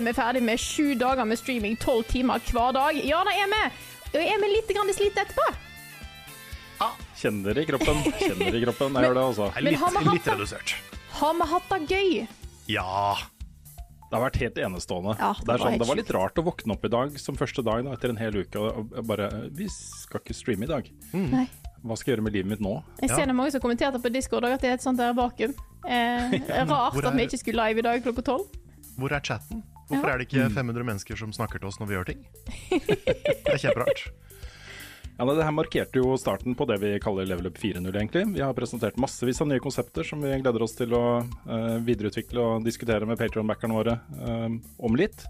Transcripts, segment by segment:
Er vi ferdig med sju dager med streaming, tolv timer hver dag? Ja, da er vi! Og er vi litt slitne etterpå? Kjenner det i kroppen. Kjenner det i kroppen. Jeg gjør det, altså. Men har litt redusert. Har vi hatt det gøy? Ja. Det har vært helt enestående. Ja, det, det er var sånn, helt det var litt rart å våkne opp i dag som første dag da, etter en hel uke og bare Vi skal ikke streame i dag. Nei. Hva skal jeg gjøre med livet mitt nå? Jeg ser det er mange som kommenterte på Discord at det er et sånt der vakuum. Eh, rart er... at vi ikke skulle live i dag klokka tolv. Hvor er chatten? Hvorfor Ja. er det ikke 500 mennesker som snakker til oss når vi gjør ting? Det er kjemperart. Ja, det her markerte jo starten på det vi kaller Level Up 4.0, egentlig. Vi har presentert massevis av nye konsepter som vi gleder oss til å uh, videreutvikle og diskutere med Patreon-backerne våre uh, om litt.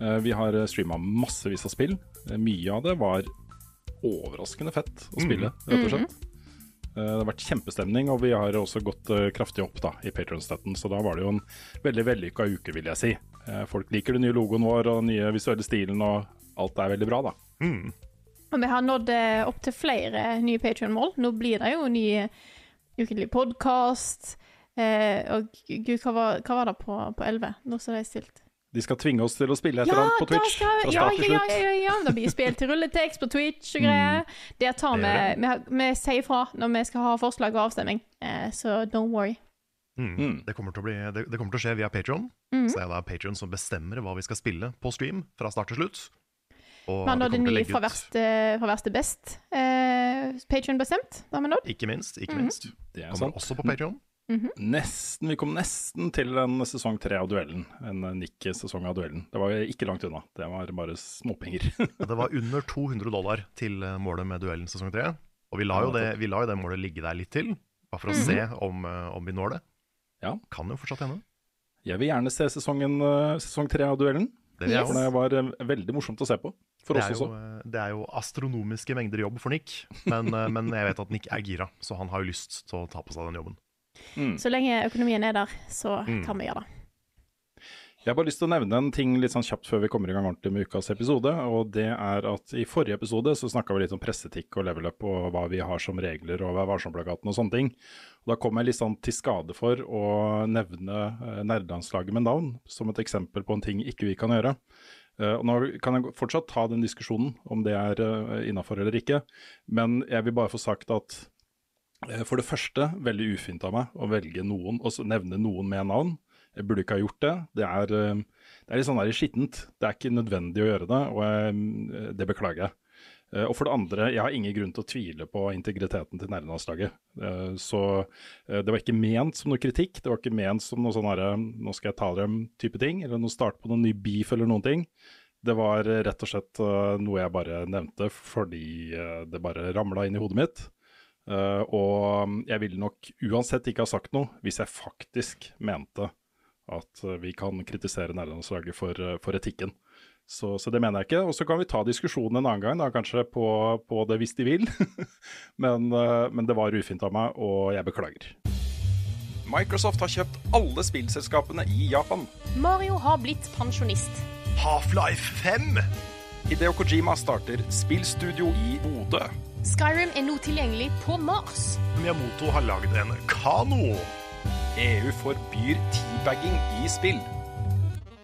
Uh, vi har streama massevis av spill. Mye av det var overraskende fett å spille, rett og slett. Eh, Det har vært kjempestemning, og vi har også gått kraftig opp da, i Patron-støtten. Så da var det jo en veldig vellykka uke, vil jeg si. Eh, Folk liker den nye logoen vår og den nye visuelle stilen, og alt er veldig bra, da. Og vi har nådd opptil opp til flere nye Patrion-mål. Nå blir det jo ny eh, ukentlig podkast. Eh, og gud, hva var, hva var det på, på 11? Nå står det stilt. De skal tvinge oss til å spille et eller annet på Twitch. skal, fra ja, start til ja, slutt. ja, ja, ja. Det blir spill til rulletekst på Twitch og greier. Det tar vi Det vi, vi sier fra når vi skal ha forslag og avstemning, eh, så don't worry. Mm. Det, kommer til å bli, det, det kommer til å skje via Patron. Mm. Så det er da Patron som bestemmer hva vi skal spille på stream fra start til slutt. Og Vi har det nådd en kommer til å ny legge fra verst, eh, fra verst til best. Eh, Patrion bestemt. da har vi nådd. Ikke minst. ikke Mhm. minst. Det er Kommer sant. også på Patron. Nesten, vi kom nesten til en sesong tre av duellen. En Nick-sesong av duellen. Det var ikke langt unna. Det var bare småpenger. Det var under 200 dollar til eh, målet med duellen sesong 3. Og vi la, jo det, vi la jo det målet ligge der litt til, bare for å se om, eh, om vi når det. Ja. Kan jo fortsatt hende. Jeg vil gjerne se sesongen, eh, sesong tre av duellen. Det, Yes. Det var eh, veldig morsomt å se på. For det, oss er jo, også. eh, det er jo astronomiske mengder jobb for Nick, men, men jeg vet at Nick er gira, så han har jo lyst til å ta på seg den jobben. Så lenge økonomien er der, så Mm. kan vi gjøre det. Jeg har bare lyst til å nevne en ting litt sånn kjapt før vi kommer i gang ordentlig med ukas episode. Og det er at i forrige episode så snakka vi litt om pressetikk og level up og hva vi har som regler og Vær varsom-plakaten og sånne ting. Og da kom jeg litt sånn til skade for å nevne eh, nerdelandslaget med navn som et eksempel på en ting ikke vi kan gjøre. Eh, og nå kan jeg fortsatt ta den diskusjonen om det er uh, innafor eller ikke, men jeg vil bare få sagt at Eh, For det første, veldig ufint av meg å velge noen, og nevne noen med navn. Jeg burde ikke ha gjort det. Det er, eh, det er litt sånn skittent. Det er ikke nødvendig å gjøre det, og jeg, det beklager jeg. Eh, Og for det andre, jeg har ingen grunn til å tvile på integriteten til nerdelandslaget. Eh, Så eh, det var ikke ment som noe kritikk, det var ikke ment som noe sånn herre nå skal jeg ta dem-type ting, eller noe start på noen ny beef eller noen ting. Det var eh, rett og slett eh, noe jeg bare nevnte fordi eh, det bare ramla inn i hodet mitt. Eh, og jeg ville nok uansett ikke ha sagt noe hvis jeg faktisk mente at eh, vi kan kritisere nærlandslaget for, eh, for etikken. Så, så det mener jeg ikke. Og så kan vi ta diskusjonen en annen gang, da, kanskje på, på det hvis de vil. men, eh, men det var ufint av meg, og jeg beklager. Microsoft har kjøpt alle spillselskapene i Japan. Mario har blitt pensjonist. Half-Life 5! Hideo Kojima starter spillstudio i Bodø. Skyrim er nå tilgjengelig på Mars. Miyamoto har lagd en kano. EU forbyr teabagging i spill.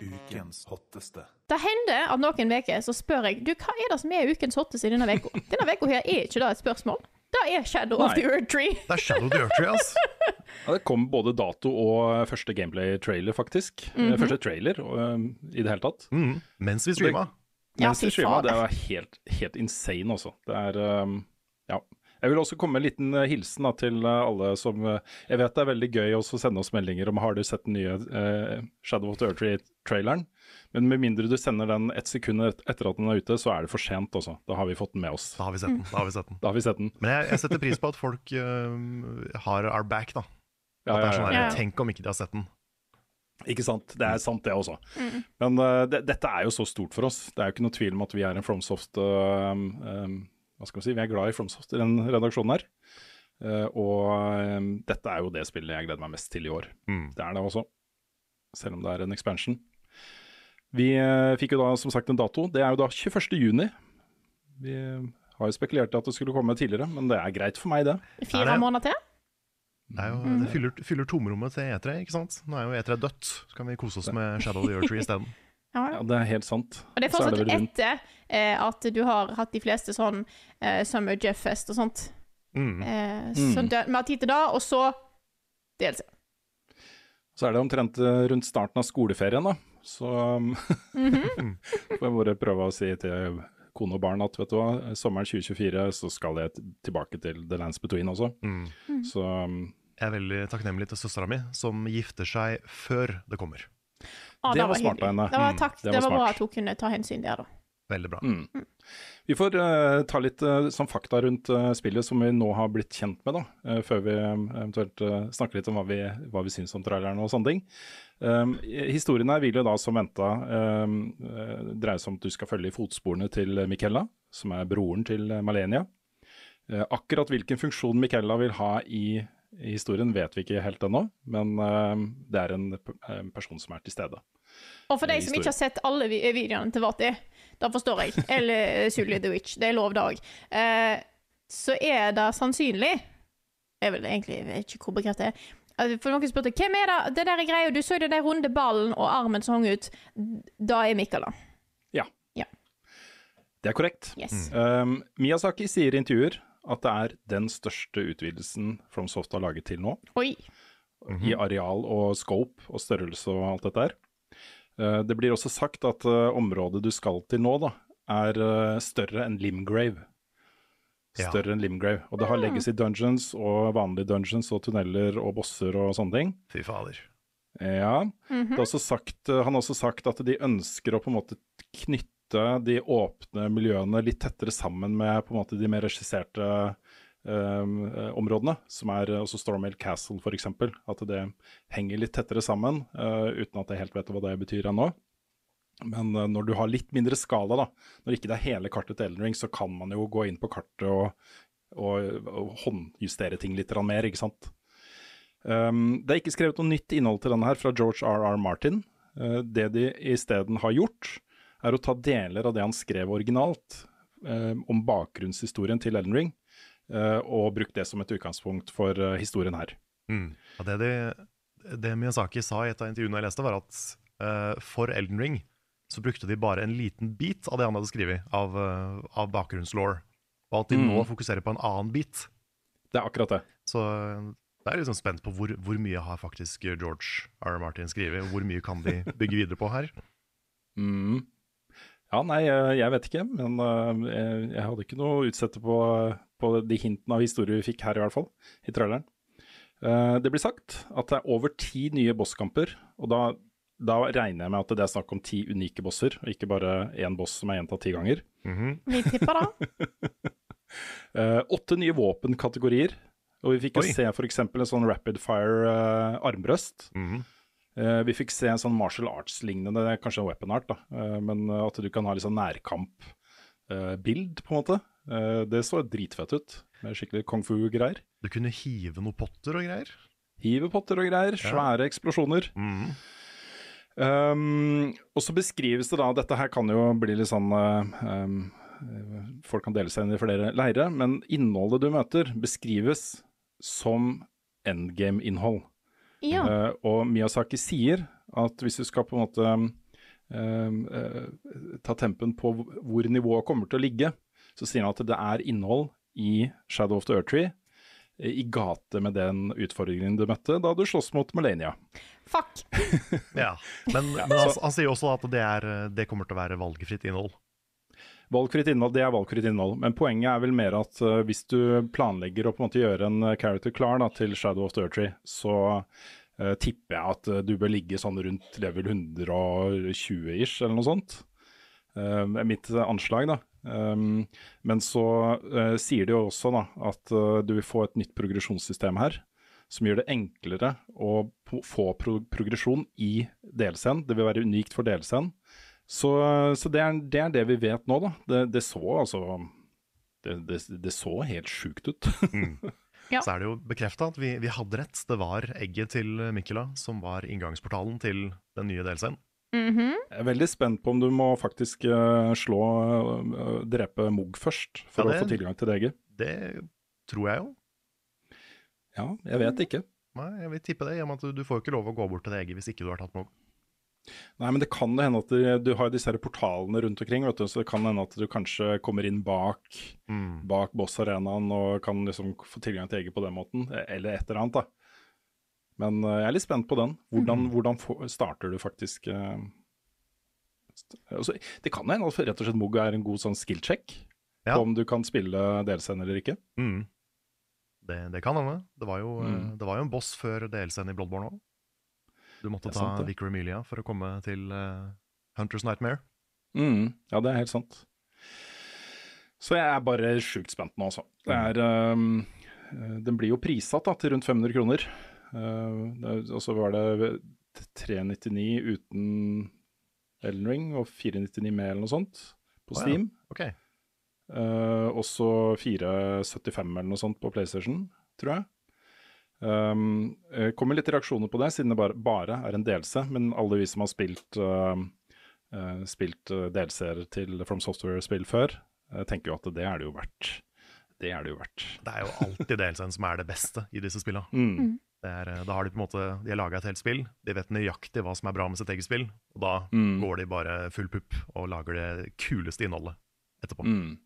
Ukens hotteste. Det hender at noen uker så spør jeg du, hva er det som er ukens hotteste i denne uka. Denne uka her er ikke det et spørsmål. Det er Shadow of the Earth Tree. Det er Shadow of the Earth Tree, ass. Ja, det kom både dato og første gameplay-trailer, faktisk. Eh, Første trailer eh, i det hele tatt. Mm. Mens vi streama. Ja, Mens vi streama, det var helt, helt insane også. Det er um, Ja. Jeg vil også komme med en liten eh, hilsen da, til eh, alle som eh, Jeg vet det er veldig gøy også å sende oss meldinger om har du sett den nye eh, Shadow of the Earth-traileren, men med mindre du sender den ett sekund etter at den er ute, så er det for sent også. Da har vi fått den med oss. Da har vi sett den. Da har vi sett den. Da har vi sett den. Men jeg, jeg setter pris på at folk øh, har our back, da. Ja, ja, er sånn ja. her, Ja. Tenk om ikke de har sett den. Ikke sant. Det er sant, det også. Men uh, det, dette er jo så stort for oss. Det er jo ikke noe tvil om at vi er en FromSoft uh, um, Hva skal vi si, vi er glad i Fromsoft i den redaksjonen her. Uh, og um, dette er jo det spillet jeg gleder meg mest til i år. Mm. Det er det også, selv om det er en expansion. Vi uh, fikk jo da som sagt en dato. Det er jo da 21. juni. Vi har jo spekulert i at det skulle komme tidligere, men det er greit for meg, det. Fire det? måneder til? Det, er jo, det fyller, fyller tomrommet til E3, ikke sant? Nå er jo E3 dødt. Så kan vi kose oss med Shadow of the Earth Tree isteden. Ja, Ja, det er helt sant. Og det er fortsatt vel rundt- etter eh, at du har hatt de fleste sånn eh, Summer Jeff Fest og sånt. Mm. Eh, Mm. Så det, vi har tid til det, og så DLC. Så er det omtrent eh, rundt starten av skoleferien, da. Så um, får jeg bare prøve å si til kone og barn at vet du hva, sommeren 2024 så skal jeg tilbake til The Lands Between også. Mm. Så um, Jeg er veldig takknemlig til søstera mi, som gifter seg før det kommer. Ah, Det det var smart av henne. Det var, Mm, takk, det det var var bra at hun kunne ta hensyn der, da. Veldig bra. mm. Vi får uh, ta litt uh, sånn fakta rundt uh, spillet som vi nå har blitt kjent med, da. før vi eventuelt snakker litt om hva vi, hva vi syns om traileren og sånne ting. Um, historien her vil jo da som venta um, eh, dreie seg om at du skal følge i fotsporene til Miquella, som er broren til Malenia. Eh, akkurat hvilken funksjon Miquella vil ha i historien vet vi ikke helt ennå, men eh, det er en, en person som er til stede. Og for de Eh, som ikke har sett alle vi- videoene til Vati, da forstår jeg, eller Sully the Witch, det er lov dag, eh, så er det sannsynlig Jeg vet egentlig jeg vet ikke hvor bekreftet det er. For noen spurte hvem er det det der er greia, du så jo den der runde ballen og armen som hang ut. Da er Mikkala. Ja. Ja. Det er korrekt. Yes. Um, Miyazaki sier i intervjuer at det er den største utvidelsen FromSoft har laget til nå, Oi. i areal og scope og størrelse og alt dette her. Uh, det blir også sagt at uh, området du skal til nå, da, er uh, større enn Limgrave. Ja. Større enn Limgrave. Og det har legacy dungeons og vanlige dungeons og tunneler og bosser og sånne ting. Fy fader. Ja. det er også sagt, eh, han har også sagt at de ønsker å på en måte knytte de åpne miljøene litt tettere sammen med på en måte de mer regisserte um, områdene, som er også Stormhill Castle f.eks. At det henger litt tettere sammen, eh, uten at jeg helt vet hva det betyr ennå. Men eh, når du har litt mindre skala, da, når ikke det er hele kartet til Elden Ring, så kan man jo gå inn på kartet og, og, og håndjustere ting litt mer, ikke sant. Um, det er ikke skrevet noe nytt innhold til denne her fra George R.R. Martin. Uh, det de isteden har gjort, er å ta deler av det han skrev originalt eh, om bakgrunnshistorien til Elden Ring, eh, og brukt det som et utgangspunkt for eh, historien her. Mm. Ja, det, de, det Miyazaki sa i et av intervjuene jeg leste, var at eh, for Elden Ring så brukte de bare en liten bit av det han hadde skrevet av, uh, av bakgrunnslaw, og at de Mm. nå fokuserer på en annen bit. Det er akkurat det. Så jeg det er liksom spent på hvor, hvor mye har faktisk George R. R. Martin skrevet, og hvor mye kan de bygge videre på her. Mm. Ja, nei, jeg, vet ikke, men uh, jeg, hadde ikke noe å utsette på, på de hintene av historie vi fikk her, i hvert fall, i traileren. Uh, det blir sagt at det er over ti nye bosskamper, og da, da regner jeg med at det er snakk om ti unike bosser, og ikke bare én boss som er gjentatt ti ganger. Mhm. Vi tipper da. Uh, åtte nye våpenkategorier, og vi fikk jo se f.eks. en sånn rapid fire uh, armbrøst. Mhm. Eh, vi fikk se en sånn martial arts-lignende, kanskje en weapon art, da. Eh, men eh, at du kan ha litt sånn nærkamp-bild, på en måte. Eh, det så dritfett ut, med skikkelig kung fu-greier. Du kunne hive noen potter og greier. Hive potter og greier, svære eksplosjoner. Mm. Um, og så beskrives det da, dette her kan jo bli litt sånn eh, um, eh, Folk kan dele seg inn i flere leire, men innholdet du møter beskrives som endgame-innhold. Ja. Uh, og Miyazaki sier at hvis du skal på en måte uh, eh, ta tempen på hvor- hvor nivået kommer til å ligge, så sier han at det er innhold i Shadow of the Earth Tree eh, i gate med den utfordringen du møtte da du sloss mot Melania. Fuck. Ja. Men, men han, han sier også at det, er, det kommer til å være valgfritt innhold. Valgfritt innhold, det er valgfritt innhold. Men poenget er vel mer at uh, hvis du planlegger å på en måte gjøre en uh, character klar da, til Shadow of the Tree, så uh, tipper jeg at du bør ligge sånn rundt level 120-ish, eller noe sånt. Uh, mitt anslag, da. Um, men så sier de jo også da, at du vil få et nytt progresjonssystem her som gjør det enklere å få pro progresjon i DLC-en. Det vil være unikt for DLC-en. Så, så det, er, det, er, det vi vet nå, da. Det, det så altså Det, det så helt sjukt ut. mm. ja. Så er det jo bekrefta at vi, vi, hadde rett. Det var egget til Mikkela som var inngangsportalen til den nye DLC-en. Mm -hmm. Jeg er veldig spent på om du må faktisk uh, slå uh, drepe Mog først for ja, å få tilgang til det egget. Det tror jeg jo. Ja, jeg vet ikke. Nei, jeg vil tippe det, i og med at du får ikke lov å gå bort til det egget hvis ikke du har tatt Mog. Nei, men det kan det hende at du, du har disse her portalene rundt omkring, vet du, så det kan hende at du kanskje kommer inn bak, mm. bak Boss-arenaen og kan liksom få tilgang til eget på den måten, eller et eller annet, da. Men uh, jeg er litt spent på den. Hvordan, mm. hvordan starter du faktisk uh, altså, Det kan hende at rett og slett Mugg er en god sånn skill-check ja. på om du kan spille delscenen eller ikke. Mm. Det, det, kan hende. Det var jo, mm. det var jo en boss før delscene i Bloodborne òg. Du måtte ta sant, Vicar Emilia for å komme til uh, Hunters Nightmare. Mm, ja, det er helt sant. Så jeg er bare sjukt spent nå, altså. Det er um, Den blir jo prissatt da, til rundt 500 kroner. Uh, og så var det 399 uten Elden Ring og 499 med eller noe sånt på Steam. Oh, ja. okay. uh, og så 475 eller noe sånt på PlayStation, tror jeg. Um, kommer litt reaksjoner på det, siden det bare, bare, er en delelse. Men alle vi som har spilt, uh, uh, spilt delseere til From Software-spill før, uh, tenker jo at det er det jo verdt. Det er det jo verdt. Det er jo alltid delseren som er det beste i disse spillene. Mm. mm. Er, da har de på en måte De har laga et helt spill, de vet nøyaktig hva som er bra med sitt eget spill, og da mm. går de bare full pupp og lager det kuleste innholdet etterpå. Mm.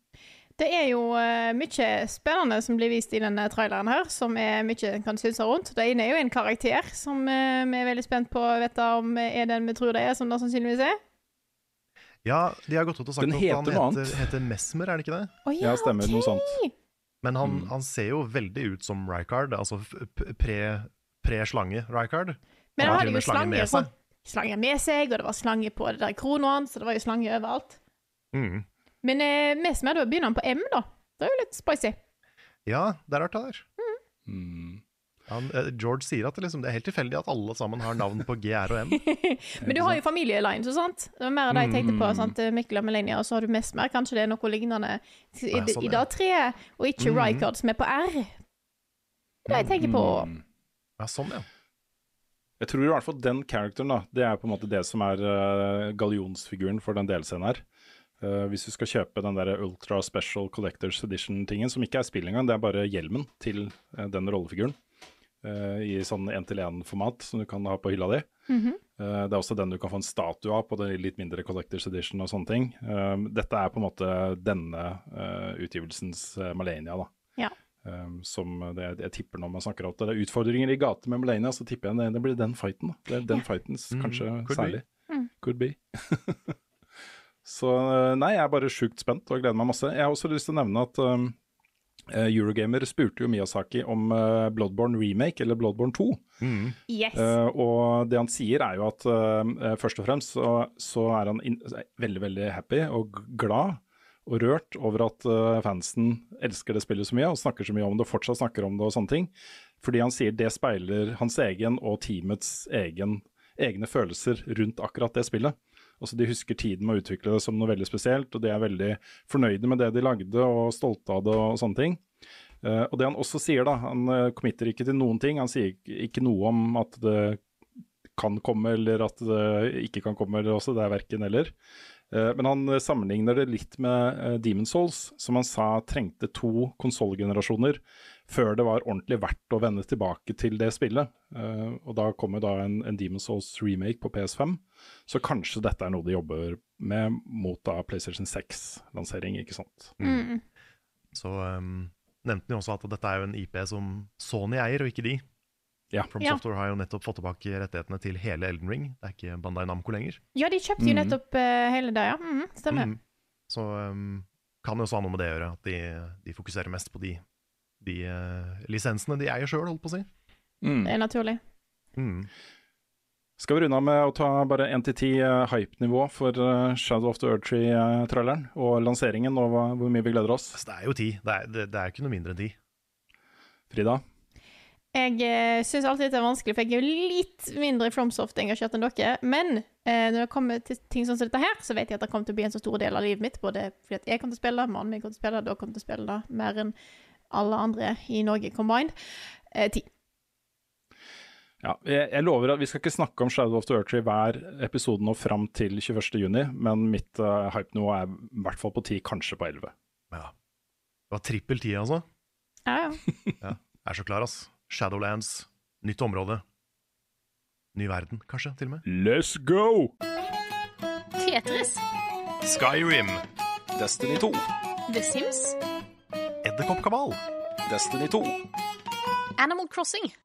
Det er jo uh, mye spennende som blir vist i denne traileren her, som er mye en kan synse rundt. Det ene er jo en karakter som uh, vi er veldig spent på å vite om er den vi tror det er, som det sannsynligvis er. Ja, de har gått ut og sagt at han heter, heter, Mesmer, er det ikke det? Oh, ja, ja, stemmer. Okay. Noe sånt. Men han, mm. han, ser jo veldig ut som Rycard, altså pre-slange pre Rycard. Men han hadde jo slange med seg. Slange med seg, og det var slange på det der kronoen, så det var jo slange overalt. Mm. Men eh, mest med da begynner han på M, da. Det er jo litt spicy. Ja, det er rart det der. Mm. Mm. Han, eh, George sier at det, liksom, det, er helt tilfeldig at alle sammen har navn på G, R og M. Men du har jo familielines og sånt. Det var mer av det jeg tenkte på. Mm. sant? Mikkel og Melania, og så har du mest mer. Kanskje det er noe lignende i, i, sånn, i dag tre, og ikke mm. Rycard som er på R. Det er det jeg tenker på. Mm. Ja, sånn, ja. Jeg tror i hvert fall den characteren, da, det er på en måte det som er uh, gallionsfiguren for den delscenen her. Uh, hvis du skal kjøpe den der Ultra Special Collectors Edition-tingen, som ikke er spill engang, det er bare hjelmen til uh, den rollefiguren. Uh, I sånn én-til-én-format som du kan ha på hylla di. Mm -hmm. det er også den du kan få en statue av på den litt mindre Collectors Edition og sånne ting. dette er på en måte denne utgivelsens Malenia, da. Ja. som det, jeg tipper når man snakker om det. det er utfordringer i gata med Malenia, så tipper jeg det, det blir den fighten. Da. Det er den fightens fighten mm, kanskje særlig. Be. Mm. Could be. Så eh, nei, jeg er bare sjukt spent og gleder meg masse. Jeg har også lyst til å nevne at um, Eurogamer spurte jo Miyazaki om uh, Bloodborne remake, eller Bloodborne 2. Mm. Yes. Uh, og det han sier er jo at uh, først og fremst så, så er han in veldig, veldig happy og glad og rørt over at fansen elsker det spillet så mye og snakker så mye om det og fortsatt snakker om det og sånne ting. Fordi han sier det speiler hans egen og teamets egen, egne følelser rundt akkurat det spillet. Altså De husker tiden med å utvikle det som noe veldig spesielt, og de er veldig fornøyde med det de lagde og stolte av det og sånne ting. Uh, og det han også sier, da, han uh, committer ikke til noen ting. Han sier ikke noe om at det kan komme eller at det ikke kan komme, eller også det er verken eller. Uh, men han sammenligner det litt med uh, Demon Souls, som han sa trengte to konsollgenerasjoner før det var ordentlig verdt å vende tilbake til det spillet. Uh, og da kommer da en, en Demon's Souls remake på PS5, så kanskje dette er noe de jobber med mot da PlayStation 6-lansering, ikke sant. Mm. Så um, nevnte han også at dette er jo en IP som Sony eier, og ikke de. Ja. From ja. Software har jo nettopp fått tilbake rettighetene til hele Elden Ring. Det er ikke Bandai Namco lenger. Ja, de kjøpte jo mm. nettopp uh, hele det, ja. Mm, stemmer. Mm. Så um, kan det også ha noe med det å gjøre, at de, de fokuserer mest på de, de eh, lisensene de eier sjøl, holdt på å si. Mm. Det er naturlig. Mm. Skal vi runde av med å ta bare 1-10 uh, hype-nivå for eh, Shadow of the Eartree-traileren og lanseringen, og hva, hvor mye vi gleder oss? Altså, det er jo ti. Det er, det, det er ikke noe mindre enn ti. Frida? Jeg eh, syns alltid det er vanskelig, for jeg er jo litt mindre Fromsoft-engasjert enn dere. Men eh, når det kommer til ting sånn som dette her, så vet jeg at det kommer til å bli en så stor del av livet mitt. Både fordi at jeg kommer til å spille, mannen min kommer til å spille, dere kommer til å spille mer enn alle andre i Norge combined. Eh, ti. Ja, jeg, jeg lover at vi skal ikke snakke om Shadow of the Eartree hver episode nå fram til 21.6, men mitt uh, hype-nivå er i hvert fall på 10, kanskje på 11. Ja. Det var trippel ti, altså. Ja, ja. Ja. Jeg er så klar, ass. Shadowlands, nytt område. Ny verden, kanskje, til og med. Let's go! Tetris. Skyrim. Destiny 2. The Sims. Edderkoppkabal. Destiny 2. Animal Crossing.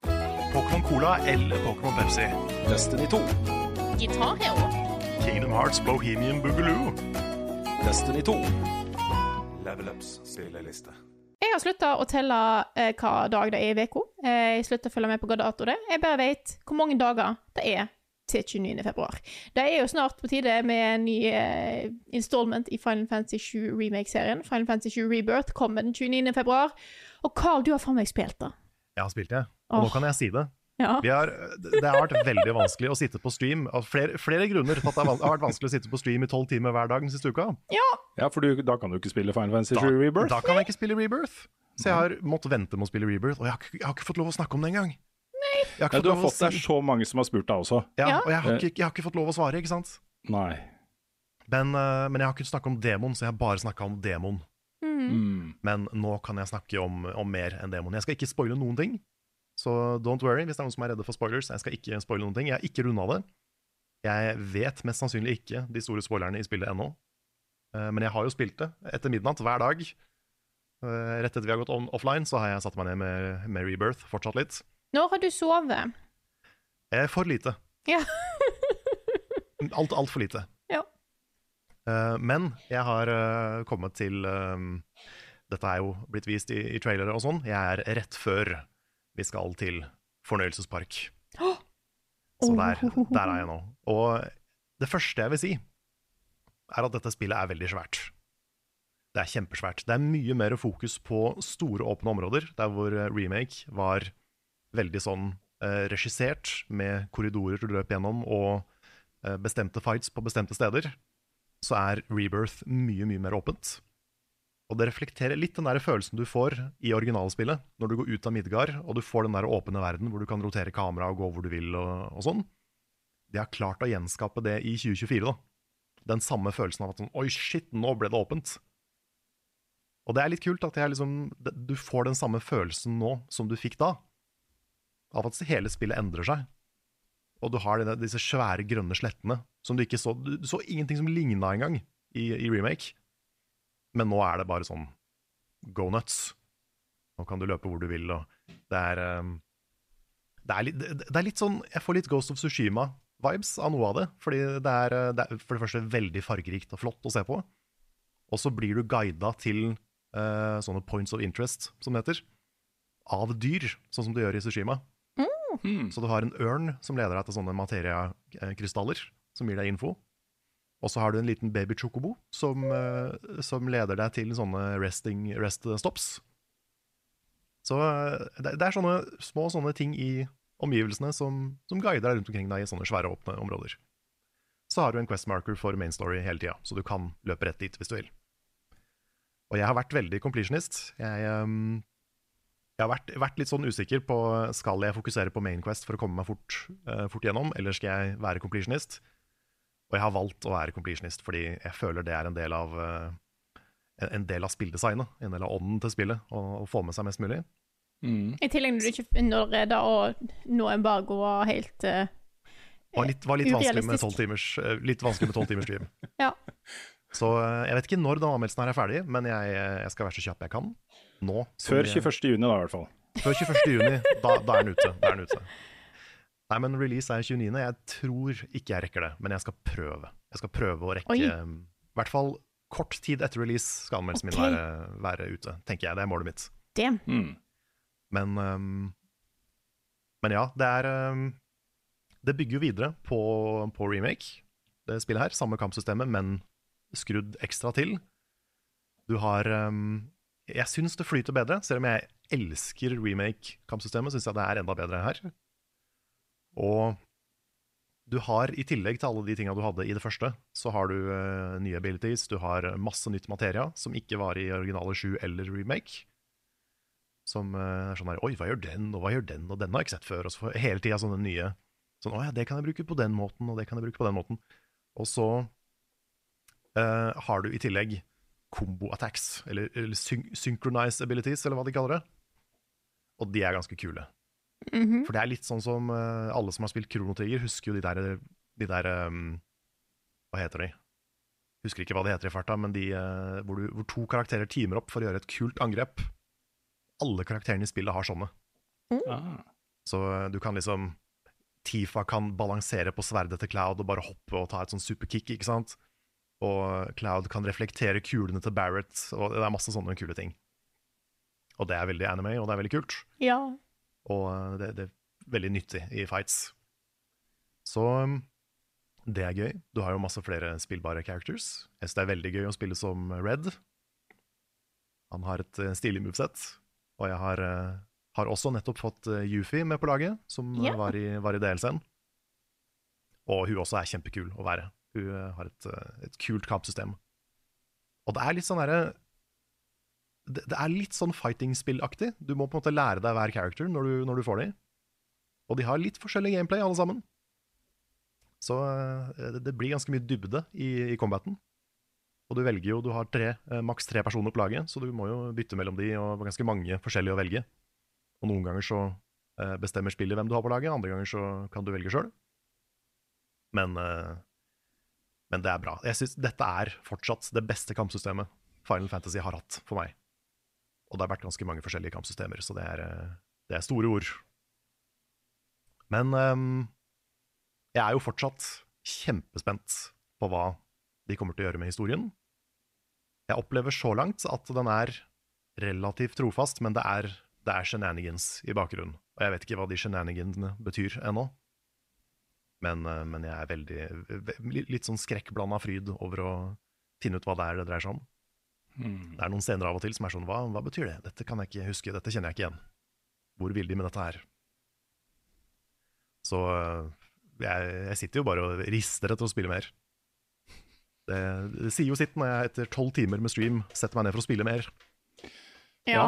Pokémon Cola eller Pokémon Pepsi. Destiny 2. Guitar Hero. Kingdom Hearts Bohemian Boogaloo. Destiny 2. Level Ups spilleliste. Jeg har slutta å telle eh, hva dag det er i uka. Eh, jeg slutta å følge med på hva dato det er. Jeg bare vet hvor mange dager det er til 29. februar. Det er jo snart på tide med en ny uh, installment i Final Fantasy 7 Remake-serien. Final Fantasy 7 Rebirth kommer den 29. februar. Og Carl, du har faen meg spilt det. Jeg har spilt det, og nå kan jeg si det. Ja. Vi har, det har vært veldig vanskelig å sitte på stream. Av flere, flere grunner til at det har vært vanskelig å sitte på stream i tolv timer hver dag den siste uka. Ja, for du, da kan du ikke spille Final Fantasy Da, 7 Rebirth. da kan jeg ikke spille Rebirth. Så jeg har måttet vente med å spille Rebirth, og jeg har, ikke- jeg har ikke fått lov å snakke om det engang. Jeg har ikke Ja, du har fått deg si- så mange som har spurt deg også. ja, Ja. Og jeg har, ikke, jeg har ikke fått lov å svare, ikke sant? Nei. Men, eh, men jeg har ikke snakka om demon, så jeg har bare snakka om demon. Mm. Mm. Men nå kan jeg snakke om, om mer enn demon. Jeg skal ikke spoile noen ting. Så don't worry hvis det er noen som er redde for spoilers. Jeg skal ikke spoile noen ting. Jeg har ikke runda det. Jeg vet mest sannsynlig ikke de store spoilerne i spillet ennå. Eh, Men jeg har jo spilt det etter midnatt hver dag. Eh, Rett etter vi har gått on offline, så har jeg satt meg ned med, med Rebirth fortsatt litt. Når har du sovet? Eh, For lite. Ja. Alt, altfor lite. Ja. Uh, men jeg har uh, kommet til eh, Dette er jo blitt vist i, i trailere og sånn. Jeg er rett før vi skal til fornøyelsespark. Så der, der er jeg nå. Og det første jeg vil si, er at dette spillet er veldig svært. Det er kjempesvært. Det er mye mer fokus på store, åpne områder, der hvor eh, remake var veldig sånn eh, regissert, med korridorer du løp gjennom, og eh, bestemte fights på bestemte steder, så er Rebirth mye, mye mer åpent. Og det reflekterer litt den der følelsen du får i originalspillet, når du går ut av Midgard, og du får den der åpne verden hvor du kan rotere kamera og gå hvor du vil og, og sånn. De har klart å gjenskape det i 2024, da. Den samme følelsen av at sånn, oi shit, nå ble det åpent. Og det er litt kult at liksom, du får den samme følelsen nå som du fikk da. Av at hele spillet endrer seg. Og du har disse svære grønne slettene som du ikke så Du så ingenting som ligna engang i, i remake. Men nå er det bare sånn go nuts. Nå kan du løpe hvor du vil, og det er um, det, er litt, det, er litt sånn Jeg får litt Ghost of Sushima-vibes av noe av det. Fordi det er, uh, det er for det første veldig fargerikt og flott å se på. Og så blir du guida til uh, sånne points of interest, som det heter, av dyr, sånn som du gjør i Sushima. Hmm. Så du har en ørn som leder deg til sånne materiakrystaller, som gir deg info. Og så har du en liten baby chocobo som, eh, som leder deg til sånne resting, rest stops. Så eh, det, det er sånne små sånne ting i omgivelsene som, som guider deg rundt omkring deg i sånne svære, åpne områder. Så har du en quest marker for main story hele tida, så du kan løpe rett dit hvis du vil. Og jeg har vært veldig completionist. Jeg, ehm, jeg har vært, vært litt sånn usikker på Skal jeg fokusere på main quest for å komme meg fort, uh, fort gjennom, eller skal jeg være completionist? Og jeg har valgt å være completionist fordi jeg føler det er en del av uh, en- del av spilldesignet, en del av ånden til spillet, å, å få med seg mest mulig. Mm. I tillegg når du ikke når da å nå embargo var helt uh, var litt, var litt vanskelig med tolv timers, litt vanskelig med 12 timers stream. Ja. Så jeg vet ikke når den anmeldelsen her er ferdig, men jeg, jeg skal være så kjapp jeg kan. Nå. Før jeg- 21. juni, da, i hvert fall. Før 21. juni. Da, da er den ute. Da er den ute. Nei, men release er 29. Jeg tror ikke jeg rekker det, men jeg skal prøve. Jeg skal prøve å rekke Oi. um, I hvert fall kort tid etter release skal anmeldelsen okay. min være, være ute, tenker jeg. Det er målet mitt. Det. Mm. Men, um, men ja, det er um, Det bygger jo videre på, på remake, det spillet her. Samme kampsystemet, men skrudd ekstra til. Du har ehm, Jeg syns det flyter bedre, selv om jeg elsker remake-kampsystemet. Syns jeg det er enda bedre her. Og du har, i tillegg til alle de tinga du hadde i det første, så har du uh, nye abilities, du har masse nytt materia som ikke var i originale 7 eller remake. Som uh, er sånn her Oi, hva gjør den, og hva gjør den, og den har jeg ikke sett før. Og så får jeg hele tida sånne nye Sånn, å ja, det kan jeg bruke på den måten, og det kan jeg bruke på den måten. Og så uh, har du i tillegg combo attacks, eller, eller syn synchronize abilities, eller hva de kaller det. Og de er ganske kule. Mhm. For det er litt sånn som uh, alle som har spilt Krono Trigger, husker jo de der, de der um, Hva heter de? Husker ikke hva det heter i farta, men de uh, hvor, du, hvor to karakterer teamer opp for å gjøre et kult angrep. Alle karakterene i spillet har sånne. Ah. Så eh, du kan liksom Tifa kan balansere på sverdet til Cloud og bare hoppe og ta et sånn superkick, ikke sant? Og Cloud kan reflektere kulene til Barrett, og det er masse sånne kule ting. Og det er veldig anime, og det er veldig kult. Ja. Og eh, det, det er veldig nyttig i fights. Så um, det er gøy. Du har jo masse flere spillbare characters. Jeg synes det er veldig gøy å spille som Red. Han har et eh, stilig moveset. Og jeg har, eh, har også nettopp fått Yufi med på laget, som Ja. var i, var i DLC-en. Og hun også er kjempekul å være. Hun eh, har et, eh, et kult kampsystem. Og det er litt sånn derre det, er litt sånn fighting-spillaktig. Du må på en måte lære deg hver character når du, når du får dem. Og de har litt forskjellig gameplay, alle sammen. Så eh, det, det blir ganske mye dybde i, i combaten. Og du velger jo, du har tre, maks tre personer på laget, så du må jo bytte mellom de, og ganske mange forskjellige å velge. Og noen ganger så bestemmer spillet hvem du har på laget, andre ganger så kan du velge sjøl. Men, eh, men det er bra. Jeg synes dette er fortsatt det beste kampsystemet Final Fantasy har hatt for meg. Og det har vært ganske mange forskjellige kampsystemer, så det er, eh, det er store ord. Men um, jeg er jo fortsatt kjempespent på hva de kommer til å gjøre med historien. Jeg opplever så langt at den er relativt trofast, men det er, det er shenanigans i bakgrunnen. Og jeg vet ikke hva de shenanigansene betyr ennå. Men, eh, men jeg er veldig Litt sånn skrekkblanda fryd over å finne ut hva det er det dreier seg om. Mm. Det er noen scener av og til som er sånn hva, hva betyr det? Dette kan jeg ikke huske, dette kjenner jeg ikke igjen. Hvor vil de med dette her? Så øh, jeg, jeg sitter jo bare og rister etter å spille mer. Det, det sier jo sitt når jeg etter tolv timer med stream setter meg ned for å spille mer. Ja.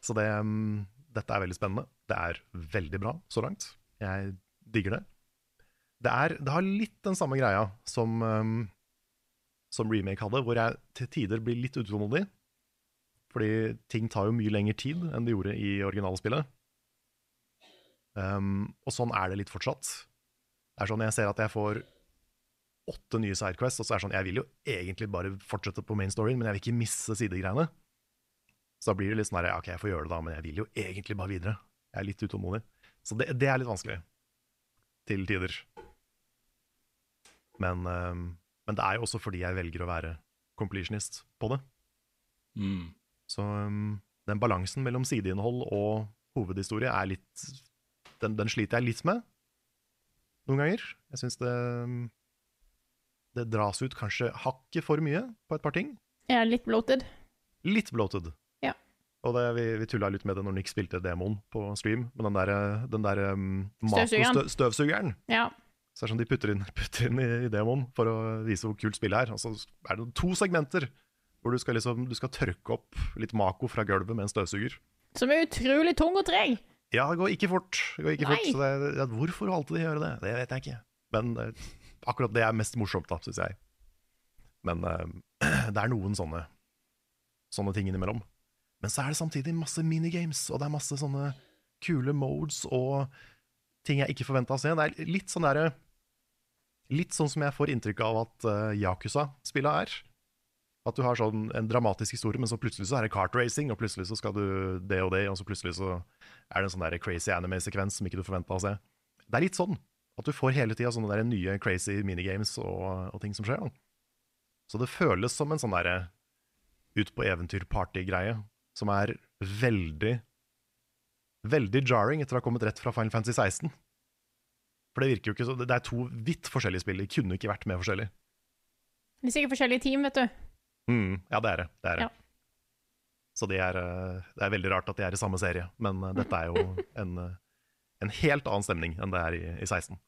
Så det, mm, dette er veldig spennende. Det er veldig bra så langt. Jeg digger det. Det, er, det har litt den samme greia som, um, som remake hadde, hvor jeg til tider blir litt utålmodig. Fordi ting tar jo mye lengre tid enn det gjorde i originalspillet. Um, og sånn er det litt fortsatt. Det er sånn Jeg ser at jeg får åtte nye sidequests, og så er det sånn Jeg vil jo egentlig bare fortsette på main storyen, men jeg vil ikke misse sidegreiene. Så da blir det litt sånn her, ok, jeg får gjøre det da, men jeg vil jo egentlig bare videre. Jeg er litt utålmodig. Så det, det er litt vanskelig. Til tider. Men, ehm, men det er jo også fordi jeg velger å være completionist på det. Mm. Så ehm, den balansen mellom sideinnhold og hovedhistorie er litt Den, den sliter jeg litt med noen ganger. Jeg syns det ehm, Det dras ut kanskje hakket for mye på et par ting. Er litt bloated. Litt bloated. Ja. Og det, vi, vi tulla litt med det når Nick spilte demoen på stream, men den der, den der um, Støvsugeren. Mako-støvsugeren Ja. Så det er sånn de putter inn, putter inn i, i demoen for å vise hvor kult spillet er. Og så er det to segmenter hvor du skal, liksom, du skal tørke opp litt Mako fra gulvet med en støvsuger. Som er utrolig tung og treg. Ja, det går ikke fort. Går ikke fort så det, ja, hvorfor valgte de å gjøre det? Det vet jeg ikke. Men det, akkurat det er mest morsomt, da, syns jeg. Men uh, det er noen sånne, sånne ting innimellom. Men så er det samtidig masse minigames, og det er masse sånne kule modes og ting jeg ikke forventa å se. Det er litt sånn derre Litt sånn som jeg får inntrykk av at uh, Yakuza-spillet er. At du har sånn en dramatisk historie, men så plutselig så er det kart racing, og plutselig så skal du det og det, og så plutselig så er det en sånn der crazy anime-sekvens som ikke du forventa å se. Det er litt sånn at du får hele tida sånne der nye crazy minigames og, og ting som skjer. Da. Så det føles som en sånn derre ut på eventyr-party-greie, som er veldig Veldig jarring etter å ha kommet rett fra Final Fantasy 16. For det virker jo ikke så Det er to vidt forskjellige spill. De kunne ikke vært mer forskjellige. Det er sikkert forskjellige team, vet du. Mm, ja, det er det. det, er det. Ja. Så det er, eh, det er veldig rart at de er i samme serie, men eh, dette er jo en, eh, en helt annen stemning enn det er i, i 16.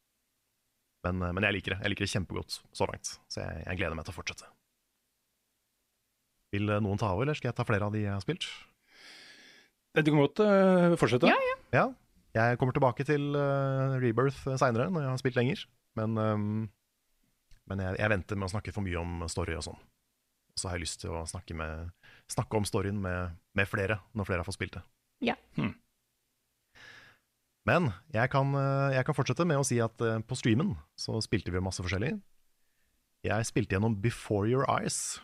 Men, men jeg liker det. Jeg liker det kjempegodt så langt, så jeg, jeg gleder meg til å fortsette. Vil noen ta over, eller skal jeg ta flere av de jeg har spilt? Du kan godt fortsette. Ja, ja. Ja, jeg kommer tilbake til uh, Rebirth seinere, når jeg har spilt lenger. Men, um, men jeg, jeg venter med å snakke for mye om story og sånn. Så har jeg lyst til å snakke, med, snakke om storyen med, med flere, når flere har fått spilt det. Ja. Hmm. Men jeg kan, eh, jeg kan fortsette med å si at eh, på streamen så spilte vi masse forskjellig. Jeg spilte gjennom Before Your Eyes.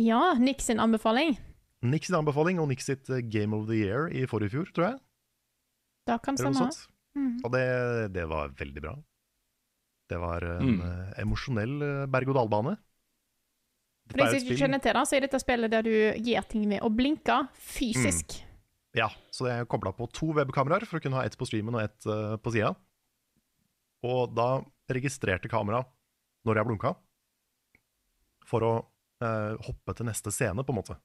Ja, Nick sin anbefaling. Nick sin anbefaling og Nick sitt eh, Game of the Year i forrige fjor, tror jeg. Da kan stemme. sånt. Mhm. Og det, det var veldig bra. Det var en Mm. uh, emosjonell eh, berg-og-dal-bane. For de som ikke kjenner til det, så er dette spillet der du gjør ting med å blinke fysisk. Ja, så jeg kobla på to webkameraer for å kunne ha ett på streamen og ett uh, på sida. Og da registrerte kameraet når jeg blunka, for å uh, hoppe til neste scene, på en måte.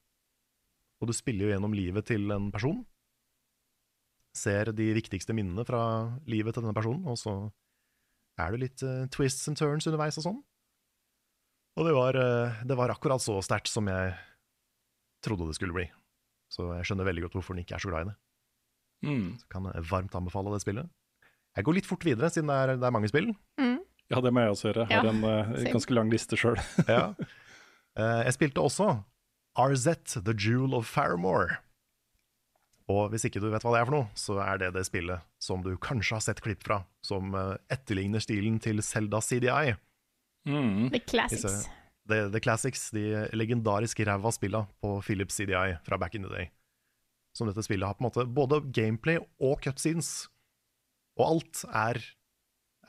Og du spiller jo gjennom livet til en person. Ser de viktigste minnene fra livet til denne personen, og så er det litt uh, twists and turns underveis og sånn. Og det var, uh, det var akkurat så sterkt som jeg trodde det skulle bli. Så jeg skjønner veldig godt hvorfor den ikke er så glad i det. Mm. Så kan jeg varmt anbefale det spillet. Jeg går litt fort videre, siden det er, det er mange spill. Mm. Ja, det må jeg også gjøre. Jeg har Ja, en uh, ganske lang liste sjøl. Ja. Eh, jeg spilte også RZ, The Jewel of Faramore. Og hvis ikke du vet hva det er for noe, så er det det spillet som du kanskje har sett klipp fra, som eh, etterligner stilen til Selda CDI. Mm. The classics. The, the Classics, de legendariske ræva spilla på Philips CDI fra back in the day. Som dette spillet har på en måte både gameplay og cutscenes. Og alt er,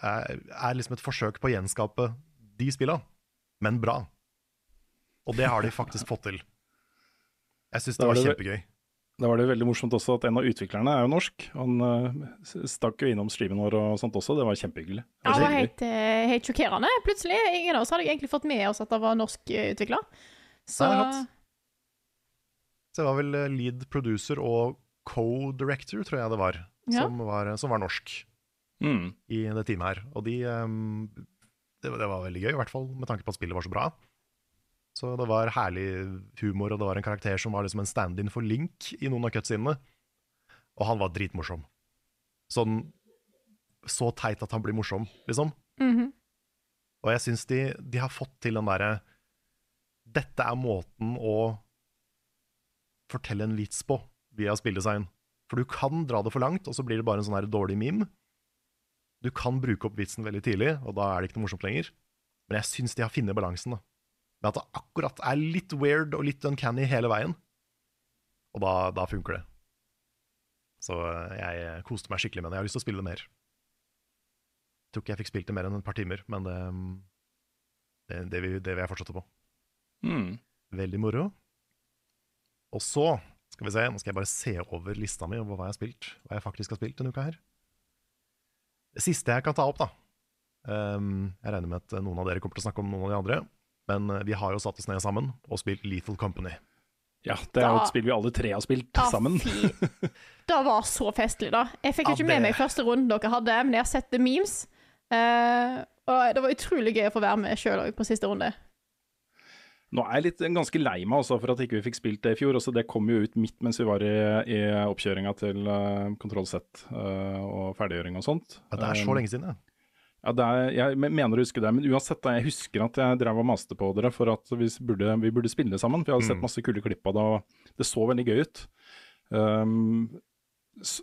er, er liksom et forsøk på å gjenskape de spilla, men bra. Og det har de faktisk fått til. Jeg syns det var var kjempegøy. Da var det veldig morsomt også at en av utviklerne er jo norsk. Han uh, stakk jo innom streamen vår og sånt også, det var kjempehyggelig. Ja, det var helt, eh, helt sjokkerende. Plutselig, ingen av oss hadde egentlig fått med oss at det var norsk utvikler. utvikla. Så Nei, det. Så det var vel eh, lead producer og co-director, tror jeg det var, Ja. som var, som var norsk. Mm. i det teamet her. Og de um, det, det var veldig gøy, i hvert fall med tanke på at spillet var så bra. Så det var herlig humor, og det var en karakter som var liksom en stand-in for Link i noen av cutsidene. Og han var dritmorsom. Sånn så teit at han blir morsom, liksom. mhm. Og jeg syns de, de har fått til den derre Dette er måten å fortelle en vits på via spilldesign. For du kan dra det for langt, og så blir det bare en sånn her dårlig meme. Du kan bruke opp vitsen veldig tidlig, og da er det ikke noe morsomt lenger. Men jeg syns de har funnet balansen, da. Med at det akkurat er litt weird og litt uncanny hele veien. Og da, da funker det. Så eh, jeg koste meg skikkelig med det. Jeg har lyst til å spille det mer. Jeg tror ikke jeg fikk spilt det mer enn et par timer, men det, det, det, vil, det vil jeg fortsette på. Mm. Veldig moro. Og så skal vi se, nå skal jeg bare se over lista mi over hva jeg har spilt. Hva jeg faktisk har spilt denne uka her. Det siste jeg kan ta opp, da um, Jeg regner med at noen av dere kommer til å snakke om noen av de andre. Men de vi har jo satt oss ned sammen og spilt Lethal Company. Ja, det er jo et spill vi alle tre har spilt da, sammen. fy. Det var så festlig, da. Jeg fikk Ja, ikke med det- meg første runden dere hadde, men jeg har sett the memes. Uh, og det var utrolig gøy å få være med sjøl òg på siste runde. Nå er jeg litt ganske lei meg også for at ikke vi fikk spilt det i fjor. Også det kom jo ut midt mens vi var i, i oppkjøringa til uh, kontroll Z uh, og ferdiggjøring og sånt. Ja, det er så lenge siden, ja. Ja, det er, jeg mener å huske det, men uansett, jeg husker at jeg drev og maste på dere for at vi burde, vi burde spille sammen. For jeg hadde sett Mm. masse kule klipp av det, og det så veldig gøy ut. Um,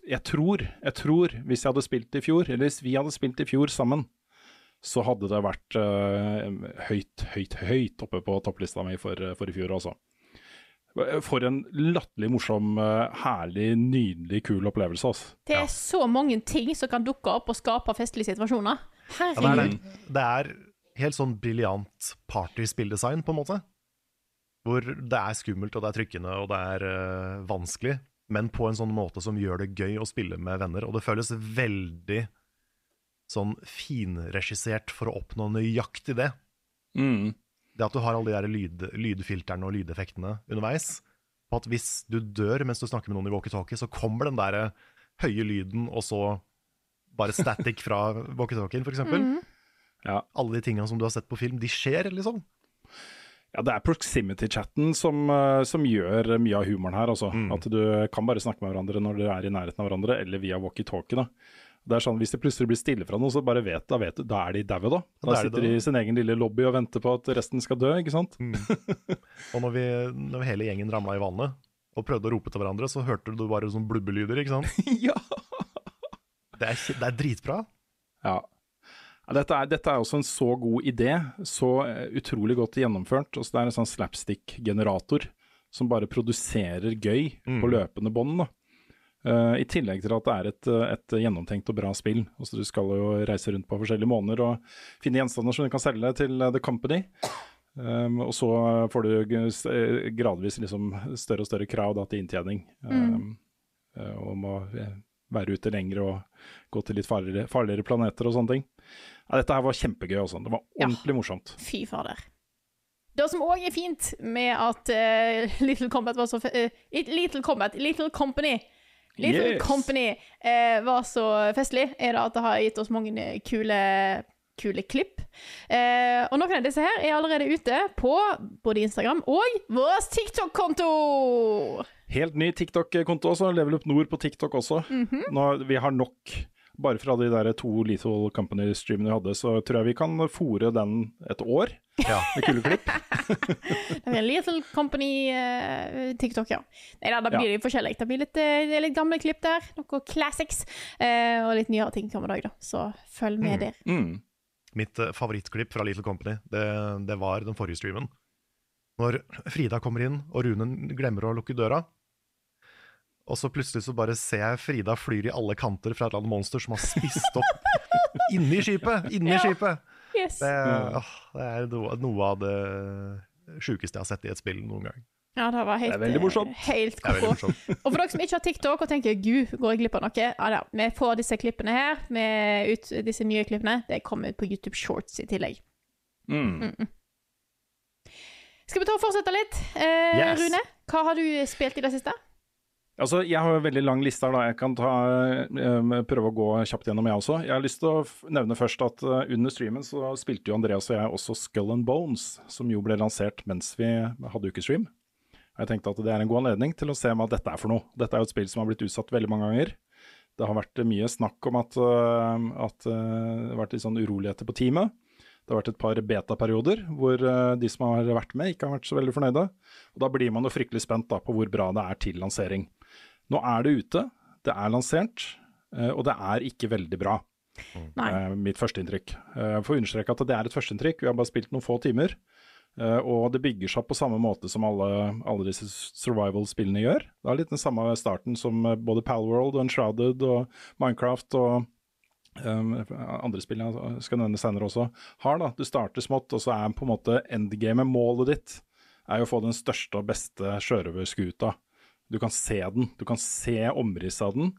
jeg tror, jeg tror, hvis jeg hadde spilt i fjor, eller hvis vi hadde spilt i fjor sammen, så hadde det vært uh, høyt, høyt, høyt oppe på topplista mi for, for i fjor også. For en latterlig morsom, eh, herlig, nydelig, kul opplevelse. Altså. Det er så mange ting som kan dukke opp og skape festlige situasjoner. Ja det, er, det. det er helt sånn briljant partyspilldesign, på en måte. Hvor det er skummelt, og det er trykkende, og det er uh, vanskelig. Men på en sånn måte som gjør det gøy å spille med venner. Og det føles veldig sånn finregissert for å oppnå nøyaktig det. Mm. Det at du har alle de der lyd, lydfilterne og lydeffektene underveis. På at hvis du dør mens du snakker med noen i walkietalkie, så kommer den der eh, høye lyden, og så bare static fra walkietalkien, f.eks. Mm. Ja. Alle de tingene som du har sett på film, de skjer, liksom. Ja, det er proximity-chatten som, eh, som gjør mye av humoren her. Altså. Mm. At du kan bare snakke med hverandre når dere er i nærheten av hverandre, eller via walkietalkie. da. Det er sånn, Hvis det plutselig blir stille fra noe, så bare vet, da vet du, da er de daue, da. da Da er sitter de i sin egen lille lobby og venter på at resten skal dø, ikke sant? Og når, vi, når hele gjengen ramla i vannet og prøvde å rope til hverandre, så hørte du bare sånn blubbelyder, ikke sant? ja. Det er, det er dritbra. Ja. Dette er, dette er også en så god idé, så eh, utrolig godt gjennomført. Også det er en sånn slapstick-generator som bare produserer gøy Mm. på løpende bånd. Eh, I tillegg til at det er et, et gjennomtenkt og bra spill. Også du skal jo reise rundt på forskjellige måneder og finne gjenstander som du kan selge til eh, The Company. Um, og så får du gradvis liksom større og større krav da, til inntjening. Um, mm. og må være ute lenger og gå til litt farligere, farligere planeter og sånne ting. Ja, dette her var kjempegøy. Også. Det var Ja. ordentlig morsomt. Fy fader. Det som òg er fint med at uh, Little Combat var så eh, Little Combat, Little Company Little Yes. Company uh, var så festlig, er det at det har gitt oss mange kule, kule klipp. Eh, og noen av disse her er allerede ute på både Instagram og vår TikTok-konto! Helt ny TikTok-konto også. Level Up Nord på TikTok også. Mhm. Nå, vi har nok. Bare fra de der to Lethal Company-streamene vi hadde, så tror jeg vi kan fòre den et år ja. med kule klipp. Little Company-TikTok, TikTok, ja. Nei da, da blir Ja. det forskjellig. Det blir litt, eh, det er litt gamle klipp der, noe classics, uh, og litt nyere ting kommer i dag, da. Så følg med der. Mm. Mitt uh, favorittklipp fra Little Company, det, det var den forrige streamen. Når Frida kommer inn, og Runen glemmer å lukke døra. Og så plutselig så bare ser jeg Frida flyr i alle kanter fra et eller annet monster som har spist opp inni skipet! Inni Ja. skipet! Yes. Det, åh, det er noe, noe av det sjukeste jeg har sett i et spill noen gang. Ja, det var helt, Det er veldig morsomt. Helt Det er veldig morsomt. Og for dere som ikke har TikTok og tenker gud, går jeg glipp av noe? Ja, da, vi får disse klippene her, med ut, disse nye klippene. Det kommer ut på YouTube Shorts i tillegg. Mm. Skal vi ta og fortsette litt? Eh, Yes. Rune, hva har du spilt i det siste? Altså, Jeg har en veldig lang liste her, da. Jeg kan ta, eh, prøve å gå kjapt gjennom, jeg også. Jeg har lyst til å nevne først at eh, under streamen så spilte jo Andreas og jeg også Skull and Bones, som jo ble lansert mens vi hadde ukestream. Jeg tenkte at det er en god anledning til å se hva dette er for noe. Dette er jo et spill som har blitt utsatt veldig mange ganger. Det har vært mye snakk om at, eh, at eh, det har vært litt sånn uroligheter på teamet. Det har vært et par beta-perioder hvor de som har vært med, ikke har vært så veldig fornøyde. Og Da blir man jo fryktelig spent da, på hvor bra det er til lansering. Nå er det ute, det er lansert, eh, og det er ikke veldig bra. Nei. Eh, mitt førsteinntrykk. Eh, Jeg får understreke at det er et førsteinntrykk, vi har bare spilt noen få timer. Og det bygger seg opp på samme måte som alle, alle disse survival-spillene gjør. Det er litt den samme starten som både Palworld og Enshrouded og Minecraft og um, andre spill jeg skal nevne senere også, har. da. Du starter smått, og så er på en måte endgamet, målet ditt, er jo å få den største og beste sjørøverskuta. Du kan se den, du kan se omrisset av den.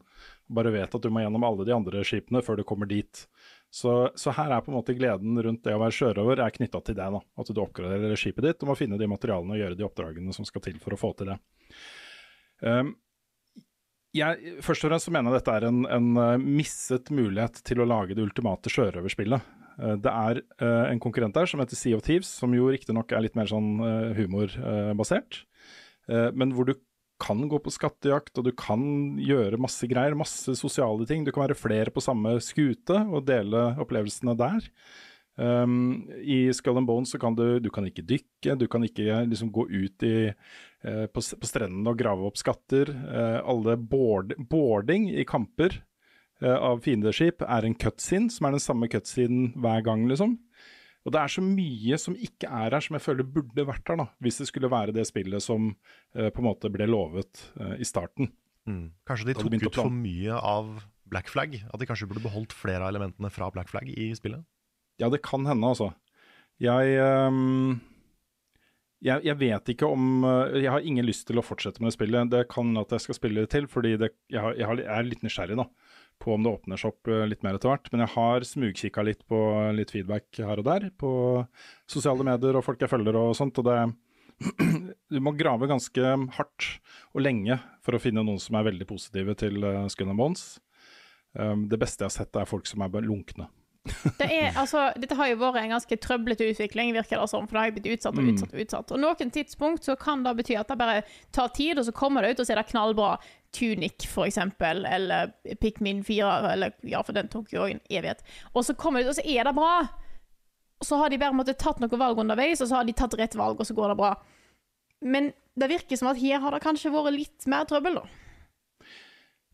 Bare vet at du må gjennom alle de andre skipene før du kommer dit. Så, så her er på en måte gleden rundt det å være sjørøver er knytta til deg. da, At du oppgraderer skipet ditt og må finne de materialene og gjøre de oppdragene som skal til for å få til det. Um, jeg, først og fremst så mener jeg dette er en, en eh, misset mulighet til å lage det ultimate sjørøverspillet. Eh, det er uh, en konkurrent der som heter Sea of Thieves, som jo riktignok er litt mer sånn uh, humorbasert, Uh, men hvor du kan gå på skattejakt, og du kan gjøre masse greier, masse sosiale ting. Du kan være flere på samme skute og dele opplevelsene der. Um, I Skull and Bones så kan du, du kan ikke dykke, du kan ikke liksom gå ut i, eh, på, på strendene og grave opp skatter. Eh, alle board, boarding i kamper eh, av fiendeskip er en cutscene, som er den samme cutscenen hver gang, liksom. Og det er så mye som ikke er her, som jeg føler burde vært her, da, hvis det skulle være det spillet som eh, på en måte ble lovet eh, i starten. Mm. Kanskje de tok ut for mye av Black Flag? At de kanskje burde beholdt flere av elementene fra Black Flag i spillet? Ja, det kan hende, altså. Jeg, um, jeg Jeg vet ikke om eh, Jeg har ingen lyst til å fortsette med det spillet. Det kan at jeg skal spille det til, fordi det, jeg, har, jeg, har, jeg er litt nysgjerrig da, på om det åpner seg opp eh, litt mer etter hvert. Men jeg har smugkikka litt på litt feedback her og der, på sosiale medier og folk jeg følger og sånt. og det du må grave ganske hardt og lenge for å finne noen som er veldig positive til uh, Skull and Bones. Um, det beste jeg har sett, er folk som er lunkne. Det er, altså, dette har jo vært en ganske trøblete utvikling, virker det som. For det har blitt utsatt og Mm. utsatt og utsatt. Og noen tidspunkt så kan det bety at det bare tar tid, og så kommer det ut, og så er det knallbra. Tunic, for eksempel, eller Pikmin 4, eller ja, for den tok jo en evighet. Og så kommer det og så er det bra. Og så har de bare måtte, tatt noen valg underveis, og så har de tatt rett valg, og så går det bra. Men det virker som at her har det kanskje vært litt mer trøbbel, da.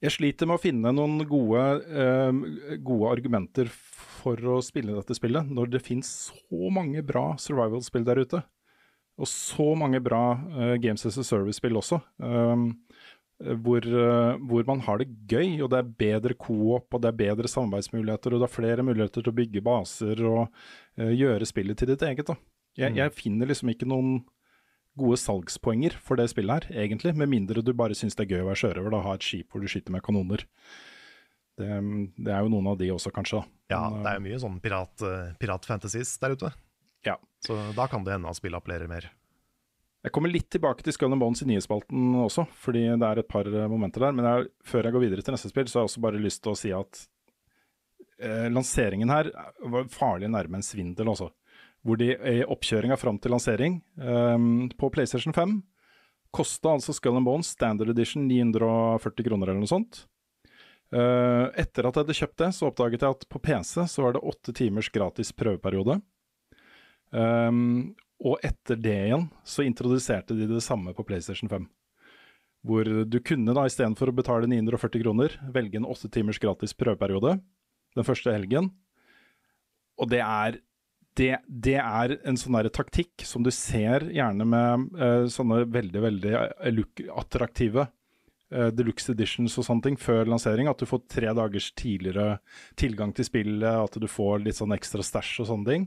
Jeg sliter med å finne noen gode, eh, gode argumenter for å spille dette spillet, når det finnes så mange bra survival-spill der ute. Og så mange bra eh, Games as a Service-spill også. um, hvor, eh, hvor man har det gøy, og det er bedre co-op, og det er bedre samarbeidsmuligheter, og det er flere muligheter til å bygge baser og uh, gjøre spillet til ditt eget. Jeg, Mm. jeg finner liksom ikke noen gode salgspoenger for det spillet her, egentlig. Med mindre du bare syns det er gøy å være sjørøver, og ha et skip hvor du skyter med kanoner. Det, det er jo noen av de også, kanskje. da. Ja, det er jo mye sånn pirat, eh, piratfantasies der ute. Ja. Så da kan det hende at spillet appellerer mer. Jeg kommer litt tilbake til Skull and Bones i nyhetsspalten også, fordi det er et par eh, momenter der. Men jeg, før jeg går videre til neste spill, så har jeg også bare lyst til å si at eh, lanseringen her var farlig nærme en svindel, altså. Hvor de i oppkjøringa fram til lansering eh, på PlayStation 5 kosta altså Skull and Bones Standard Edition 940 kroner eller noe sånt. Eh, etter at jeg hadde kjøpt det, så oppdaget jeg at på PC så var det åtte timers gratis prøveperiode. Um, og etter det igjen så introduserte de det samme på PlayStation 5. Hvor du kunne da istedenfor å betale 940 kroner, velge en åtte timers gratis prøveperiode den første helgen. Og det er, det, det er en sånn der taktikk som du ser gjerne med uh, sånne veldig, veldig eh, attraktive uh, deluxe editions og sånne ting før lansering. At du får tre dagers tidligere tilgang til spillet, at du får litt sånn ekstra stæsj og sånne ting.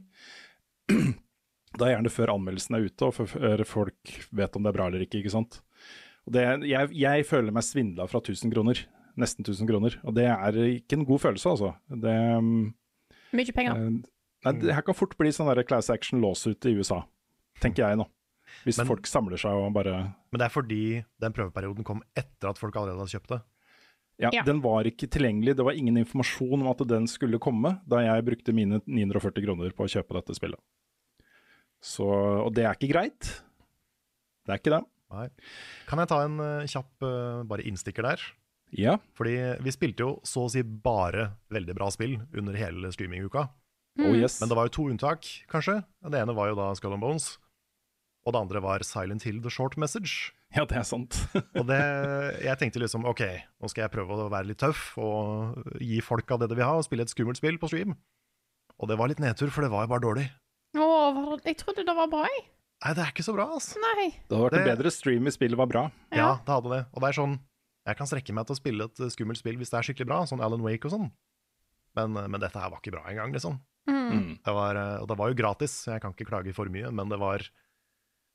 Da er gjerne før anmeldelsen er ute, og før folk vet om det er bra eller ikke. ikke sant? Og det, jeg, jeg føler meg svindla fra 1000 kroner. Nesten 1000 kroner. Og det er ikke en god følelse, altså. Det, Mye penger. eh, nei, det her kan fort bli sånn der class action lawsuit i USA, tenker jeg nå. Hvis Men- folk samler seg og bare Men det er fordi den prøveperioden kom etter at folk allerede hadde kjøpt det. ja, Ja. Den var ikke tilgjengelig, det var ingen informasjon om at den skulle komme da jeg brukte mine 940 kroner på å kjøpe dette spillet. Så, og det er ikke greit. Det er ikke det. Nei. Kan jeg ta en eh, kjapp eh, bare innstikker der? Ja. Fordi vi spilte jo så å si bare veldig bra spill under hele streaminguka. Oh yes. Men det var jo to unntak, kanskje. Det ene var jo da Skull and Bones. Og det andre var Silent Hill The Short Message. Ja, det er sant. Og det, jeg tenkte liksom OK, nå skal jeg prøve å være litt tøff og gi folk av det de vil ha, og spille et skummelt spill på stream. Og det var litt nedtur, for det var jo bare dårlig. Å, jeg trodde det var bra, jeg. Nei, det er ikke så bra, altså. Nei. Det hadde vært en bedre stream hvis spillet var bra. Ja, Ja. det hadde det. Og det er sånn Jeg kan strekke meg til å spille et eh, skummelt spill hvis det er skikkelig bra, sånn Alan Wake og sånn. Men, eh, men dette her var ikke bra engang, liksom. Mm. Det var, eh, og det var jo gratis, så jeg kan ikke klage for mye, men det var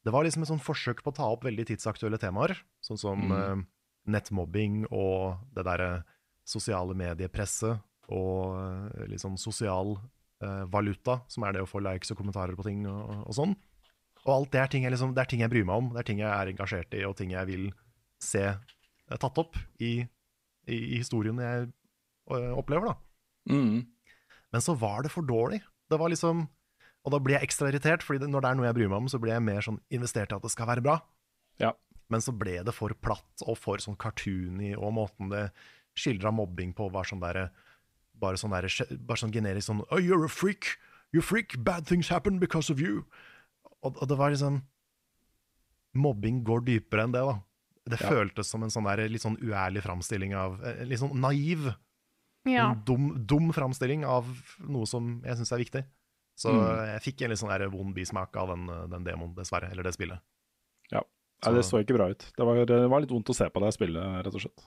Det var liksom et sånn forsøk på å ta opp veldig tidsaktuelle temaer, sånn som Mm. uh, nettmobbing og det derre sosiale mediepresset og uh, sånn sosial eh, valuta, som er det å få likes og kommentarer på ting og, og sånn. Og alt det er, ting jeg liksom, det er ting jeg bryr meg om, det er ting jeg er engasjert i, og ting jeg vil se eh, tatt opp i, i, i historien jeg eh, opplever, da. Mm. Men så var det for dårlig. Det var liksom Og da blir jeg ekstra irritert, Fordi det, når det er noe jeg bryr meg om, så blir jeg mer sånn investert i at det skal være bra. Ja. Men så ble det for platt og for sånn cartoony, og måten det skildra mobbing på, var sånn derre Bare sånn der, Bare sånn generisk sånn oh, You're a freak! You're a freak! Bad things happen because of you! Og, og det var liksom Mobbing går dypere enn det, da. Det Ja. føltes som en sånn der litt sånn uærlig framstilling av eh, Litt sånn naiv Ja. en dum, dum framstilling av noe som jeg syns er viktig. Så Mm. jeg fikk en litt sånn vond bismak av den, den demoen, dessverre. Eller det spillet. Ja. Nei, det så ikke bra ut. Det var, det var litt vondt å se på det spillet, rett og slett.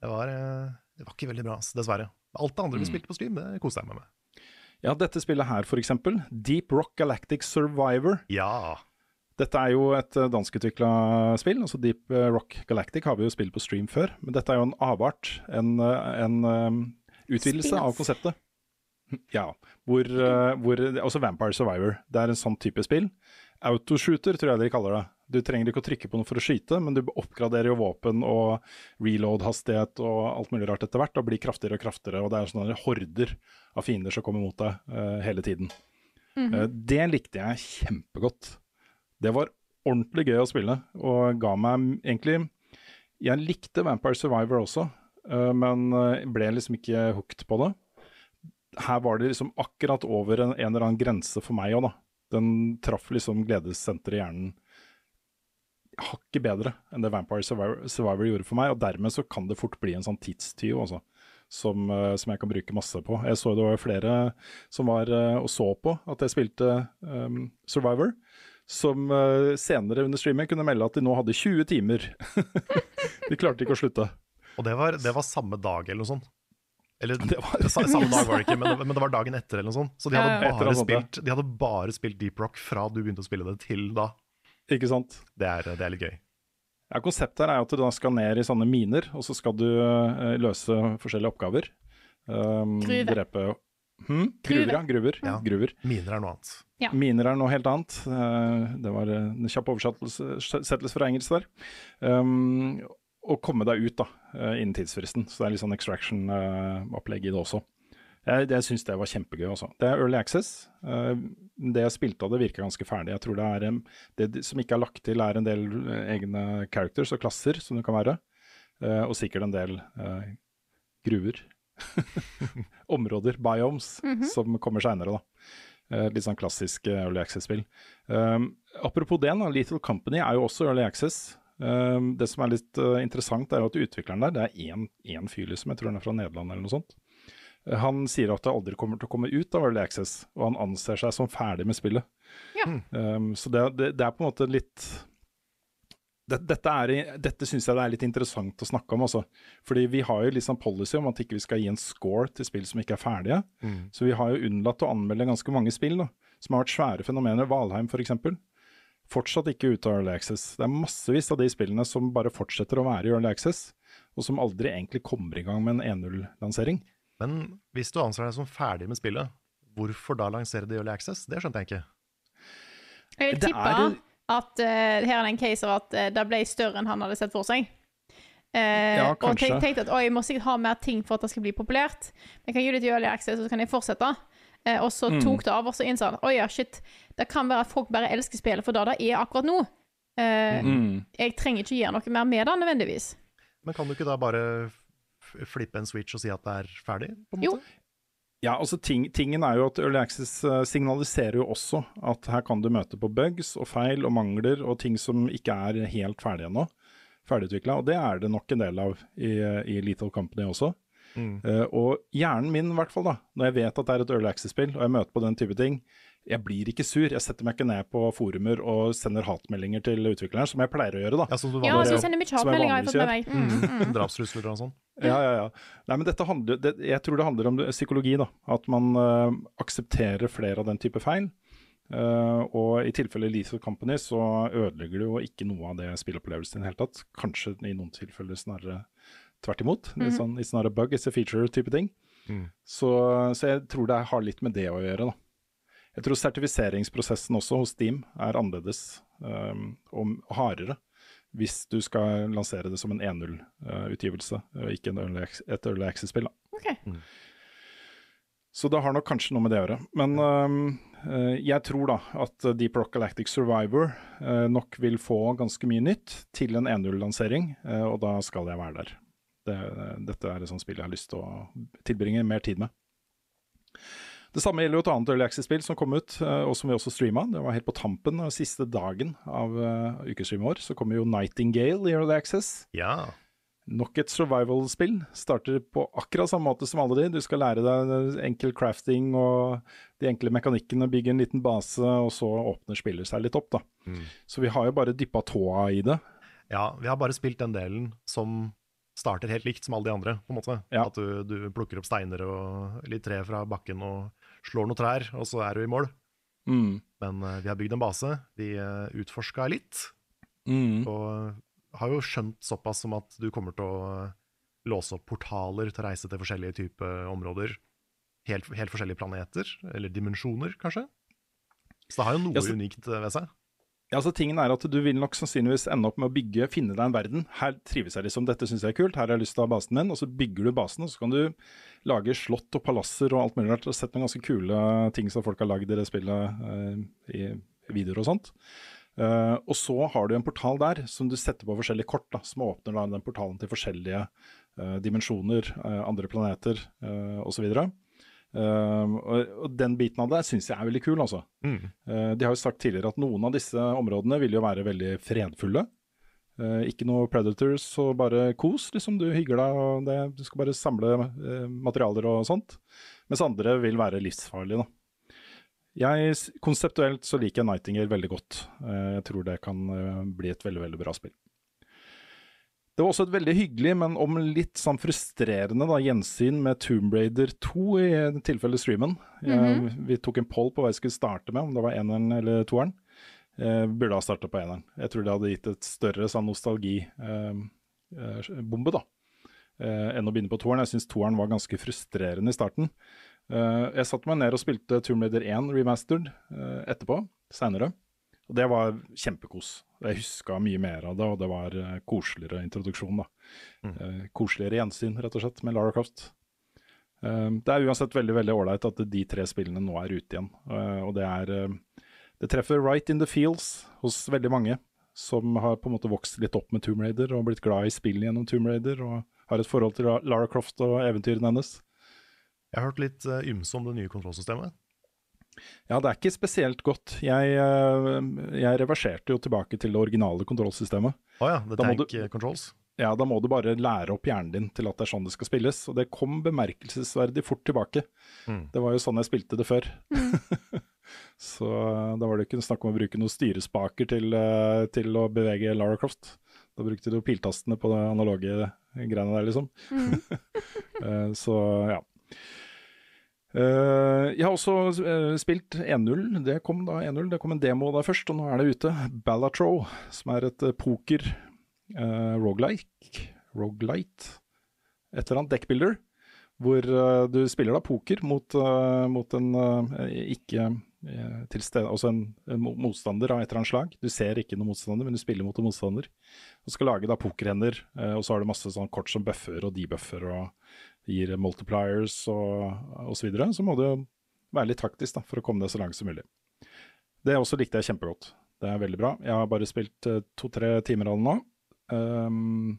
Det var, eh, det var ikke veldig bra, dessverre. Alt det andre vi Mm. spilte på stream, det koste jeg meg med. Ja, dette spillet her, for eksempel. Deep Rock Galactic Survivor. Ja. Dette er jo et eh, danskutvikla spill. altså Deep eh, Rock Galactic har vi jo spilt på stream før. Men dette er jo en avart. En, eh, en utvidelse av konseptet. Ja. Hvor, hvor Altså Vampire Survivor. Det er en sånn type spill. Autoshooter, tror jeg dere kaller det. Du trenger ikke å trykke på noe for å skyte, men du oppgraderer jo våpen og reload-hastighet og alt mulig rart etter hvert, og blir kraftigere og kraftigere. Og det er sånne horder av fiender som kommer mot deg uh, hele tiden. Eh, det likte jeg kjempegodt. Det var ordentlig gøy å spille, og ga meg egentlig Jeg likte Vampire Survivor også, uh, men ble liksom ikke hooked på det. Her var det liksom akkurat over en, en eller annen grense for meg òg, da. Den traff liksom gledessenteret i hjernen hakket bedre enn det Vampire Survivor, Survivor gjorde for meg, og dermed så kan det fort bli en sånn tidstyv også. Som, eh, som jeg kan bruke masse på. Jeg så det var flere som var eh, og så på at jeg spilte um, Survivor, som eh, senere under streaming kunne melde at de nå hadde 20 timer. de klarte ikke å slutte. Og det var, det var samme dag eller noe sånt. Eller Det var- samme dag var det ikke, men, men det var dagen etter eller noe sånt. Så de hadde, bare spilt, de hadde bare spilt Deep Rock fra du begynte å spille det, til da. Ikke sant? Det er, det er litt gøy. Ja, Konseptet her er at du da skal ned i sånne miner, og så skal du uh, løse forskjellige oppgaver. Um, Gruve. Drepe hm? Gruve. Gruver, ja. Gruver. Ja. Gruver. Miner er noe annet. Ja. Miner er noe helt annet. Uh, det var en kjapp oversettelse fra engelsk der. Um, og komme deg ut da, eh, innen tidsfristen. Så det er litt sånn extraction-opplegg i det også. Jeg, jeg syns det var kjempegøy. Også. Det er early access. Eh, det jeg spilte av det, virka ganske ferdig. Jeg tror det er Det som ikke er lagt til, er en del eh, egne characters og klasser som det kan være. Eh, og sikkert en del gruver. Områder, biomes, som kommer seinere, da. Litt sånn klassisk early access-spill. Apropos det, da, Little Company er jo også early access. Det som er litt interessant, er jo at utvikleren der, det er én fyr, liksom, jeg tror han er fra Nederland eller noe sånt. Han sier at det aldri kommer til å komme ut av Early Access, og han anser seg som ferdig med spillet. Ja. Um, så det, det, det er på en måte litt det, Dette, er, dette syns jeg det er litt interessant å snakke om, altså. Fordi vi har jo sånn policy om at ikke vi skal gi en score til spill som ikke er ferdige. Så vi har jo unnlatt å anmelde ganske mange spill da, som har vært svære fenomener. Valheim f.eks. Fortsatt ikke ute av Early Access. Det er massevis av de spillene som bare fortsetter å være i Early Access, og som aldri egentlig kommer i gang med en 1.0-lansering. Men hvis du anser deg som ferdig med spillet, hvorfor da lansere det i Early Access? Det skjønte jeg ikke. Jeg Det tipper er- at uh, her er det en case av at uh, det ble større enn han hadde sett for seg. Uh, Ja, og tenk, tenkte at oi, jeg må sikkert ha mer ting for at det skal bli populært. Jeg kan gi det til Early Access, og så kan jeg fortsette. Uh, og så Mm. tok det av, og så innså han oi ja, shit, det kan være at folk bare elsker spillet for det det er akkurat nå. Uh, Mm. Jeg trenger ikke gjøre noe mer med det nødvendigvis. Men kan du ikke da bare flippe en switch og si at det er ferdig? på en Jo. måte? Ja, altså ting, tingen er jo at Early Access eh, signaliserer jo også at her kan du møte på bugs og feil og mangler og ting som ikke er helt ferdig ennå. Ferdigutvikla. Og det er det nok en del av i, i Lethal Company også. Mm. Uh, og hjernen min, i hvert fall, da, når jeg vet at det er et Early Access-spill, og jeg møter på den type ting, jeg blir ikke sur. Jeg setter meg ikke ned på forumer og sender hatmeldinger til utvikleren, som jeg pleier å gjøre, da. Ja, som du Ja, så sender mye hatmeldinger, jeg har fått med meg. Mm, mm. Drapstrusler og sånn. Ja, ja, ja. Nei, men dette handler, det, jeg tror det handler om psykologi, da. At man uh, aksepterer flere av den type feil. Uh, og i tilfelle Lethal Company så ødelegger det jo ikke noe av det spillopplevelsen i det hele tatt. Kanskje i noen tilfeller snarere tvert imot. Litt sånn, It's not a bug, it's a feature-type ting. Mm. Så, så jeg tror det har litt med det å gjøre, da. Jeg tror sertifiseringsprosessen også hos Steam er annerledes um, og hardere hvis du skal lansere det som en 1.0-utgivelse, og ikke en early, et Early Access-spill. Okay. Mm. Så det har nok kanskje noe med det å gjøre. Men um, eh, jeg tror da at Deep Rock Galactic Survivor eh, nok vil få ganske mye nytt til en 1.0-lansering, eh, og da skal jeg være der. Det, dette er et sånt spill jeg har lyst til å tilbringe mer tid med. Det samme gjelder jo et annet Early Access-spill som kom ut, eh, og som vi også streama. Det var helt på tampen, siste dagen av uh, ukestreamet vår, så kommer jo Nightingale i Early Access. Ja. Nok et survival-spill. Starter på akkurat samme måte som alle de. Du skal lære deg enkel crafting og de enkle mekanikkene, bygge en liten base, og så åpner spillet seg litt opp, da. Så vi har jo bare dyppa tåa i det. ja, vi har bare spilt den delen som, starter helt likt som alle de andre. på en måte. Ja. At du, du plukker opp steiner og litt tre fra bakken og slår noen trær, og så er du i mål. Mm. Men uh, vi har bygd en base. Vi uh, utforska litt, Mm. og har jo skjønt såpass som at du kommer til å eh, låse opp portaler til å reise til forskjellige typer områder. Helt, helt forskjellige planeter, eller dimensjoner, kanskje. Så det har jo noe Ja, så- unikt eh, ved seg. Ja, altså tingen er at Du vil nok sannsynligvis ende opp med å bygge, finne deg en verden. Her trives jeg liksom, dette syns jeg er kult, her har jeg lyst til å ha basen min. Og så bygger du basen, og så kan du lage slott og palasser og alt mulig rart. Jeg sett noen ganske kule ting som folk har lagd i det spillet eh, i videoer og sånt. Eh, og så har du en portal der som du setter på forskjellige kort, da, som åpner da den portalen til forskjellige eh, dimensjoner, eh, andre planeter uh, osv. Uh, og, og den biten av det syns jeg er veldig kul, altså. Mm. Eh, de har jo sagt tidligere at noen av disse områdene vil jo være veldig fredfulle. Eh, ikke noe predators og bare kos, liksom. Du hygger deg og det, du skal bare samle eh, materialer og sånt. Mens andre vil være livsfarlige, da. Jeg, konseptuelt så liker jeg Nightingale veldig godt. Jeg tror det kan bli et veldig, veldig bra spill. Det var også et veldig hyggelig, men om litt sånn frustrerende da, gjensyn med Tomb Raider 2 i tilfelle streamen. Jeg, vi tok en poll på hva jeg skulle starte med, om det var eneren eller toeren. Eh, burde ha starta på eneren. Jeg tror det hadde gitt et større sånn nostalgibombe, eh, bombe, da. Eh, enn å begynne på toeren. Jeg syns toeren var ganske frustrerende i starten. Eh, jeg satte meg ned og spilte Tomb Raider 1 remastered eh, etterpå, seinere. Og det var kjempekos. Jeg huska mye mer av det, og det var eh, koseligere introduksjon. da. Eh, koseligere gjensyn, rett og slett, med Lara Croft. Eh, det er uansett veldig veldig ålreit at de tre spillene nå er ute igjen. Eh, og det er eh, Det treffer right in the fields hos veldig mange som har på en måte vokst litt opp med Tomb Raider og blitt glad i spillet gjennom Tomb Raider og har et forhold til Lara Croft og eventyrene hennes. Jeg har hørt litt uh, ymse om det nye kontrollsystemet. Ja, det er ikke spesielt godt. Jeg, eh, jeg reverserte jo tilbake til det originale kontrollsystemet. Å ja, The Tank du- Controls. Ja, da må du bare lære opp hjernen din til at det er sånn det skal spilles. Og det kom bemerkelsesverdig fort tilbake. Mm. Det var jo sånn jeg spilte det før. Så eh, da var det ikke snakk om å bruke noen styrespaker til, eh, til å bevege Lara Croft. Da brukte du piltastene på det analoge greiene der, liksom. Mm. Så ja. Eh, jeg har også uh, spilt 1.0. Det kom da 1.0. Det kom en demo der først, og nå er det ute. Balatro, som er et uh, poker uh, rogelike. Rogelite. Et eller annet deckbuilder. Hvor du spiller da poker mot, mot en ikke uh, til stede, altså en, en motstander av et eller annet slag. Du ser ikke noen motstander, men du spiller mot en motstander. Du skal lage da pokerhender, og så har du masse sånn kort som buffer og debuffer og gir multipliers og, osv., så. Så må du være litt taktisk da, for å komme deg så langt som mulig. Det også likte jeg kjempegodt. Det er veldig bra. Jeg har bare spilt eh, to-tre timer av det nå. Um,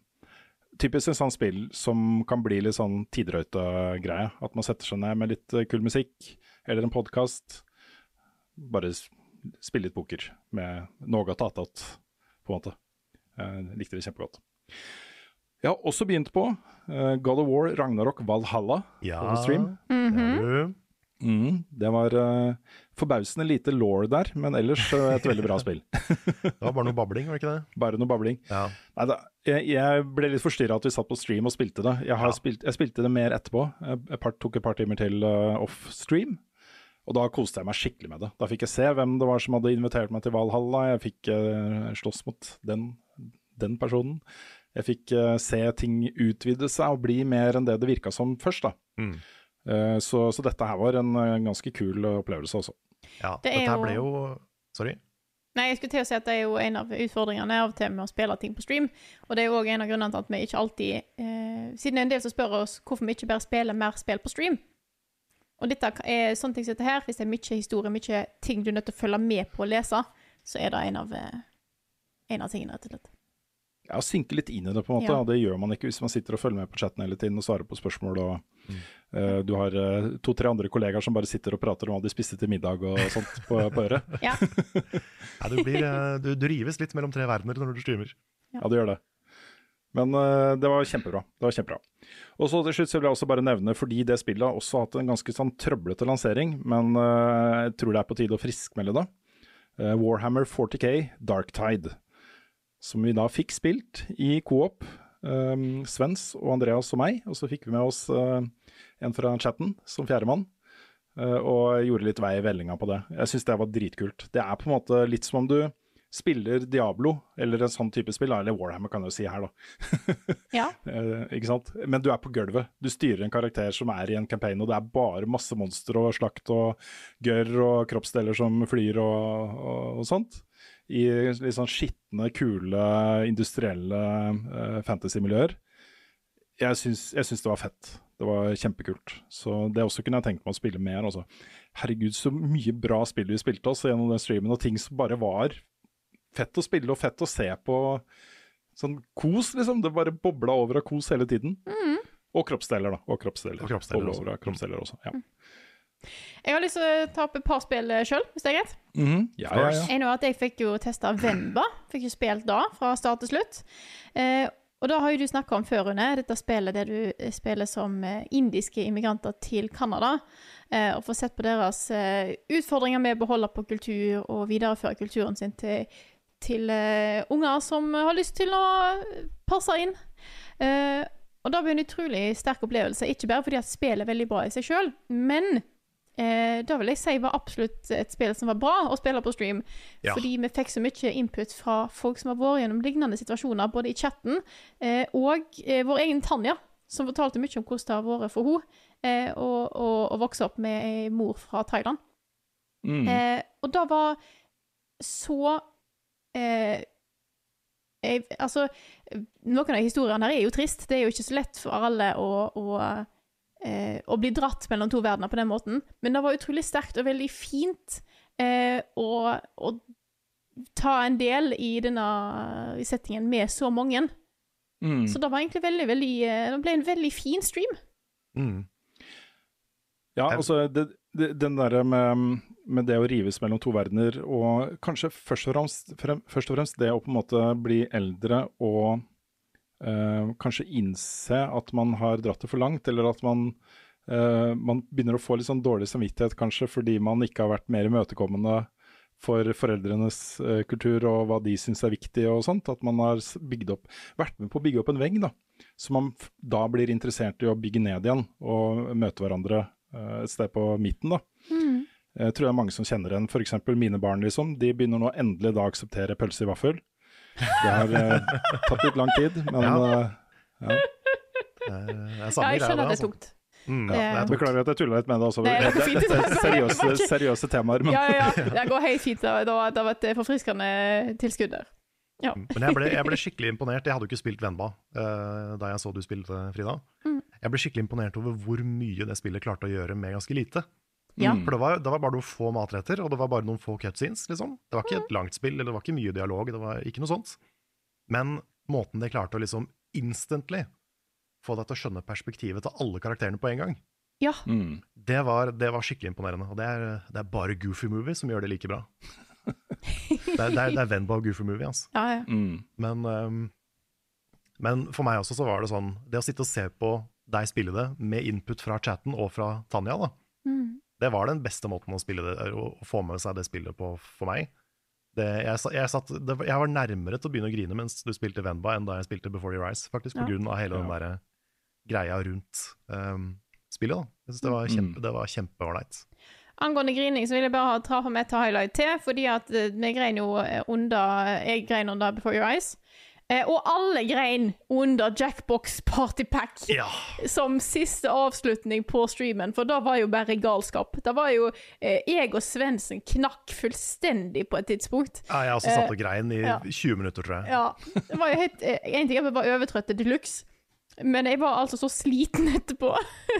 typisk en sånn spill som kan bli litt sånn tidrøyte-greie. At man setter seg ned med litt eh, kul musikk eller en podkast. Bare spille litt poker med noe attåt, på en måte. Jeg likte det kjempegodt. Jeg har også begynt på uh, God of War Ragnarok Valhalla Ja, på stream. det -hmm. Mm, det var uh, forbausende lite law der, men ellers uh, et veldig bra spill. Det var bare noe babling, var det ikke det? Bare noe babling. Ja. Neida, jeg, jeg ble litt forstyrra at vi satt på stream og spilte det. Jeg, har Ja. spilt, jeg spilte det mer etterpå. Jeg, part, tok et par timer til uh, off stream. Og da koste jeg meg skikkelig med det. Da fikk jeg se hvem det var som hadde invitert meg til Valhalla. Jeg fikk uh, slåss mot den, den personen. Jeg fikk uh, se ting utvide seg og bli mer enn det det virka som først. da. Mm. Uh, så, så dette her var en, en ganske kul eh, opplevelse også. ja. Det Dette her jo- ble jo Sorry. Nei, jeg skulle til å si at det er jo en av utfordringene av og til med å spille ting på stream. Og det er òg en av grunnene til at vi ikke alltid eh, Siden det er en del som spør oss hvorfor vi ikke bare spiller mer spill på stream. Og dette er sånne ting som dette her, hvis det er mye historie, mye ting du er nødt til å følge med på å lese, så er det en av, eh, en av tingene, rett og slett. Ja, sinke litt inn i det, på en måte. Ja. Det gjør man ikke hvis man sitter og følger med på chatten hele tiden og svarer på spørsmål. og Mm. eh, Du har uh, to-tre andre kollegaer som bare sitter og prater om hva de spiste til middag og sånt på, på øret. Ja. Ja, du, blir, eh, du, du rives litt mellom tre verdener når du streamer. Ja, du gjør det. Men det var kjempebra. Det var kjempebra. Og så til slutt så vil jeg også bare nevne, fordi det spillet har også hatt en ganske sånn trøblete lansering, men jeg tror det er på tide å friskmelde det. Warhammer 40K Darktide. Som vi da fikk spilt i coop Um, Svens og Andreas og meg. Og så fikk vi med oss uh, en fra chatten som fjerdemann. Uh, og gjorde litt vei i vellinga på det. Jeg syns det var dritkult. Det er på en måte litt som om du spiller Diablo, eller en sånn type spill, eller Warhammer kan jeg jo si her, da. Ja. uh, ikke sant? Men du er på gulvet. Du styrer en karakter som er i en campaign, og det er bare masse monstre og slakt og gørr og kroppsdeler som flyr og, og, og sånt. I litt sånn skitne, kule, industrielle uh, fantasy-miljøer. Jeg syns, jeg syns det var fett. Det var kjempekult. Så det også kunne jeg tenkt meg å spille mer. Også. Herregud, så mye bra spill vi spilte oss gjennom den streamen, og ting som bare var fett å spille og fett å se på. Sånn kos, liksom. Det bare bobla over av kos hele tiden. Og kroppsdeler, da. Og kroppsdeler. Og kroppsdeler Bobla også. over av kroppsdeler også. Ja. Jeg har lyst til å ta opp et par spill sjøl, hvis det er greit. Mhm. ja, ja, ja. En av at jeg fikk jo testa Vemba. Fikk jo spilt da, fra start til slutt. Eh, og da har jo du snakka om før, Rune, dette spillet der du eh, spiller som eh, indiske immigranter til Canada. Eh, og får sett på deres eh, utfordringer med å beholde på kultur og videreføre kulturen sin til, til eh, unger som har lyst til å passe inn. Eh, og da blir det en utrolig sterk opplevelse, ikke bare fordi at spillet er veldig bra i seg sjøl, men eh, da vil jeg si var absolutt et spill som var bra å spille på stream. Ja. Fordi vi fikk så mye input fra folk som har vært gjennom lignende situasjoner, både i chatten eh, og eh, vår egen Tanja, som fortalte mye om hvordan det har vært for henne eh, å, vokse opp med ei mor fra Thailand. Mm. Eh, og det var så eh, jeg, Altså, noen av historiene her er jo trist. Det er jo ikke så lett for alle å, å, eh, å bli dratt mellom to verdener på den måten. Men det var utrolig sterkt og veldig fint eh, å, å ta en del i denne i settingen med så mange. Mm. Så det var egentlig veldig, veldig eh, Det ble en veldig fin stream. Mm. Ja, altså det, det, den derre med, med det å rives mellom to verdener, og kanskje først og fremst, frem, først og fremst det å på en måte bli eldre og eh, kanskje innse at man har dratt det for langt, eller at man, uh, man begynner å få litt sånn dårlig samvittighet kanskje fordi man ikke har vært mer imøtekommende for foreldrenes uh, kultur og hva de syns er viktig og sånt. At man har opp, vært med på å bygge opp en vegg, da. Så man da blir interessert i å bygge ned igjen og møte hverandre et sted på midten, da. Jeg tror det er mange som kjenner igjen. F.eks. mine barn, liksom. De begynner nå endelig da å akseptere pølse i vaffel. Det har uh, tatt litt lang tid, men Ja. eh, Det er, det er Ja, jeg skjønner at det er tungt. Mm, ja, det er tungt. Beklager at jeg tulla litt med det. også. Nei, det fint. det er seriøse, seriøse temaer. Men Ja, ja, ja. Det går helt fint. Det var, et forfriskende tilskudd der. Ja. Men jeg ble, jeg ble skikkelig imponert. Jeg hadde jo ikke spilt Venba uh, da jeg så du spilte, Frida. Mm. Jeg ble skikkelig imponert over hvor mye det spillet klarte å gjøre med ganske lite. Ja. Mm. For det var, det var bare noen få matretter, og det var bare noen få cutscenes. Liksom. Det var ikke et langt spill, eller det var ikke mye dialog, det var ikke noe sånt. Men måten de klarte å liksom instantly få deg til å skjønne perspektivet til alle karakterene på en gang, Ja. mm. det var, det var skikkelig imponerende. Og det er, det er bare Goofy Movie som gjør det like bra. det, er, det, er, det er Venba og Goofy Movie, altså. Ja, ja. Mm. Men, um, men for meg også så var det sånn Det å sitte og se på deg spille det med input fra chatten og fra Tanja, da, Mm. Det var den beste måten å det å, få med seg det spillet på for meg. Det, jeg, jeg, satt, det, var- jeg var nærmere til å begynne å grine mens du spilte Venba enn da jeg spilte Before You Rise, faktisk, på Ja. grunn av hele den der greia rundt um, spillet. da. Jeg synes det var kjempe, Mm. det var kjempeålreit. Angående grining så vil jeg bare ha- ta med et highlight til, fordi at eh, vi grein jo eh, under Jeg grein under Before Your Eyes. Eh, og alle grein under Jackbox Party Pack Ja. som siste avslutning på streamen, for da var jo bare galskap. Da var jo eh, jeg og Svendsen knakk fullstendig på et tidspunkt. Ja, jeg også satt og grein i ja. 20 minutter, tror jeg. Ja, det var jo helt eh, En ting er at jeg var overtrøtt de luxe, men jeg var altså så sliten etterpå.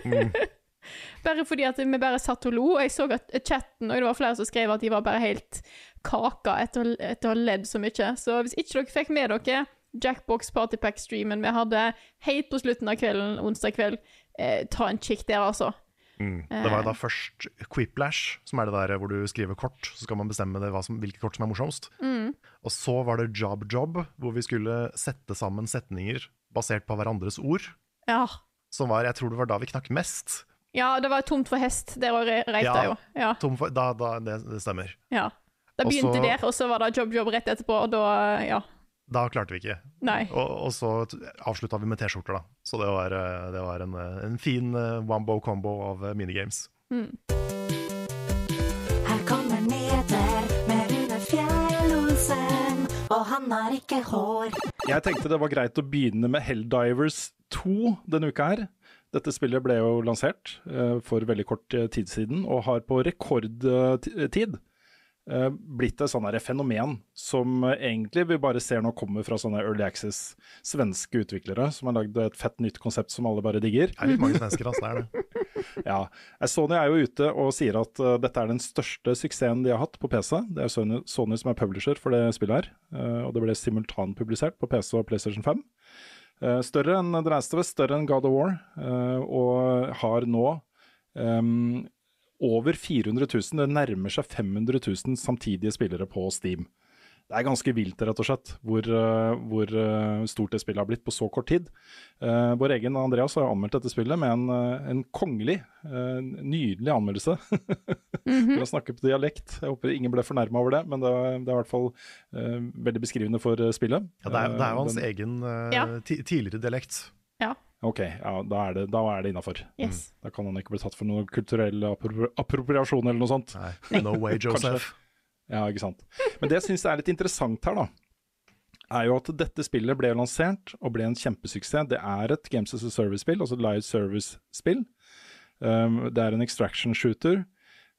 Mm. bare fordi at vi bare satt og lo, og jeg så at chatten, og det var flere som skrev at de var bare helt kaka etter, etter å ha ledd så mye. Så hvis ikke dere fikk med dere Jackbox Partypack-streamen vi hadde helt på slutten av kvelden, onsdag kveld, eh, ta en kikk der, altså. Mm. Det var da først Quiplash, som er det der hvor du skriver kort, så skal man bestemme det, som, hvilke kort som er morsomst. Og så var det Job Job, hvor vi skulle sette sammen setninger basert på hverandres ord. Ja. Som var, jeg tror det var da vi knakk mest. ja, det var tomt for hest, der og reiste Ja. jo. Ja. Tom for, da, da, det, det stemmer. ja. Da begynte Også, der, og så var det Job Job rett etterpå, og da, ja. Da klarte vi ikke. Nei. Og, og så avslutta vi med T-skjorter, da. Så det var, eh, det var en, eh, en fin wambo wombo-combo av minigames. minigames. Her kommer nyheter med Rune Fjell-Olsen, og han har ikke hår. Jeg tenkte det var greit å begynne med Helldivers 2 denne uka her. Dette spillet ble jo lansert eh, for veldig kort eh, tid siden, og har på rekordtid eh, blitt et sånn fenomen som eh, egentlig vi bare ser nå kommer fra sånne Early Access svenske utviklere som har lagd et fett nytt konsept som alle bare digger. Det er litt mange svensker, altså. Det er det. Ja, eh, Sony er jo ute og sier at uh, dette er den største suksessen de har hatt på PC. Det er Sony, Sony som er publisher for det spillet her, uh, og det ble simultanpublisert på PC og PlayStation 5. Uh, større enn The Last of Us, større enn God of War, eh, og har nå ehm, over 400 000. Det nærmer seg 500 000 samtidige spillere på Steam. Det er ganske vilt, rett og slett, hvor, eh, hvor eh, stort det spillet har blitt på så kort tid. Uh, vår egen Andreas har anmeldt dette spillet med en, en kongelig, uh, nydelig anmeldelse. Vi For å snakke på dialekt. Jeg håper ingen ble fornærma over det, men det, er- det er i hvert fall uh, veldig beskrivende for spillet. Ja, det, er, det er jo hans den- egen Ja. ti tidligere dialekt. Ja. Ok, ja, da er det, da er det innafor. Yes. Da kan han ikke bli tatt for noe kulturell appro appropriasjon eller noe sånt. Nei, no way, Joseph. Ja, ikke sant. Men det jeg syns er litt interessant her, da, er jo at dette spillet ble lansert og ble en kjempesuksess. Det er et Games as a Service-spill, altså live service-spill. Um, det er en extraction shooter.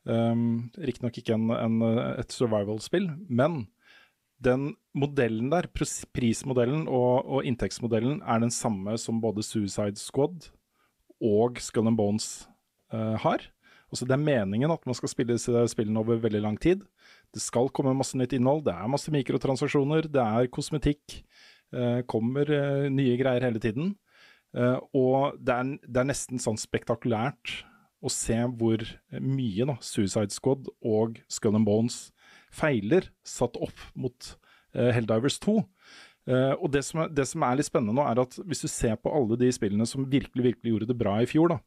Um, Riktignok ikke en, en, et survival-spill, men den modellen der, prismodellen og, og inntektsmodellen, er den samme som både Suicide Squad og Skull and Bones uh, har. Altså Det er meningen at man skal spille disse spillene over veldig lang tid. Det skal komme masse nytt innhold, det er masse mikrotransaksjoner, det er kosmetikk. Uh, kommer uh, nye greier hele tiden. Og det er, det er nesten sånn spektakulært å se hvor mye da, Suicide Squad og Skull and Bones feiler, satt opp mot eh, Helldivers 2. Eh, og det som, er, det som er litt spennende nå, er at hvis du ser på alle de spillene som virkelig virkelig gjorde det bra i fjor, da,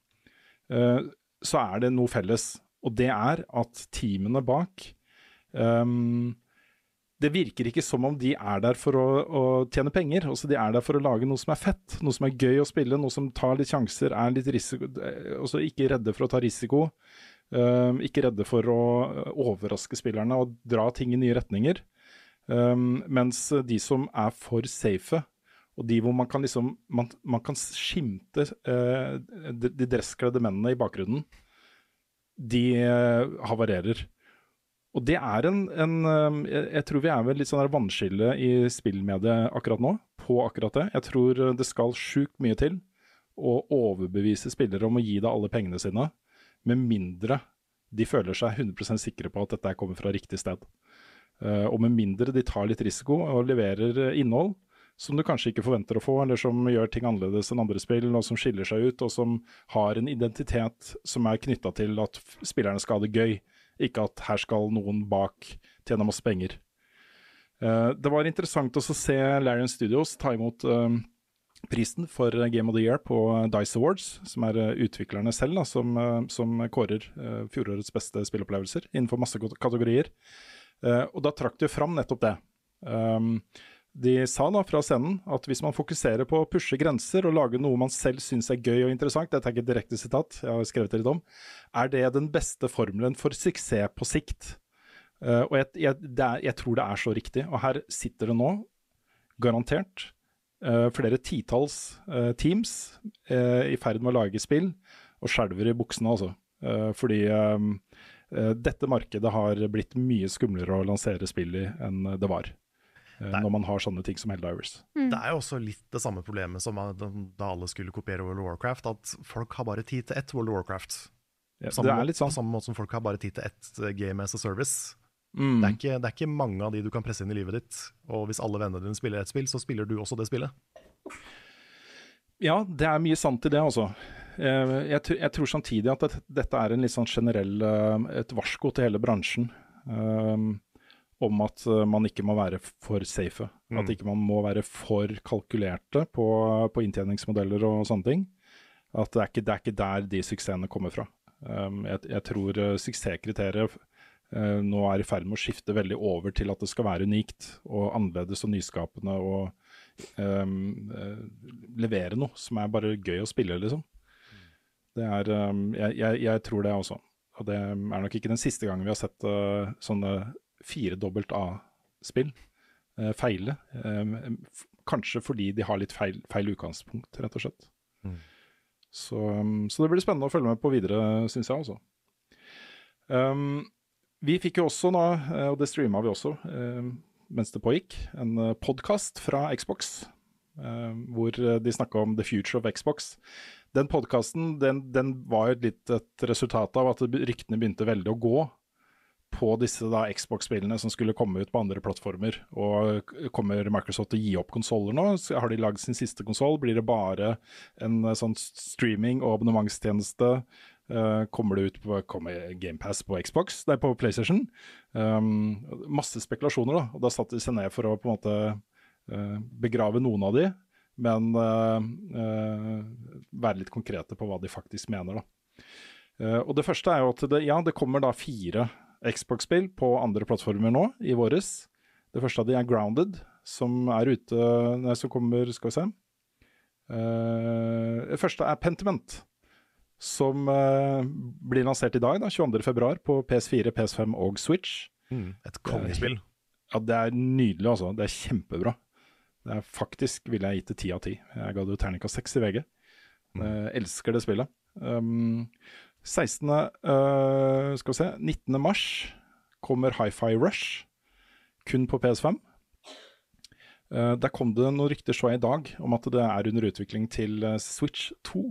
eh, så er det noe felles. Og det er at teamene bak um, Det virker ikke som om de er der for å, å tjene penger. Også De er der for å lage noe som er fett, noe som er gøy å spille, noe som tar litt sjanser, er litt risiko Også ikke redde for å ta risiko. Ehm, ikke redde for å overraske spillerne og dra ting i nye retninger. Um, mens de som er for safe, og de hvor man kan liksom Man, man kan skimte uh, de, de dresskledde mennene i bakgrunnen, de uh, havarerer. Og det er en, en uh, jeg, tror vi er ved litt sånn vannskille i spillmediet akkurat nå, på akkurat det. Jeg tror eh, det skal sjukt mye til å overbevise spillere om å gi deg alle pengene sine, med mindre de føler seg 100 sikre på at dette kommer fra riktig sted. Eh, og med mindre de tar litt risiko og leverer eh, innhold som du kanskje ikke forventer å få, eller som gjør ting annerledes enn andre spill, og som skiller seg ut, og som har en identitet som er knytta til at spillerne skal ha det gøy, ikke at her skal noen bak tjene masse penger. Eh, det var interessant å se Larian Studios ta imot prisen for Game of the Year på Dice Awards, som er eh, utviklerne selv da, som, eh, som kårer eh, fjorårets beste spillopplevelser innenfor masse kategorier. Eh, og da trakk de fram nettopp det. Um, de sa da fra scenen at hvis man fokuserer på å pushe grenser og lage noe man selv syns er gøy og interessant, dette er ikke et direkte sitat, jeg har skrevet det litt om, er det den beste formelen for suksess på sikt. Eh, og jeg, jeg, er, jeg tror det er så riktig. Og her sitter det nå, garantert, eh, flere titalls eh, teams eh, i ferd med å lage spill, og skjelver i buksene, altså. Eh, fordi eh, eh, dette markedet har blitt mye skumlere å lansere spill i enn det var. eh, når man har sånne ting som Helldivers. Det er jo også litt det samme problemet som da alle skulle kopiere World of Warcraft, at folk har bare tid til ett World of Warcraft. Ja, samme, det er litt sånn. På samme måte som folk har bare tid til ett eh, game as a service. Mm. Det, er ikke, det er ikke mange av de du kan presse inn i livet ditt, og hvis alle vennene dine spiller et spill, så spiller du også det spillet. Ja, det er mye sant i det, altså. Eh, Jeg, jeg tror samtidig at det, dette er en litt sånn generell eh, et varsko til hele bransjen. Um, om at man ikke må være for safe. Mm. At ikke man må være for kalkulerte på, på inntjeningsmodeller og sånne ting. At det er ikke, det er ikke der de suksessene kommer fra. Um, jeg, jeg tror suksesskriteriet nå er i ferd med å skifte veldig over til at det skal være unikt og annerledes og nyskapende og um, eh, levere noe som er bare gøy å spille, liksom. Det er um, jeg, jeg, jeg tror det også. Og det er nok ikke den siste gangen vi har sett uh, sånne fire dobbelt A-spill uh, feile. Um, kanskje fordi de har litt feil, feil utgangspunkt, rett og slett. Mm. Så, um, så det blir spennende å følge med på videre, syns jeg også. Um, vi fikk jo også nå, eh, og det streama vi også eh, mens det pågikk, en podkast fra Xbox. eh, hvor eh, de snakka om the future of Xbox. Den podkasten den, den var litt et resultat av at ryktene begynte veldig å gå på disse da Xbox-spillene som skulle komme ut på andre plattformer. Og kommer Microsoft til å gi opp konsoller nå? Har de lagd sin siste konsoll? Blir det bare en eh, sånn streaming- og abonnementstjeneste? Eh, kommer det ut på kommer GamePass på Xbox? Nei, på PlayStation? Um, masse spekulasjoner, da. Og da satte de seg ned for å på en måte uh, begrave noen av de, men uh, være litt konkrete på hva de faktisk mener, da. Og det første er jo at det, ja, det kommer da fire Xbox-spill på andre plattformer nå i våres. Det første av de er Grounded, som er ute Nei, som kommer Skal vi se. Det første er Pentiment, som eh, blir lansert i dag, da, 22.2, på PS4, PS5 og Switch. Mm, et kongespill. Ja, det er nydelig, altså. Det er kjempebra. Det er faktisk ville jeg gitt det ti av ti. Jeg ga det jo terningkast seks i VG. Jeg elsker det spillet. Um, 16. Uh, skal vi se 19. mars kommer Hi-Fi Rush, kun på PS5. Uh, der kom det noen rykter så jeg i dag om at det er under utvikling til uh, Switch 2.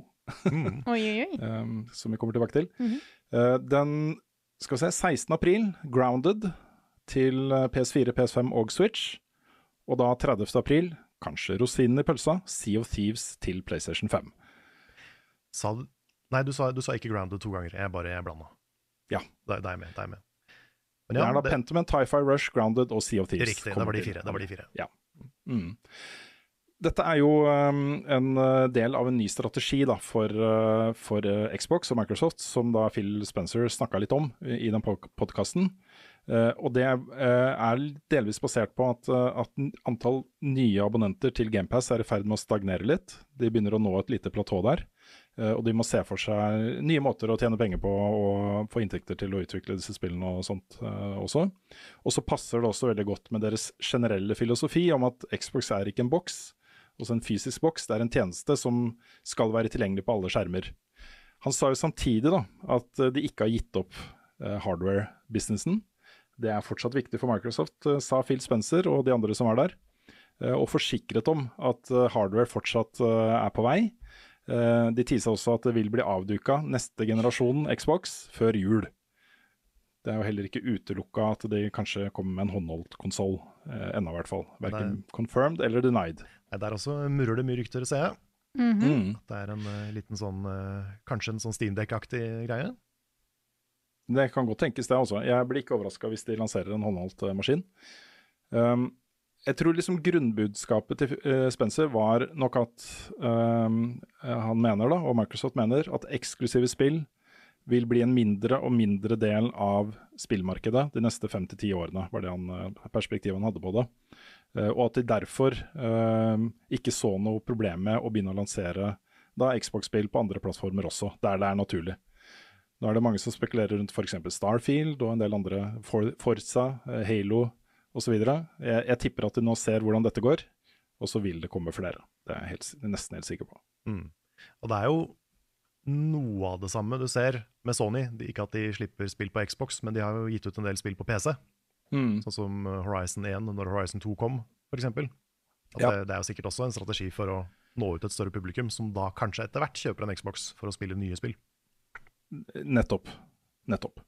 Mm. Oi, oi, oi. um, som vi kommer tilbake til. Mhm. Uh, den skal vi se, 16. april, Grounded til uh, PS4, PS5 og Switch. Og da 30. april, kanskje rosinen i pølsa, Sea of Thieves til PlayStation 5. Sa du Nei, du sa, du sa ikke Grounded to ganger. Jeg bare blanda. Ja. Det, det er med. Det er med. Men det er da det- Pentiment, Hi-Fi Rush, Grounded og Sea of Thieves. Riktig, det var de fire. Det var de fire. Ja. Mm. Dette er jo um, en uh, del av en ny strategi da, for, uh, for uh, Xbox og Microsoft, som da Phil Spencer snakka litt om i, den podkasten. og det er delvis basert på at, at antall nye abonnenter til GamePass er i ferd med å stagnere litt. De begynner å nå et lite platå der. Og de må se for seg nye måter å tjene penger på og få inntekter til å utvikle disse spillene og sånt også. Og så passer det også veldig godt med deres generelle filosofi om at Xbox er ikke en boks, også en fysisk boks. Det er en tjeneste som skal være tilgjengelig på alle skjermer. Han sa jo samtidig da at uh, de ikke har gitt opp uh, hardware-businessen. Det er fortsatt viktig for Microsoft, uh, sa Phil Spencer og de andre som var der. Og forsikret om at hardware fortsatt er på vei. Eh, De tisa også at det vil bli avduka neste generasjon Xbox før jul. Det er jo heller ikke utelukka at de kanskje kommer med en håndholdt konsoll eh, ennå, i hvert fall. Verken confirmed eller denied. Nei, Der også murrer det mye rykter, ser jeg. Mhm. Mm. At det er en uh, liten sånn uh, Kanskje en sånn Steamdeck-aktig greie. Det kan godt tenkes, det også. Jeg blir ikke overraska hvis de lanserer en håndholdt eh, maskin. Um, jeg tror liksom grunnbudskapet til uh, Spencer var nok at um, eh, han mener, da, og Microsoft mener, at eksklusive spill vil bli en mindre og mindre del av spillmarkedet de neste fem til ti årene, var det han, eh, perspektivet han hadde på det. Eh, og at de derfor eh, ikke så noe problem med å begynne å lansere Xbox-spill på andre plattformer også, der det er naturlig. Nå er det mange som spekulerer rundt f.eks. Starfield og en del andre, For Forza, eh, Halo osv. Jeg, jeg tipper at de nå ser hvordan dette går, og så vil det komme flere. Det er jeg helt, nesten helt sikker på. Mm. Og det er jo noe av det samme du ser med Sony. Ikke at de slipper spill på Xbox, men de har jo gitt ut en del spill på PC. Mm. Sånn som eh, Horizon 1 når Horizon 2 kom, f.eks. Ja. Det, det er jo sikkert også en strategi for å nå ut et større publikum, som da kanskje etter hvert kjøper en Xbox for å spille nye spill. Nettopp. Nettopp.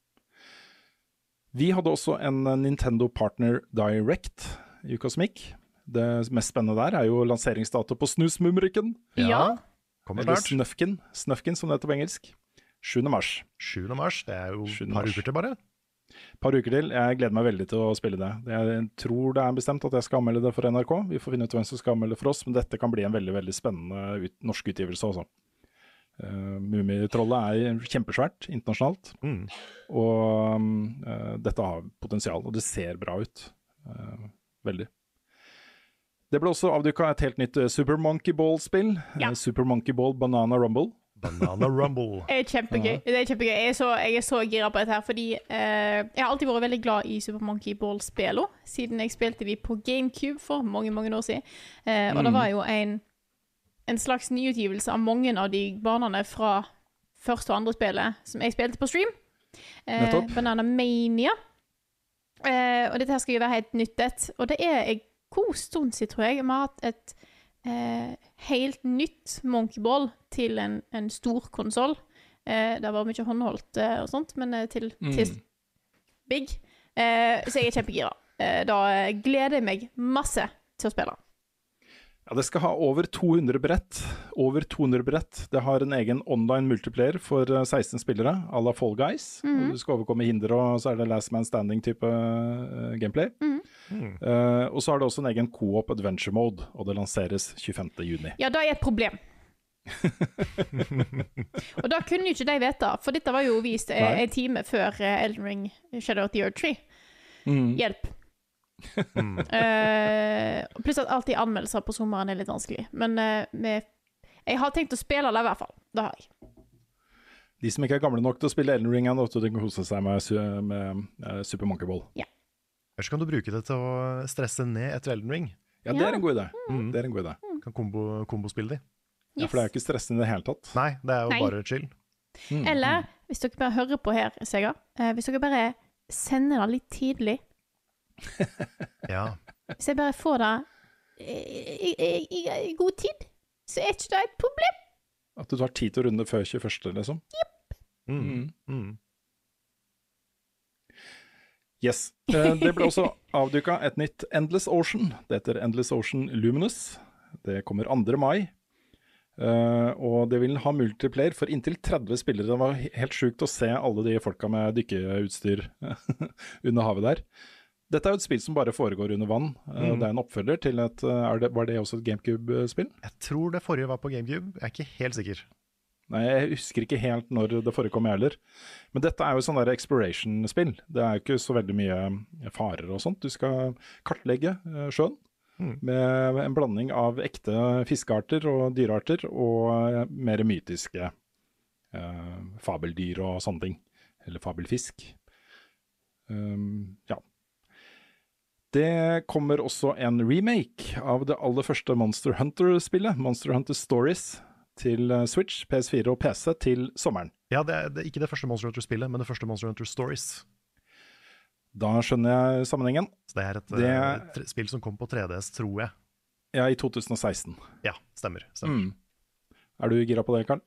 Vi hadde også en Nintendo Partner Direct i uka som gikk. Det mest spennende der er jo lanseringsdato på Snusmumrikken. Ja. Kommer Eller Snøfken, Snufkin som det heter på engelsk. 7. mars. 7. mars, det er jo et par uker til bare. Par uker til. Jeg gleder meg veldig til å spille det. Jeg tror det er bestemt at jeg skal anmelde det for NRK. Vi får finne ut hvem som skal anmelde for oss, men dette kan bli en veldig veldig spennende ut, norsk utgivelse. Også. Uh, Mummitrollet er kjempesvært internasjonalt, Mm. og um, eh, dette har potensial, og det ser bra ut. Uh, veldig. Det ble også avduka et helt nytt eh, Super Monkey Ball-spill. Ja. Eh, Super Monkey Ball Banana Rumble. Banana Rumble. Det er kjempegøy. Det er kjempegøy. Jeg er så, jeg er så gira på dette her, fordi eh, jeg har alltid vært veldig glad i Super Monkey Ball-spela, siden jeg spilte de på GameCube for mange, mange år siden. Eh, og det var jo en, en slags nyutgivelse av mange av de banene fra første og andre spillet som jeg spilte på stream. Eh. Banana Mania. Eh, og dette her skal jo være helt nytt et. Og det er en god stund siden, tror jeg, vi har hatt et eh, helt nytt Monkey Ball til en, en stor konsoll. Eh, det var mye håndholdt eh, og sånt, men eh, til, til big. Eh, så jeg er kjempegira. Eh, da gleder jeg meg masse til å spille. Ja, Det skal ha over 200 brett. Over 200 brett. Det har en egen online multiplayer for eh, 16 spillere, à la Fall Guys. Mm. Du skal overkomme hinder, og så er det last man standing-type gameplay. gameplay. Mhm. Uh, og så har det også en egen co-op adventure mode, og det lanseres 25.6. Ja, det er et problem. og da kunne jo ikke de vite, for dette var jo vist eh, Nei. en time før eh, Elden Ring Shadow of the Earth Tree. Mhm. Hjelp. Eh, pluss at alltid anmeldelser på sommeren er litt vanskelig. Men uh, med, jeg har tenkt å spille det i hvert fall. Det har jeg. De som ikke er gamle nok til å spille Elden Ring, er å kose seg med, med uh, Super Monkey Ball. Ja. Ellers kan du bruke det til å stresse ned etter Elden Ring. Ja, det er en god idé. Mm. Det er en god idé. Kan kombo, kombospille de. Ja, for det er jo ikke stressende i det hele tatt. Nei, det er jo Nei. bare chill. Mm. Eller hvis dere bare hører på her, Sega, eh, hvis dere bare sender det litt tidlig Ja. Hvis jeg bare får det i, i, i, i god tid, så er ikke det et problem. At du tar tid til å runde før 21., liksom. Mm. Mm. Yes. Eh, Det ble også avduka et nytt Endless Ocean. Det heter Endless Ocean Luminous. Det kommer 2. mai. Eh, og det vil ha multiplayer for inntil 30 spillere. Det var helt sjukt å se alle de folka med dykkeutstyr under havet der. Dette er jo et spill som bare foregår under vann. Eh, Mm. Det er en oppfølger til et eh, det, Var det også et GameCube-spill? Jeg tror det forrige var på GameCube. Jeg er ikke helt sikker. Nei, jeg husker ikke helt når det forekom, jeg heller. Men dette er jo sånn der exploration-spill. Det er jo ikke så veldig mye eh, farer og sånt. Du skal kartlegge sjøen Mm. med en blanding av ekte fiskearter og dyrearter og mer mytiske eh, fabeldyr og sånne ting. Eller fabelfisk. Um, ja. Det kommer også en remake av det aller første Monster Hunter-spillet, Monster Hunter Stories, til eh, Switch, PS4 og PC til sommeren. Ja, det er, det er ikke det første Monster Hunter-spillet, men det første Monster Hunter Stories. Da skjønner jeg sammenhengen. Så det er et Det- et spill som kom på 3DS, tror jeg. Ja, i 2016. Ja, stemmer. stemmer. Mm. Er du gira på det, Karl?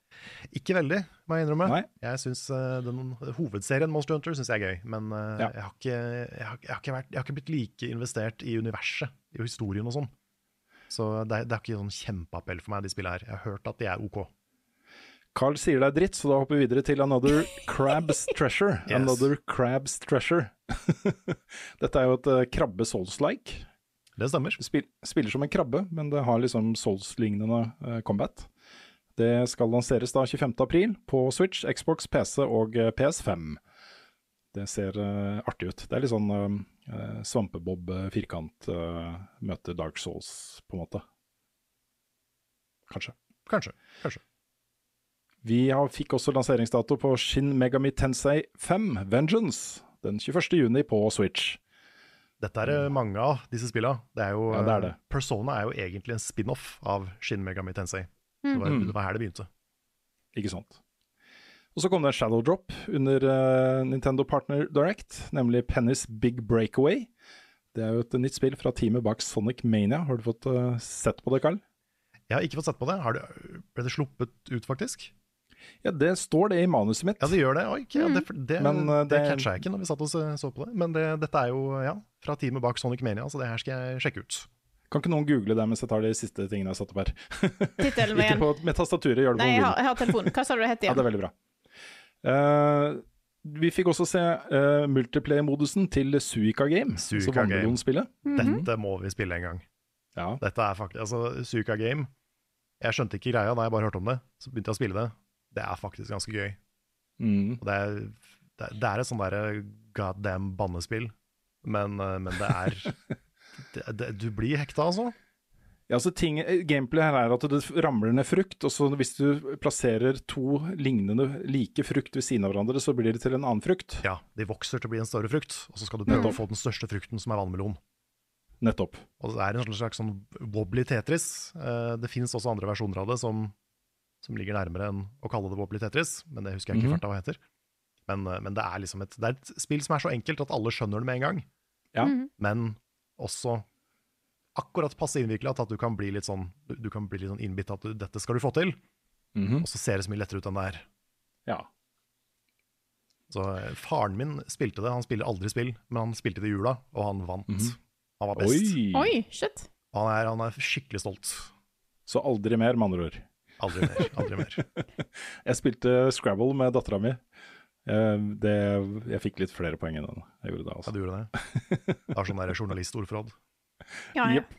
Ikke veldig, må jeg innrømme. Nei. Jeg synes eh, den Hovedserien Monster Hunter syns jeg er gøy, men eh, Ja. jeg, har ikke, jeg, har, jeg, har ikke vært, jeg har ikke blitt like investert i universet, i historien og sånn. Så det det er ikke sånn kjempeappell for meg, de spillene her. Jeg har hørt at de er OK. Carl sier det er dritt, så da hopper vi videre til Another Crab's Treasure. Yes. Another Crab's Treasure. Dette er jo et uh, krabbe souls-like. Det stemmer. Spil, spiller som en krabbe, men det har liksom souls-lignende eh, combat. Det skal lanseres da 25. april på Switch, Xbox, PC og eh, PS5. Det ser uh, artig ut. Det er litt sånn uh, Svampebob-firkant uh, møter Dark Souls, på en måte. Kanskje. Kanskje. kanskje. Vi har, fikk også lanseringsdato på Shin Megami Tensei 5 Vengeance den 21. juni på Switch. Dette er det mange av, disse spillene. Det er jo, Ja, det er det. Persona er jo egentlig en spin-off av Shin Megami Tensei. Det var, Mm. det var her det begynte. Ikke sant. Og så kom det en shadow drop under uh, Nintendo Partner Direct, nemlig Penny's Big Breakaway. Det er jo et nytt spill fra teamet bak Sonic Mania. Har du fått uh, sett på det, Carl? Jeg har ikke fått sett på det. Har det ble det sluppet ut, faktisk? Ja, det står det i manuset mitt. Ja, det gjør det. Oi, ja, det, det, Men, uh, det det- catcha jeg ikke når vi satt og så så på det. Men det, dette er jo ja, fra teamet bak Sonic Mania, så det her skal jeg sjekke ut. Kan ikke noen google det mens jeg tar de siste tingene jeg satte satt opp her? Tittelen ikke på, med tastaturet, gjør det på Nei, jeg har, jeg har telefonen. Hva sa du det het Ja, det er veldig bra. Uh, vi fikk også se uh, multiplayer-modusen til Suika Game, altså Suika Game. vannmelonspillet. Mhm. Dette må vi spille en gang. Ja. Dette er faktisk, altså Suika Game Jeg skjønte ikke greia da jeg bare hørte om det. Så begynte jeg å spille det. det er faktisk ganske gøy. Mm. Og det er, det det er et sånn derre goddamn bannespill, men, eh, men det er det, det, Du blir hekta, altså. Ja, altså ting, Gameplay her er at det ramler ned frukt, og så hvis du plasserer to lignende like frukt ved siden av hverandre, så blir det til en annen frukt. Ja, de vokser til å bli en større frukt, og så skal du prøve å få den største frukten, som er vannmelon. Nettopp. Og det er en slags sånn wobbly Tetris. Eh, Det finnes også andre versjoner av det som, som ligger nærmere enn å kalle det wobbly Tetris, men det husker jeg ikke mm. Farta hva heter. Men, eh, men det er liksom et, det er et spill som er så enkelt at alle skjønner det med en gang, Ja. men også akkurat passe innvikla til at du kan bli litt sånn Du, du kan bli litt sånn innbitt at du, dette skal du få til, Mhm. og så ser det så mye lettere ut enn det er. Ja. Så eh, faren min spilte det, han spiller aldri spill, men han spilte det i jula, og han vant. Mhm. Han var best. Oi! Oi, shit. Han, er, han er skikkelig stolt. Så aldri mer, med andre ord. Aldri mer. Aldri mer. Jeg spilte Scrabble med dattera mi. Eh, Det, jeg fikk litt flere poeng enn den. Jeg gjorde det, Ja, altså. du gjorde det. Det var sånn der journalistordforråd. Ja, ja. Yep.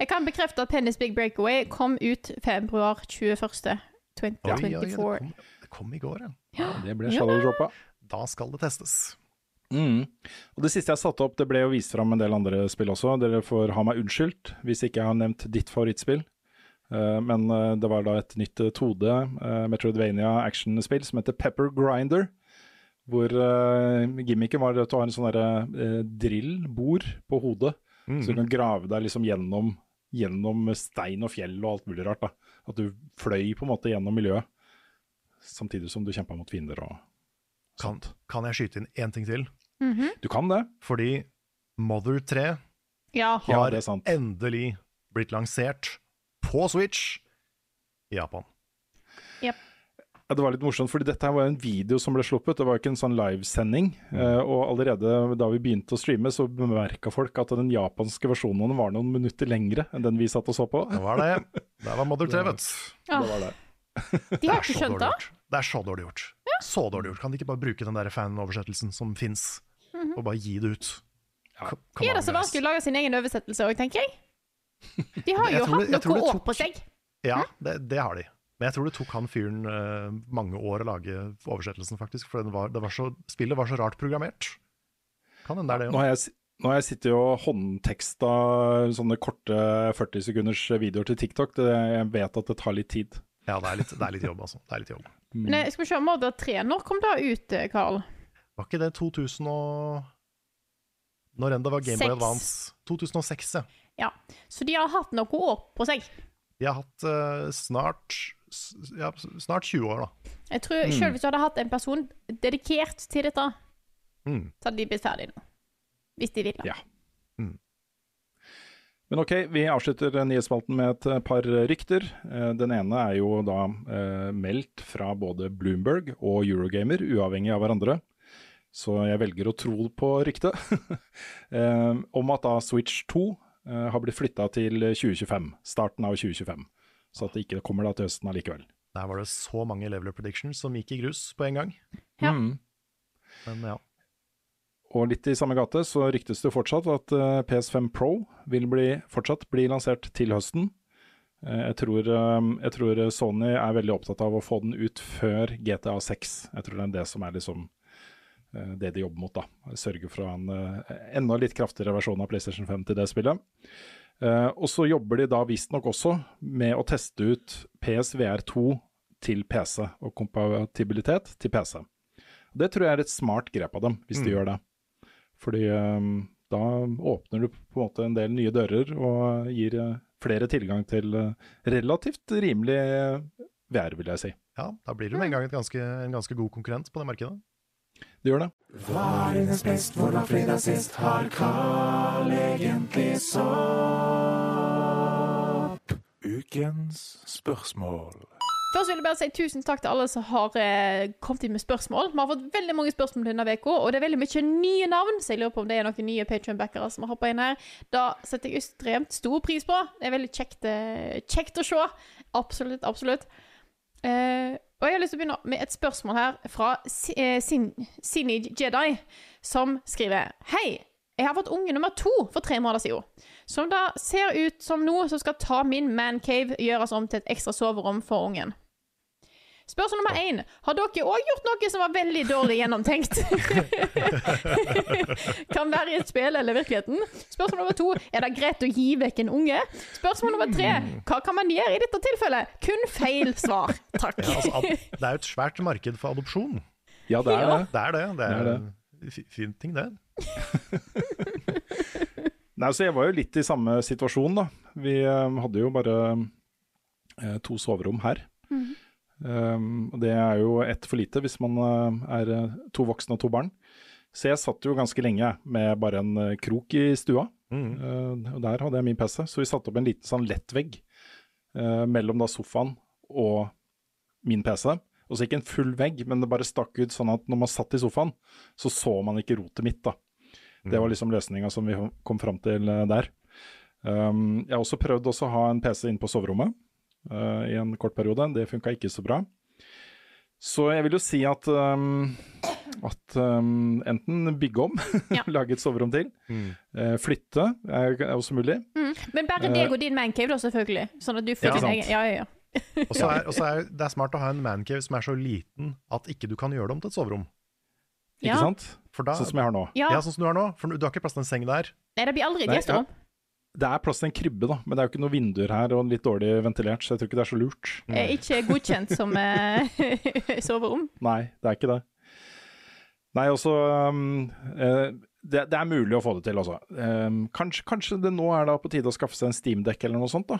Jeg kan bekrefte at Penny's Big Breakaway kom ut februar 21. Oi, oi, det kom, det kom i går, ja. Det ble shadow-droppa. Da skal det testes. Mm. Og Det siste jeg satte opp, det ble jo vist fram en del andre spill også. Dere får ha meg unnskyldt hvis ikke jeg har nevnt ditt favorittspill. Eh, men eh, det var da et nytt tode 2D Metroidvania actionspill som heter Pepper Grinder. Hvor uh, gimmicken var at du har en sånn uh, drill-bord på hodet. Mm. Så du kan grave deg liksom gjennom, gjennom stein og fjell og alt mulig rart. da. At du fløy på en måte gjennom miljøet, samtidig som du kjempa mot fiender og Kan, kan jeg skyte inn én ting til? Mhm. Du kan det. Fordi Mother 3 Ja. Ja, har er endelig blitt lansert på Switch i Japan. Ja, Det var litt morsomt, fordi dette her var en video som ble sluppet. Det var ikke en sånn livesending. Mm. Eh, og allerede da vi begynte å streame, så bemerka folk at den japanske versjonen var noen minutter lengre enn den vi satt og så på. Det var det. Det var Mother 3, vet. Ah, Det var det. de har er ikke skjønt det. Det er så dårlig gjort. Så dårlig gjort. Kan de ikke bare bruke den der fanoversettelsen som fins, og bare gi det ut? Ja. Er det så vanskelig å lage sin egen oversettelse òg, tenker jeg? De har jo hatt noe år på seg. Ja, det, det har de. Men jeg tror det tok han fyren eh, mange år å lage oversettelsen, faktisk. For den var, det var så, spillet var så rart programmert. Kan hende det er det Nå òg. har jeg, nå har jeg sittet og håndteksta sånne korte 40 sekunders videoer til TikTok. Det, jeg vet at det tar litt tid. Ja, det er, litt, det er litt jobb, altså. Det er litt jobb. Men eh, skal vi se, Mother 3, når kom det ut, eh, Carl? Var ikke det 2000 og Når enn det var Gameboy. Advance? 2006, ja. Ja. Så de har hatt noen år på seg. De har hatt uh, snart ja, snart 20 år, da. Jeg tror selv hvis du hadde hatt en person dedikert til dette, Mm. så hadde de blitt ferdig nå. Hvis de ville. Ja. Men ok, vi avslutter nyhetsspalten med et eh, par rykter. Eh, Den ene er jo da eh, meldt fra både Bloomberg og Eurogamer, uavhengig av hverandre. Så jeg velger å tro på ryktet. eh, om at da Switch 2 eh, har blitt flytta til 2025. Starten av 2025. Så at det ikke kommer da til høsten allikevel. Der var det så mange level up predictions som gikk i grus på en gang. Ja. Mm. Men ja. Og litt i samme gate så ryktes det fortsatt at eh, PS5 Pro vil bli, fortsatt bli lansert til høsten. Eh, jeg, tror, eh, jeg tror Sony er veldig opptatt av å få den ut før GTA 6. Jeg tror det er det som er liksom eh, det de jobber mot. da. Sørge for en enda litt kraftigere versjon av PlayStation 5 til det spillet. Eh, og så jobber de da visstnok også med å teste ut PSVR2 til PC, og kompatibilitet til PC. Det tror jeg er et smart grep av dem, hvis de Mm. gjør det. Fordi eh, da åpner du på en måte en del nye dører og gir eh, flere tilgang til relativt rimelig VR, vil jeg si. ja, da blir du med en gang et ganske, en ganske god konkurrent på det markedet. Det gjør det. Hva er dines best, hvor var fredag sist? Har Carl egentlig sopp? Ukens spørsmål. Først vil jeg bare si tusen takk til alle som har eh, kommet inn med spørsmål. Vi har fått veldig mange spørsmål denne uka, og det er veldig mye nye navn, så jeg lurer på om det er noen nye Patreon-backere som har hoppa inn her. Da setter jeg ekstremt stor pris på. Det er veldig kjekt, eh, kjekt å se. Absolutt, absolutt. Eh, og jeg har lyst til å begynne med et spørsmål her fra eh, Sin Sinij Jedi, som skriver Hei, jeg har fått unge nummer to for tre måneder siden. Som da ser ut som noe som skal ta min mancave gjøres om til et ekstra soverom for ungen. Spørsmål nummer én. Har dere òg gjort noe som var veldig dårlig gjennomtenkt? kan være i et spill eller virkeligheten. Spørsmål nummer to. Er det greit å gi vekk en unge? Spørsmål nummer tre. Hva kan man gjøre i dette tilfellet? Kun feil svar. Takk. Ja, altså, det er jo et svært marked for adopsjon. Ja, det er det. Det er det. Det er, Det er en fin ting, det. Nei, så Jeg var jo litt i samme situasjon, da. Vi eh, hadde jo bare eh, to soverom her. Um, det er jo ett for lite hvis man eh, er eh, to voksne og to barn. Så jeg satt jo ganske lenge med bare en eh, krok i stua. Mm. Uh, og der hadde jeg min PC, så vi satte opp en liten sånn lettvegg uh, mellom da sofaen og min PC. Og så ikke en full vegg, men det bare stakk ut sånn at når man satt i sofaen, så så man ikke rotet mitt, da. Det var liksom løsninga som vi kom fram til der. Um, jeg har også prøvd også å ha en PC inne på soverommet eh, i en kort periode. Det funka ikke så bra. Så jeg vil jo si at, um, at um, enten bygge om, Ja. lage et soverom til, eh, flytte er, er også mulig. Mm. Men bare deg og din mancave, da, selvfølgelig. Sånn at du får Ja, din egen Ja, ja, ja. Og så er, og så er det er smart å ha en mancave som er så liten at ikke du kan gjøre det om til et soverom. Ikke Ja. sant? For da, Sånn som jeg har nå. Ja. ja, sånn som du har nå. For du har ikke plass til en seng der. Nei, det blir aldri gjesterom. Det er plass til en krybbe, da, men det er jo ikke noen vinduer her og litt dårlig ventilert, så jeg tror ikke det er så lurt. Er ikke godkjent som eh, soverom. Nei, det er ikke det. Nei, også um, eh, det, det er mulig å få det til, altså. Um, kanskje, kanskje det nå er da på tide å skaffe seg en steamdekk eller noe sånt, da.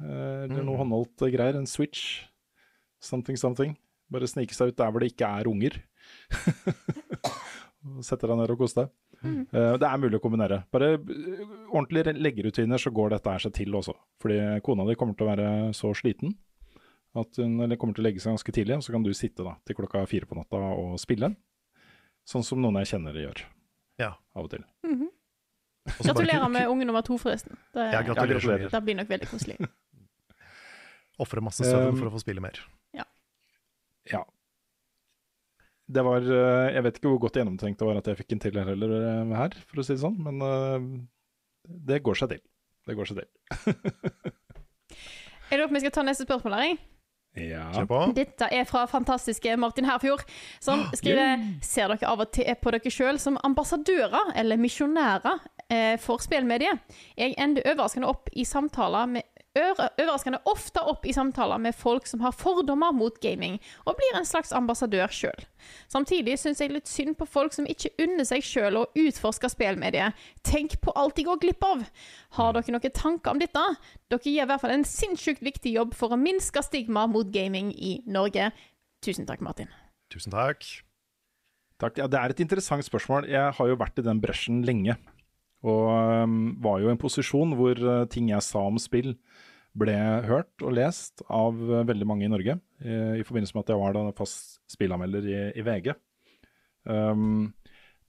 Mm. eller noe håndholdt eh, greier. En Switch. Something, something. Bare snike seg ut der hvor det ikke er unger. Sette deg ned og kose deg. Eh, det er mulig å kombinere. Bare eh, ordentlige leggerutiner, så går dette her seg til også. Fordi kona di kommer til å være så sliten at hun eller kommer til å legge seg ganske tidlig, og så kan du sitte da til klokka fire på natta og spille. Sånn som noen jeg kjenner gjør Ja. av og til. Mm -hmm. Gratulerer med unge nummer to, forresten. Det, Ja, gratulerer. det blir nok veldig koselig. Ofre masse søvn Um, for å få spille mer. Ja. Det var eh, Jeg vet ikke hvor godt gjennomtenkt det var at jeg fikk en til her heller eh, her, for å si det sånn, men eh, det går seg til. Det går seg til. Er det opp vi skal ta neste spørsmål her? Ja. På. Dette er fra fantastiske Martin Herfjord, som skriver Ser dere av og til på dere sjøl som ambassadører eller misjonærer eh, for spillmediet? Jeg ender overraskende opp i samtaler med Overraskende ofte opp i samtaler med folk som har fordommer mot gaming, og blir en slags ambassadør sjøl. Samtidig syns jeg litt synd på folk som ikke unner seg sjøl å utforske spillmediet. Tenk på alt de går glipp av! Har dere noen tanker om dette? Dere gjør i hvert fall en sinnssykt viktig jobb for å minske stigma mot gaming i Norge. Tusen takk, Martin. Tusen takk. Takk. Ja, det er et interessant spørsmål. Jeg har jo vært i den bresjen lenge. Og um, var jo i en posisjon hvor uh, ting jeg sa om spill ble hørt og lest av uh, veldig mange i Norge. I, I forbindelse med at jeg var da fast spillanmelder i, i VG. Um,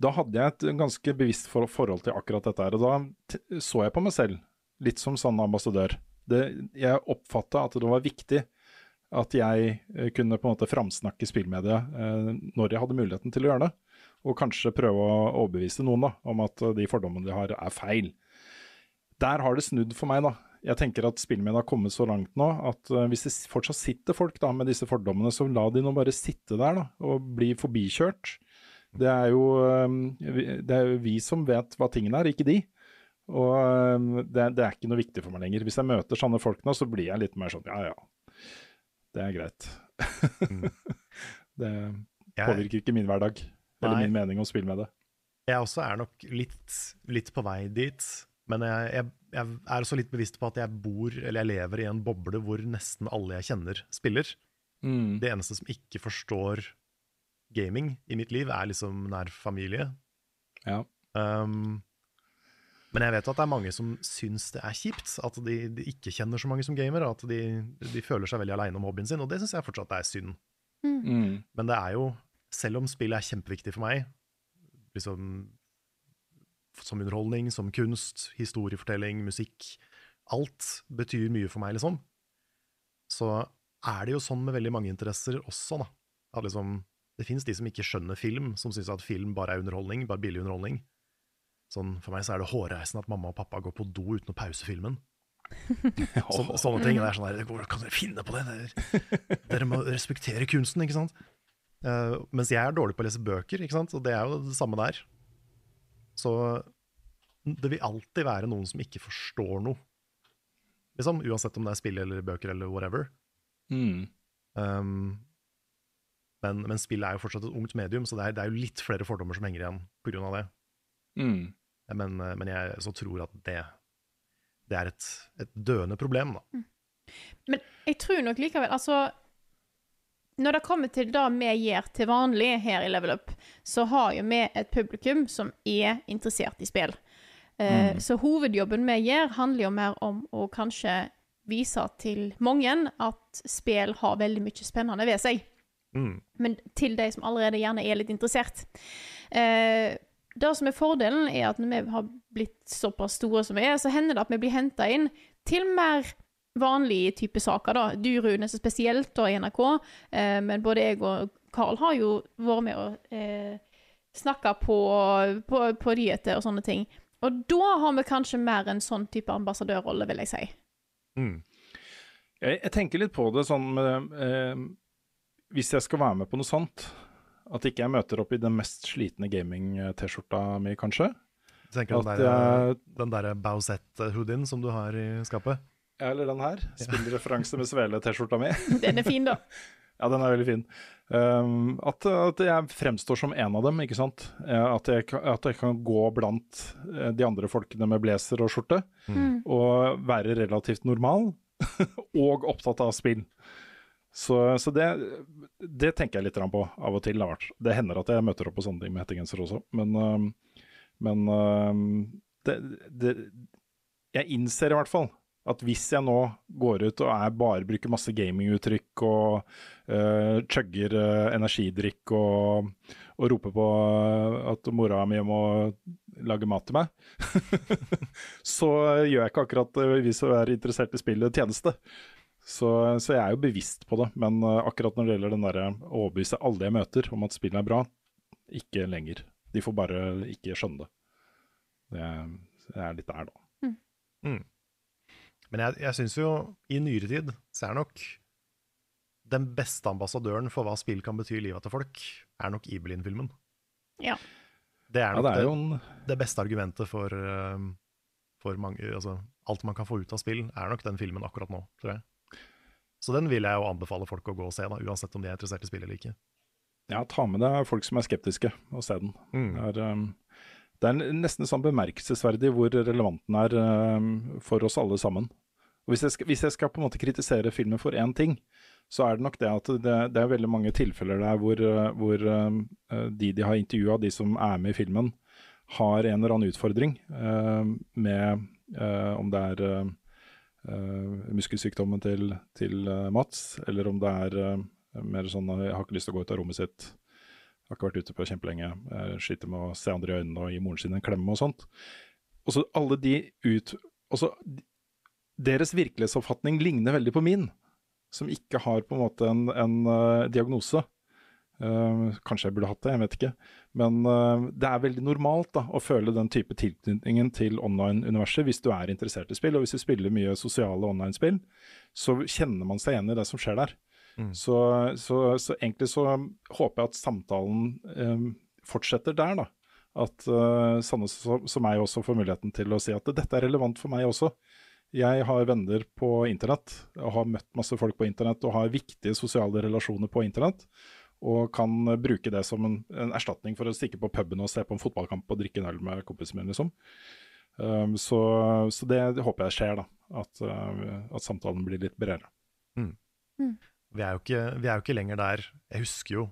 da hadde jeg et ganske bevisst for, forhold til akkurat dette her. Og da så jeg på meg selv litt som sann ambassadør. Det, jeg oppfatta at det var viktig at jeg eh, kunne på en måte framsnakke spillmediet eh, når jeg hadde muligheten til å gjøre det. Og kanskje prøve å overbevise noen da, om at eh, de fordommene de har, er feil. Der har det snudd for meg, da. Jeg tenker at spillmediet har kommet så langt nå at eh, hvis det fortsatt sitter folk da med disse fordommene, så la de nå bare sitte der da, og bli forbikjørt. Det er jo eh, vi- det er jo vi som vet hva tingene er, ikke de. Og eh, det, det er ikke noe viktig for meg lenger. Hvis jeg møter sånne folk nå, så blir jeg litt mer sånn ja ja, det er greit. det påvirker ikke min hverdag, eller Nei. min mening om spill med det. jeg også er nok litt, litt på vei dit. Men jeg, jeg, jeg er også litt bevisst på at jeg bor, eller jeg lever i en boble hvor nesten alle jeg kjenner, spiller. Det eneste som ikke forstår gaming i mitt liv, er liksom nær familie. Ja. Um, men jeg vet at det er mange som syns det er kjipt, at de, de ikke kjenner så mange som gamer, at de, de føler seg veldig aleine om hobbyen sin, og det syns jeg fortsatt er synd. Mm. Men det er jo, selv om spill er kjempeviktig for meg, liksom som underholdning, som kunst, historiefortelling, musikk Alt betyr mye for meg, liksom. Så er det jo sånn med veldig mange interesser også, da. At liksom, det fins de som ikke skjønner film, som syns at film bare er underholdning, bare billig underholdning. Sånn, For meg så er det hårreisende at mamma og pappa går på do uten å pause filmen. Så, sånne ting. Det er sånn der, Hvordan kan dere finne på det? Dere, dere må respektere kunsten, ikke sant? Uh, mens jeg er dårlig på å lese bøker, ikke sant? og det er jo det samme der. Så det vil alltid være noen som ikke forstår noe. Liksom, uansett om det er spill eller bøker eller whatever. Mm. Um, men, men spill er jo fortsatt et ungt medium, så det er, det er jo litt flere fordommer som henger igjen pga. det. Mm. Men, men jeg så tror at det, det er et, et døende problem, da. Men jeg tror nok likevel Altså, når det kommer til det vi gjør til vanlig her i Level Up, så har jo vi et publikum som er interessert i spill. Eh, Mm. Så hovedjobben vi gjør, handler jo mer om å kanskje vise til mange at spill har veldig mye spennende ved seg. Mm. Men til de som allerede gjerne er litt interessert. Eh, det som er fordelen, er at når vi har blitt såpass store som vi er, så hender det at vi blir henta inn til mer vanlige type saker. da. Du, Rune, så spesielt da i NRK, eh, men både jeg og Carl har jo vært med og eh, snakka på, på, på nyheter og sånne ting. Og da har vi kanskje mer en sånn type ambassadørrolle, vil jeg si. Mm. Jeg, jeg tenker litt på det sånn med eh, Hvis jeg skal være med på noe sånt, at ikke jeg møter opp i den mest slitne gaming-T-skjorta mi, kanskje. Tenker At den der, jeg- den der Bausett-hoodien som du har i skapet? Eller den her. Spillreferanse med svele-T-skjorta mi. Den er fin, da. Ja, den er veldig fin. Um, at, at jeg fremstår som en av dem, ikke sant. At jeg, at jeg kan gå blant eh, de andre folkene med blazer og skjorte, Mm. og være relativt normal, og opptatt av spill. Så, så det, det tenker jeg litt på av og til. Det hender at jeg møter opp på sånne ting med hettegenser også, men, um, men um, det, det, jeg innser i hvert fall at hvis jeg nå går ut og er bare bruker masse gaminguttrykk og uh, chugger uh, energidrikk og, og roper på uh, at mora mi må lage mat til meg, så gjør jeg ikke akkurat uh, vi som er interessert i spillet, tjeneste. Så, så jeg er jo bevisst på det, men uh, akkurat når det gjelder den derre å overbevise alle jeg møter om at spillet er bra, ikke lenger. De får bare ikke skjønne det. Det er, litt der, da. Mm. Men jeg, jeg syns jo i nyere tid så er nok den beste ambassadøren for hva spill kan bety i livet til folk, er nok Ibelin-filmen. Ja. Det er Ja, det er jo en- det beste argumentet for, um, for mange Altså, alt man kan få ut av spill, er nok den filmen akkurat nå, tror jeg. Så den vil jeg jo anbefale folk å gå og se, da, uansett om de er interessert i spill eller ikke. Ja, ta med deg folk som er skeptiske, og se den. Mm. Det, er, um, det er nesten sånn bemerkelsesverdig hvor relevant den er um, for oss alle sammen. Hvis jeg, skal, hvis jeg skal på en måte kritisere filmen for én ting, så er det nok det at det, det er veldig mange tilfeller der hvor, uh, hvor um, uh, de de har intervjua, de som er med i filmen, har en eller annen utfordring uh, med uh, om det er uh, muskelsykdommen til, til Mats, eller om det er mer sånn at jeg har ikke lyst til å gå ut av rommet sitt, jeg har ikke vært ute på kjempelenge, jeg sliter med å se andre i øynene og gi moren sin en klemme og sånt. Og så alle de ut... Også, deres virkelighetsoppfatning ligner veldig på min, som ikke har på en måte en, en uh, diagnose. Uh, kanskje jeg burde hatt det, jeg vet ikke. Men uh, det er veldig normalt da, å føle den type tilknytningen til online-universet hvis du er interessert i spill. Og hvis du spiller mye sosiale online-spill, så kjenner man seg igjen i det som skjer der. Mm. Så, så, så egentlig så håper jeg at samtalen fortsetter der, da. At uh, sånne som, som meg også får muligheten til å si at dette er relevant for meg også. Jeg har venner på internett, og har møtt masse folk på internett og har viktige sosiale relasjoner på internett. Og kan bruke det som en, en erstatning for å stikke på puben og se på en fotballkamp og drikke en øl med kompisen min, liksom. Um, så, så det håper jeg skjer, da. At, uh, at samtalen blir litt bredere. Mm. Mm. Vi, er jo ikke, vi er jo ikke lenger der. Jeg husker jo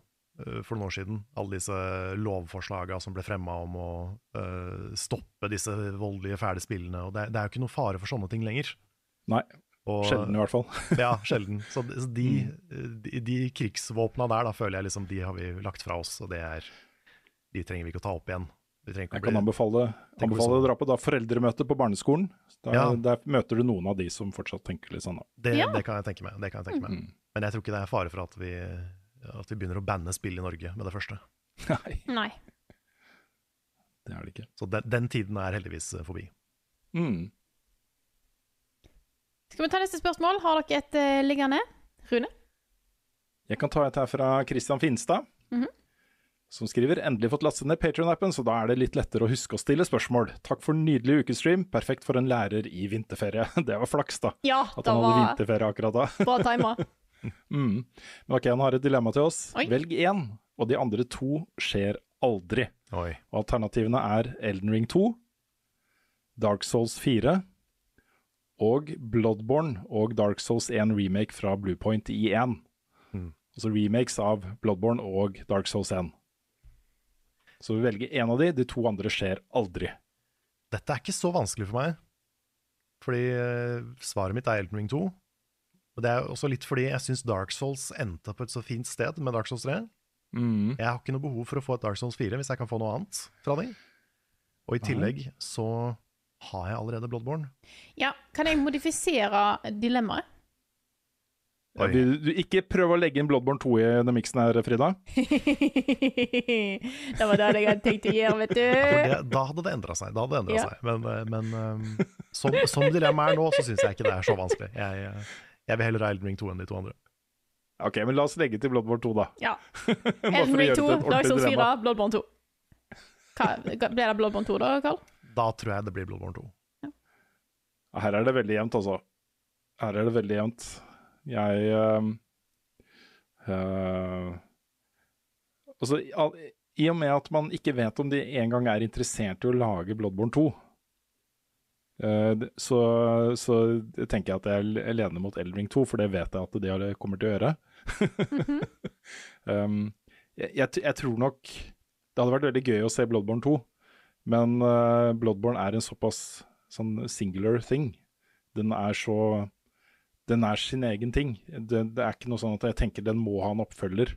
for noen år siden alle disse lovforslagene som ble fremma om å uh, stoppe disse voldelige, fæle spillene. og det, det er jo ikke noe fare for sånne ting lenger. Nei. Og- Sjelden, i hvert fall. ja, sjelden. Så, så de, de, de krigsvåpna der, da føler jeg liksom de har vi lagt fra oss, og det er De trenger vi ikke å ta opp igjen. Vi ikke Jeg å bli- kan anbefale, anbefale sånn. å dra på da foreldremøte på barneskolen. Da, Ja. Der møter du noen av de som fortsatt tenker litt sånn. da. Det, Ja. det kan jeg tenke meg. Det kan jeg tenke meg. Mm. Men jeg tror ikke det er fare for at vi, at vi begynner å banne spill i Norge med det første. Nei, Nei. det er det ikke. Så den, den tiden er heldigvis eh, forbi. Mm. Skal vi ta neste spørsmål? Har dere et uh, liggende? Rune? Jeg kan ta et her fra Christian Finstad, Mhm. som skriver endelig fått lastet ned Patreon-appen, så da er det litt lettere å huske å stille spørsmål. Takk for en nydelig ukestream, perfekt for en lærer i vinterferie. Det var flaks, da. Ja, At han hadde vinterferie akkurat da. bra tima. Mm. Men ok, han har et dilemma til oss. Oi. Velg én, og de andre to skjer aldri. Oi. Og alternativene er Elden Ring 2, Dark Souls 4 og Bloodborne og Dark Souls 1 remake fra Bluepoint i 1. Mm. Altså remakes av Bloodborne og Dark Souls 1. Så vi velger én av de, de to andre skjer aldri. Dette er ikke så vanskelig for meg, fordi eh, svaret mitt er Elden Ring 2. Og det er også litt fordi jeg syns Dark Souls endte på et så fint sted med Dark Souls 3. Mm. Jeg har ikke noe behov for å få et Dark Souls 4 hvis jeg kan få noe annet fra dem. Og i tillegg så har jeg allerede Bloodborne. Ja, kan jeg modifisere dilemmaet? Ja, du, du ikke prøv å legge inn Bloodborne 2 i den miksen her, Frida? det var det jeg hadde tenkt å gjøre, vet du. For det, da hadde det endra seg. Da hadde det Ja. seg. Men, eh, men um, som, som dilemmaet er nå, så syns jeg ikke det er så vanskelig. Jeg, eh, jeg vil heller ha Elden Ring 2 enn de to andre. Ok, men la oss legge til Bloodborne 2, da. Ja. Elden Ring 2, det til et Dark Souls 4, dilemma. Bloodborne 2. Hva, blir det Bloodborne 2 da, Karl? Da tror jeg det blir Bloodborne 2. Ja, Her er det veldig jevnt, altså. Her er det veldig jevnt. Jeg uh, uh, Altså, i i og med at man ikke vet om de engang er interessert i å lage Bloodborne 2, eh, det- så, så tenker jeg at jeg lener mot Elden Ring 2, for det vet jeg at de kommer til å gjøre. um, jeg, jeg, jeg tror nok Det hadde vært veldig gøy å se Bloodborne 2, men uh, Bloodborne er en såpass sånn singular thing. Den er så Den er sin egen ting. Det, det er ikke noe sånn at jeg tenker den må ha en oppfølger.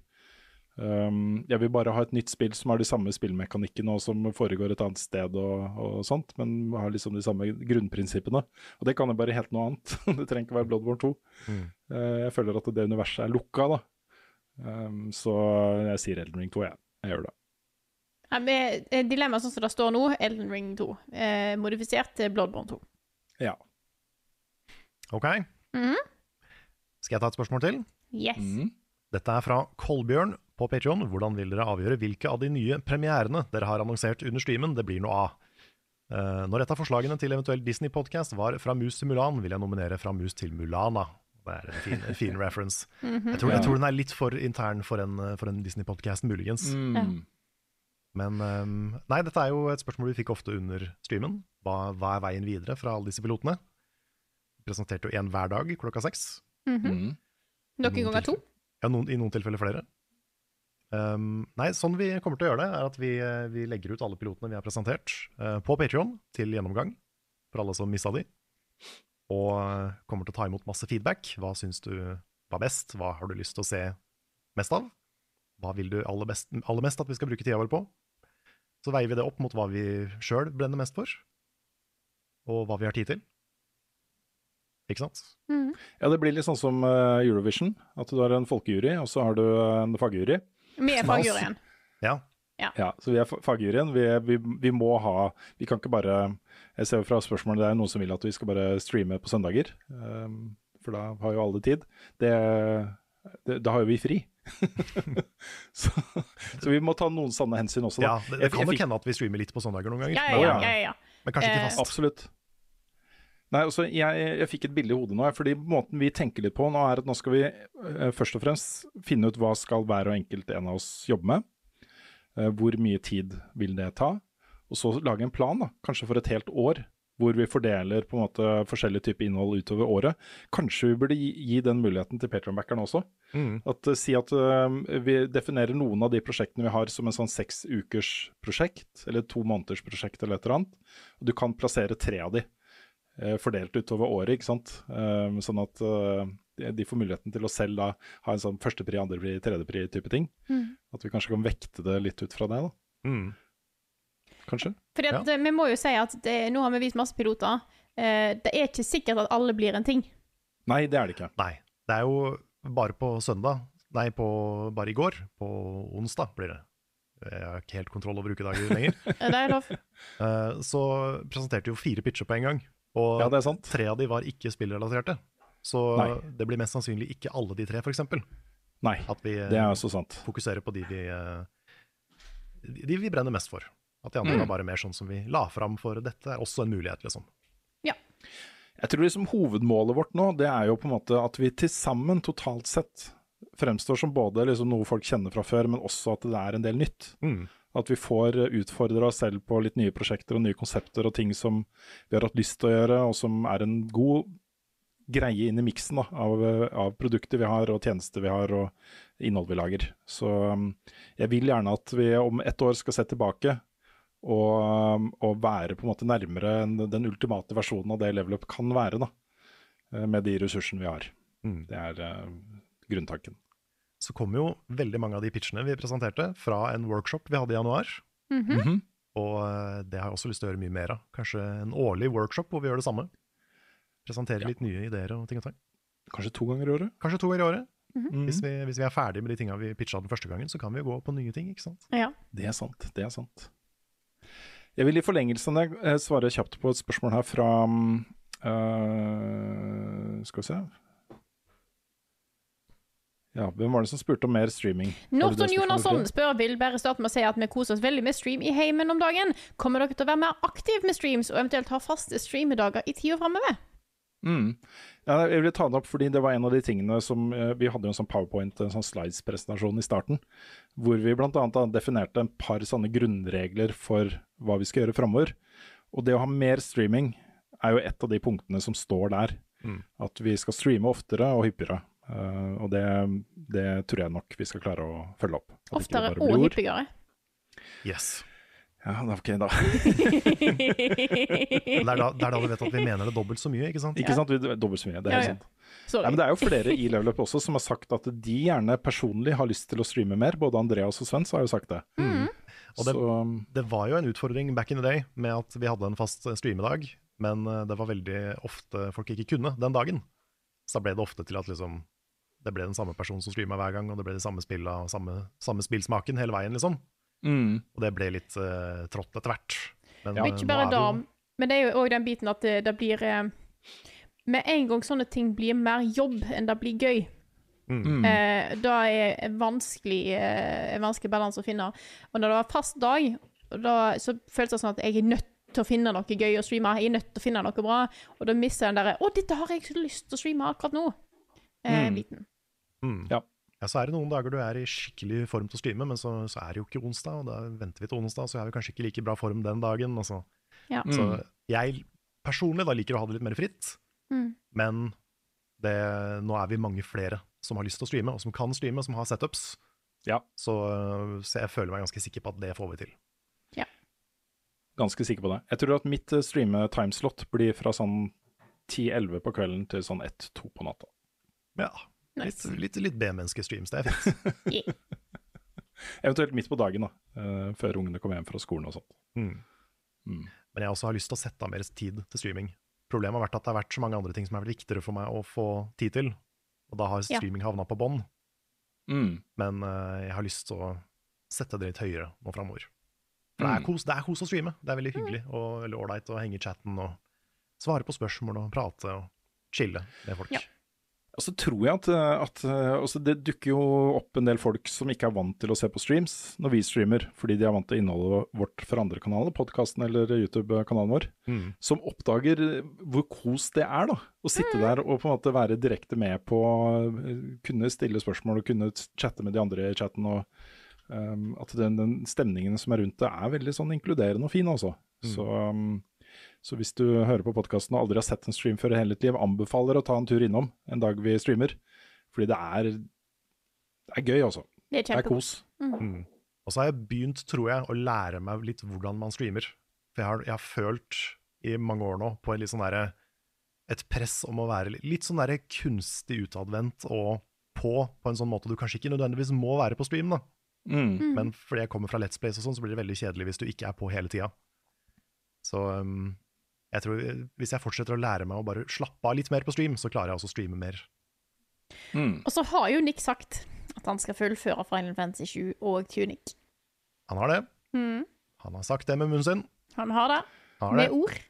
Um, jeg vil bare ha et nytt spill som har de samme spillmekanikkene og som foregår et annet sted og, og sånt, men har liksom de samme grunnprinsippene. Og det kan jo bare helt noe annet. det trenger ikke være Bloodborne 2. Mm. Uh, jeg føler at det universet er lukka, da. Um, så jeg sier Elden Ring 2, jeg. Jeg gjør det. Ja, eh, Dilemmaet sånn som det står nå, Elden Ring 2. Eh, modifisert til Bloodborne 2. Ja. Ok, Mhm. skal jeg ta et spørsmål til? Yes. Mm. Dette er fra Kolbjørn på Patreon. Hvordan vil dere avgjøre hvilke av de nye premierene dere har annonsert under streamen det blir noe av? Eh, når et av forslagene til eventuell Disney-podkast var Fra mus til Mulan, vil jeg nominere Fra mus til Mulana. Det er en fin, en fin reference. Mhm. jeg, tror, jeg tror den er litt for intern for en, for en Disney-podkast, muligens. Mm. Men ehm, nei, dette er jo et spørsmål vi fikk ofte under streamen. Hva, hva er veien videre fra alle disse pilotene? Vi presenterte jo én hver dag klokka seks. Mhm. Mm. Noen ganger to. Ja, noen, I noen tilfeller flere. Ehm, nei, sånn vi kommer til å gjøre det, er at vi, eh, vi legger ut alle pilotene vi har presentert uh, på Patreon til gjennomgang, for alle som mista de. Og eh, kommer til å ta imot masse feedback. Hva syns du var best? Hva har du lyst til å se mest av? Hva vil du aller, best, aller mest at vi skal bruke tida vår på? Så veier vi det opp mot hva vi sjøl brenner mest for, og hva vi har tid til. Ikke sant? Mm. Ja, det blir litt sånn som Eurovision. At du har en folkejury, og så har du en fagjury. Vi er fagjuryen. Ja. Ja, så vi er fa- fagjuryen. Vi, vi, vi må ha Vi kan ikke bare Jeg ser fra spørsmålet det er noen som vil at vi skal bare streame på søndager. Um, for da har jo alle tid. Det, det, da har jo vi fri. så, så vi må ta noen sanne hensyn også, da. ja det, det kan nok hende at vi streamer litt på søndager noen ganger. Ja, ja, ja. ja, ja. men kanskje ikke Eh, fast. Absolutt. Nei, altså, jeg, jeg fikk et bilde i hodet nå. fordi Måten vi tenker litt på nå, er at nå skal vi eh, først og fremst finne ut hva skal hver og enkelt en av oss jobbe med. Eh, hvor mye tid vil det ta? Og så lage en plan, da, kanskje for et helt år. Hvor vi fordeler på en måte forskjellig type innhold utover året. Kanskje vi burde gi, gi den muligheten til Patron-backerne også. Mm. At eh, Si at uh, vi definerer noen av de prosjektene vi har som en sånn seks ukers prosjekt, eller to måneders prosjekt eller et eller annet. Og du kan plassere tre av de fordelt utover året, ikke sant. Eh, sånn at eh, de- de får muligheten til å selv da ha en sånn førstepri, andrepri, tredjepri type ting. Mm. At vi kanskje kan vekte det litt ut fra det, da. Mm. Kanskje. Fordi at, ja. Vi må jo si at det, nå har vi vist masse piloter. Eh, det er ikke sikkert at alle blir en ting. Nei, det er det ikke. Nei. Det er jo bare på søndag Nei, på, bare i går. På onsdag blir det. Jeg har ikke helt kontroll over ukedager lenger. Eh, Det er lov. Eh, så presenterte jo fire pitcher på en gang. Og Ja, det er sant. tre av de var ikke spillrelaterte. Så Nei. det blir mest sannsynlig ikke alle de tre, f.eks. Nei, At vi det er også sant. fokuserer på de vi, eh, de vi brenner mest for. At de andre Mm. var bare mer sånn som vi la fram for dette er også en mulighet, liksom. Jeg tror liksom hovedmålet vårt nå, det er jo på en måte at vi til sammen totalt sett fremstår som både liksom noe folk kjenner fra før, men også at det er en del nytt. Mm. At vi får utfordre oss selv på litt nye prosjekter og nye konsepter og ting som vi har hatt lyst til å gjøre, og som er en god greie inn i miksen av, av produkter vi har, og tjenester vi har, og innhold vi lager. Så um, jeg vil gjerne at vi om ett år skal se tilbake og, um, og være på en måte nærmere den ultimate versjonen av det Level Up kan være, da, eh, med de ressursene vi har. Mm. Det er eh, grunntanken. Så kom jo veldig mange av de pitchene vi presenterte fra en workshop vi hadde i januar. Mhm. Og eh, det har jeg også lyst til å gjøre mye mer av. Kanskje en årlig workshop hvor vi gjør det samme. Presenterer litt nye ideer og ting og tang. Kanskje to ganger i året? Kanskje to ganger i året. Mhm. Hvis, vi, hvis vi er ferdig med de tinga vi pitcha den første gangen, så kan vi jo gå på nye ting, ikke sant. Ja. Det er sant, det er sant. Jeg vil i forlengelsen av det eh, svare kjapt på et spørsmål her fra mm, eh, Skal vi se Ja, hvem var det som spurte om mer streaming? Norton Jonasson spør vil bare starte med å si at vi koser oss veldig med stream i heimen om dagen. Kommer dere til å være mer aktiv med streams, og eventuelt ha faste streamedager i tida framover? Mm. Ja, jeg ville ta det opp fordi det var en av de tingene som eh, Vi hadde jo en sånn powerpoint, en sånn slides-presentasjon i starten, hvor vi bl.a. definerte en par sånne grunnregler for hva vi skal gjøre framover. Og det å ha mer streaming er jo et av de punktene som står der. Mm. At vi skal streame oftere og hyppigere. Eh, og det, det tror jeg nok vi skal klare å følge opp. At ikke Oftere bare og hyppigere. Yes. Ja, ok, da. Det er da, det er da du vet at vi mener det dobbelt så mye, ikke sant? Ikke sant? Vi- Dobbelt så mye. Det er Ja, ja. sant. Sorry. Nei, men det er jo flere i Level Up også som har sagt at de gjerne personlig har lyst til å streame mer. Både Andreas og Svens har jo sagt det. Og det, Så det var jo en utfordring back in the day med at vi hadde en fast streamedag, men eh, det var veldig ofte folk ikke kunne den dagen. Så da ble det ofte til at liksom det ble den samme personen som streama hver gang, og det ble de samme spilla og samme, samme spillsmaken hele veien, liksom. mm, Og det ble litt uh, trått etter hvert. Men, Og eh, ikke bare da, jo- men det er jo òg den biten at det, det blir eh, Med en gang sånne ting blir mer jobb enn det blir gøy, mm. eh, da er en vanskelig, eh, vanskelig balanse å finne. Og når det var fast dag, da, så føltes det sånn at jeg er nødt til å finne noe gøy å streame. Jeg er nødt til å finne noe bra. Og da mister jeg den derre 'Å, dette har jeg ikke lyst til å streame akkurat nå'. Eh, Mm. Mm. Ja. Ja, så er det noen dager du er i skikkelig form til å streame, men så, så er det jo ikke onsdag, og da venter vi til onsdag, så er vi kanskje ikke like bra form den dagen. Altså. så. Ja. Mm. så jeg personlig da liker å ha det litt mer fritt, Mm. men det, nå er vi mange flere som har lyst til å streame, og som kan streame, som har setups. Ja. Så, så jeg føler meg ganske sikker på at det får vi til. Ja. Ganske sikker på det. Jeg tror at mitt eh, streame-timeslot blir fra sånn 10-11 på kvelden til sånn 1-2 på natta. Ja, Nice. litt, litt B-menneske-streams, det er fint. Yeah. Eventuelt midt på dagen, da. eh, før ungene kommer hjem fra skolen og sånt. Mm. Mm. Men jeg også har lyst til å sette av mer tid til streaming. Problemet har vært at det har vært så mange andre ting som er viktigere for meg å få tid til, og da har Ja. streaming havna på bånn. Mm. Men uh, jeg har lyst til å sette det litt høyere nå framover. For det er, Mm. kos, det er kos å streame. Det er veldig hyggelig og veldig ålreit å henge i chatten og svare på spørsmål og prate og chille med folk. Ja. Og så tror jeg at, eh, at eh, Det dukker jo opp en del folk som ikke er vant til å se på streams når vi streamer, fordi de er vant til innholdet vårt fra andre kanaler, podkasten eller YouTube-kanalen vår, Mm. som oppdager hvor kos det er da, å sitte der og på en måte være direkte med på eh, kunne stille spørsmål og kunne chatte med de andre i chatten. og um, At den, den stemningen som er rundt det, er veldig sånn inkluderende og fin, altså. Så, um, så hvis du hører på podkasten og aldri har sett en stream før i hele ditt liv, anbefaler å ta en tur innom en dag vi streamer. Fordi det er, det er gøy, altså. Det er Det er kos. Mm. Og så har jeg begynt, tror jeg, å lære meg litt hvordan man streamer. For jeg har, jeg har følt i mange år nå på et litt sånn der, et press om å være litt, litt sånn der kunstig utadvendt og på, på en sånn måte du kanskje ikke nødvendigvis må være på stream, da. Mm. Men fordi jeg kommer fra Let's Place, og sånn, så blir det veldig kjedelig hvis du ikke er på hele tida. Så um, jeg tror hvis jeg fortsetter å lære meg å bare slappe av litt mer på stream, så klarer jeg også å streame mer. Mm. Og så har jo Nick sagt at han skal fullføre Final Fantasy 7 og Tunic. Han har det. Mm. Han har sagt det med munnen sin. Han har det, Han har det. med ord.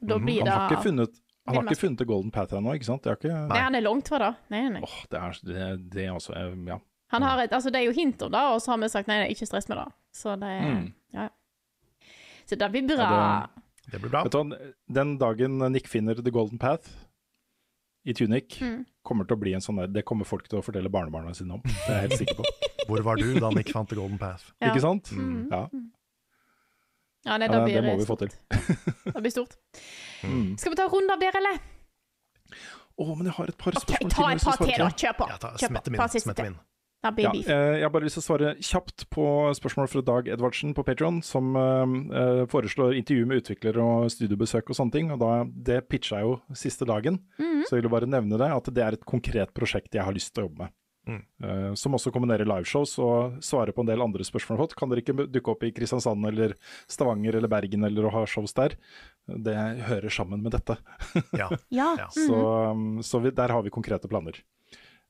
Da Mhm. blir Han det har ikke funnet, han har ikke funnet The Golden Path ennå, ikke sant? Det er ikke Nei, han er langt fra det. Nei, nei. Oh, det er det, det er også eh, Ja. Han har et, altså Det er jo hint om det, og så har vi sagt nei, nei ikke stress med det. Så det er Mm. Ja, ja. Så det blir bra. Ja, Det blir bra. Vet du den dagen Nick finner The Golden Path i Tunic, Mm. kommer til å bli en sånn der Det kommer folk til å fortelle barnebarna sine om. Det er jeg helt sikker på. Hvor var du da Nick fant The Golden Path? Ja. Ikke sant? Mm. Ja. Ja, nei, det, Ja, det må vi stort. få til. Det blir stort. Mm. Skal vi ta en runde av dere, eller? Å, men jeg har et par spørsmål ta jeg et par til, da. Kjør på. Ja, ta, Kjør på. smette min. Smette min. Da blir Ja, beef. eh, jeg har bare lyst til å svare kjapt på spørsmål fra Dag Edvardsen på Patron, som eh, eh, foreslår intervju med utviklere og studiobesøk og sånne ting. og da, Det pitcha jeg jo siste dagen, Mhm. så jeg ville bare nevne det. At det er et konkret prosjekt jeg har lyst til å jobbe med. Mm. Eh, som også kombinerer liveshows og svarer på en del andre spørsmål fått. Kan dere ikke dukke opp i Kristiansand eller Stavanger eller Bergen eller å ha shows der? Det hører sammen med dette. Ja. Ja. Ja. Så, um, så vi, der har vi konkrete planer.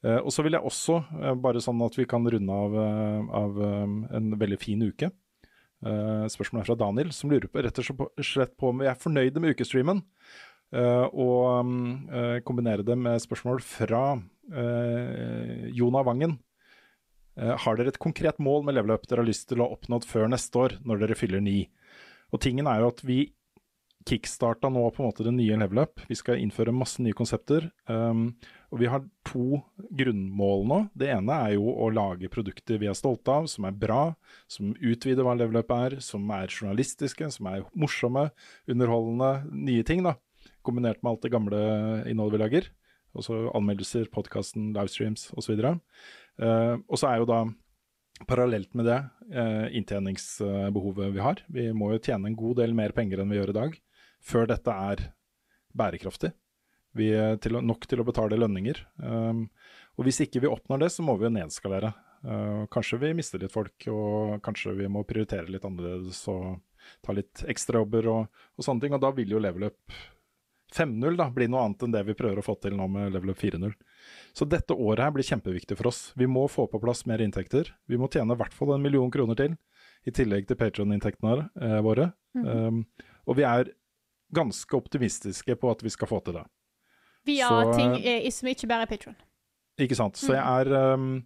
Eh, og så vil jeg også, eh, bare sånn at vi kan runde av, eh, av en veldig fin uke Spørsmålet er fra Daniel, som lurer på, rett og slett på om vi er fornøyde med ukestreamen. og eh, kombinere det med spørsmål fra uh, Jona Vangen. Har dere et konkret mål med level up dere har lyst til å ha oppnådd før neste år, når dere fyller ni? Og tingen er jo at vi kickstarta nå på en måte det nye level up. Vi skal innføre masse nye konsepter. Um, og vi har to grunnmål nå. Det ene er jo å lage produkter vi er stolte av, som er bra, som utvider hva level up er, som er journalistiske, som er morsomme, underholdende, nye ting. da. Kombinert med alt det gamle innholdet vi lager. Også anmeldelser, podkasten, livestreams osv. Uh, og så er jo da Parallelt med det, eh, inntjeningsbehovet vi har. Vi må jo tjene en god del mer penger enn vi gjør i dag, før dette er bærekraftig. Vi er til, nok til å betale lønninger. Um, og hvis ikke vi oppnår det, så må vi jo nedskalere. Uh, kanskje vi mister litt folk, og kanskje vi må prioritere litt annerledes og ta litt ekstrajobber og, og sånne ting. Og da vil jo level up 5.0 da, bli noe annet enn det vi prøver å få til nå med level up 4.0. Så dette året her blir kjempeviktig for oss. Vi må få på plass mer inntekter. Vi må tjene i hvert fall en million kroner til, i tillegg til Patron-inntektene eh, våre. um, og vi er ganske optimistiske på at vi skal få til det. Via Så, ting eh, eh, som ikke bare er Patron. Ikke sant. Så jeg er um,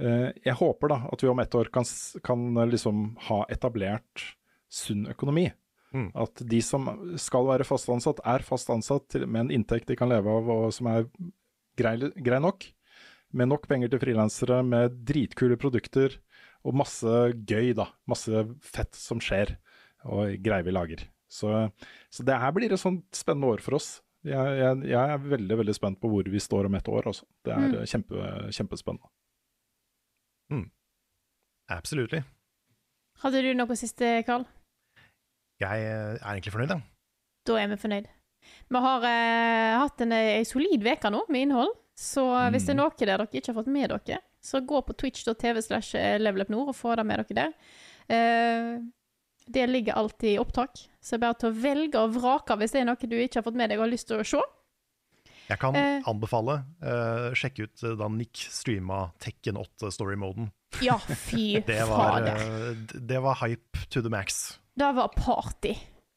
uh, Jeg håper da at vi om ett år kan, kan eh, liksom ha etablert sunn økonomi. Mm. At de som skal være fast ansatt, er fast ansatt til, med en inntekt de kan leve av og som er grei, grei nok. Med nok penger til frilansere, med dritkule produkter og masse gøy, da. Masse fett som skjer, og greier vi lager. Så, så det her blir et sånt spennende år for oss. Jeg, jeg, jeg er veldig veldig spent på hvor vi står om et år. Også. Det er Mm. eh, kjempe, kjempespennende. Absolutely. Hadde du noe siste, Karl? Jeg eh, er egentlig fornøyd, ja. Da er vi fornøyd. Vi har eh, hatt en, en solid uke nå med innhold, så hvis det er noe der dere ikke har fått med dere, så gå på twitch.tv slash levelupnord og få det med dere der. Eh, det ligger alltid i opptak, så det er bare til å velge og vrake hvis det er noe du ikke har fått med deg og har lyst til å se. Jeg kan Eh. anbefale uh, sjekke ut eh, da Nick streama Tekken 8 story-moden. Ja, fy Det var, fader. eh, det var hype to the max. Det var party.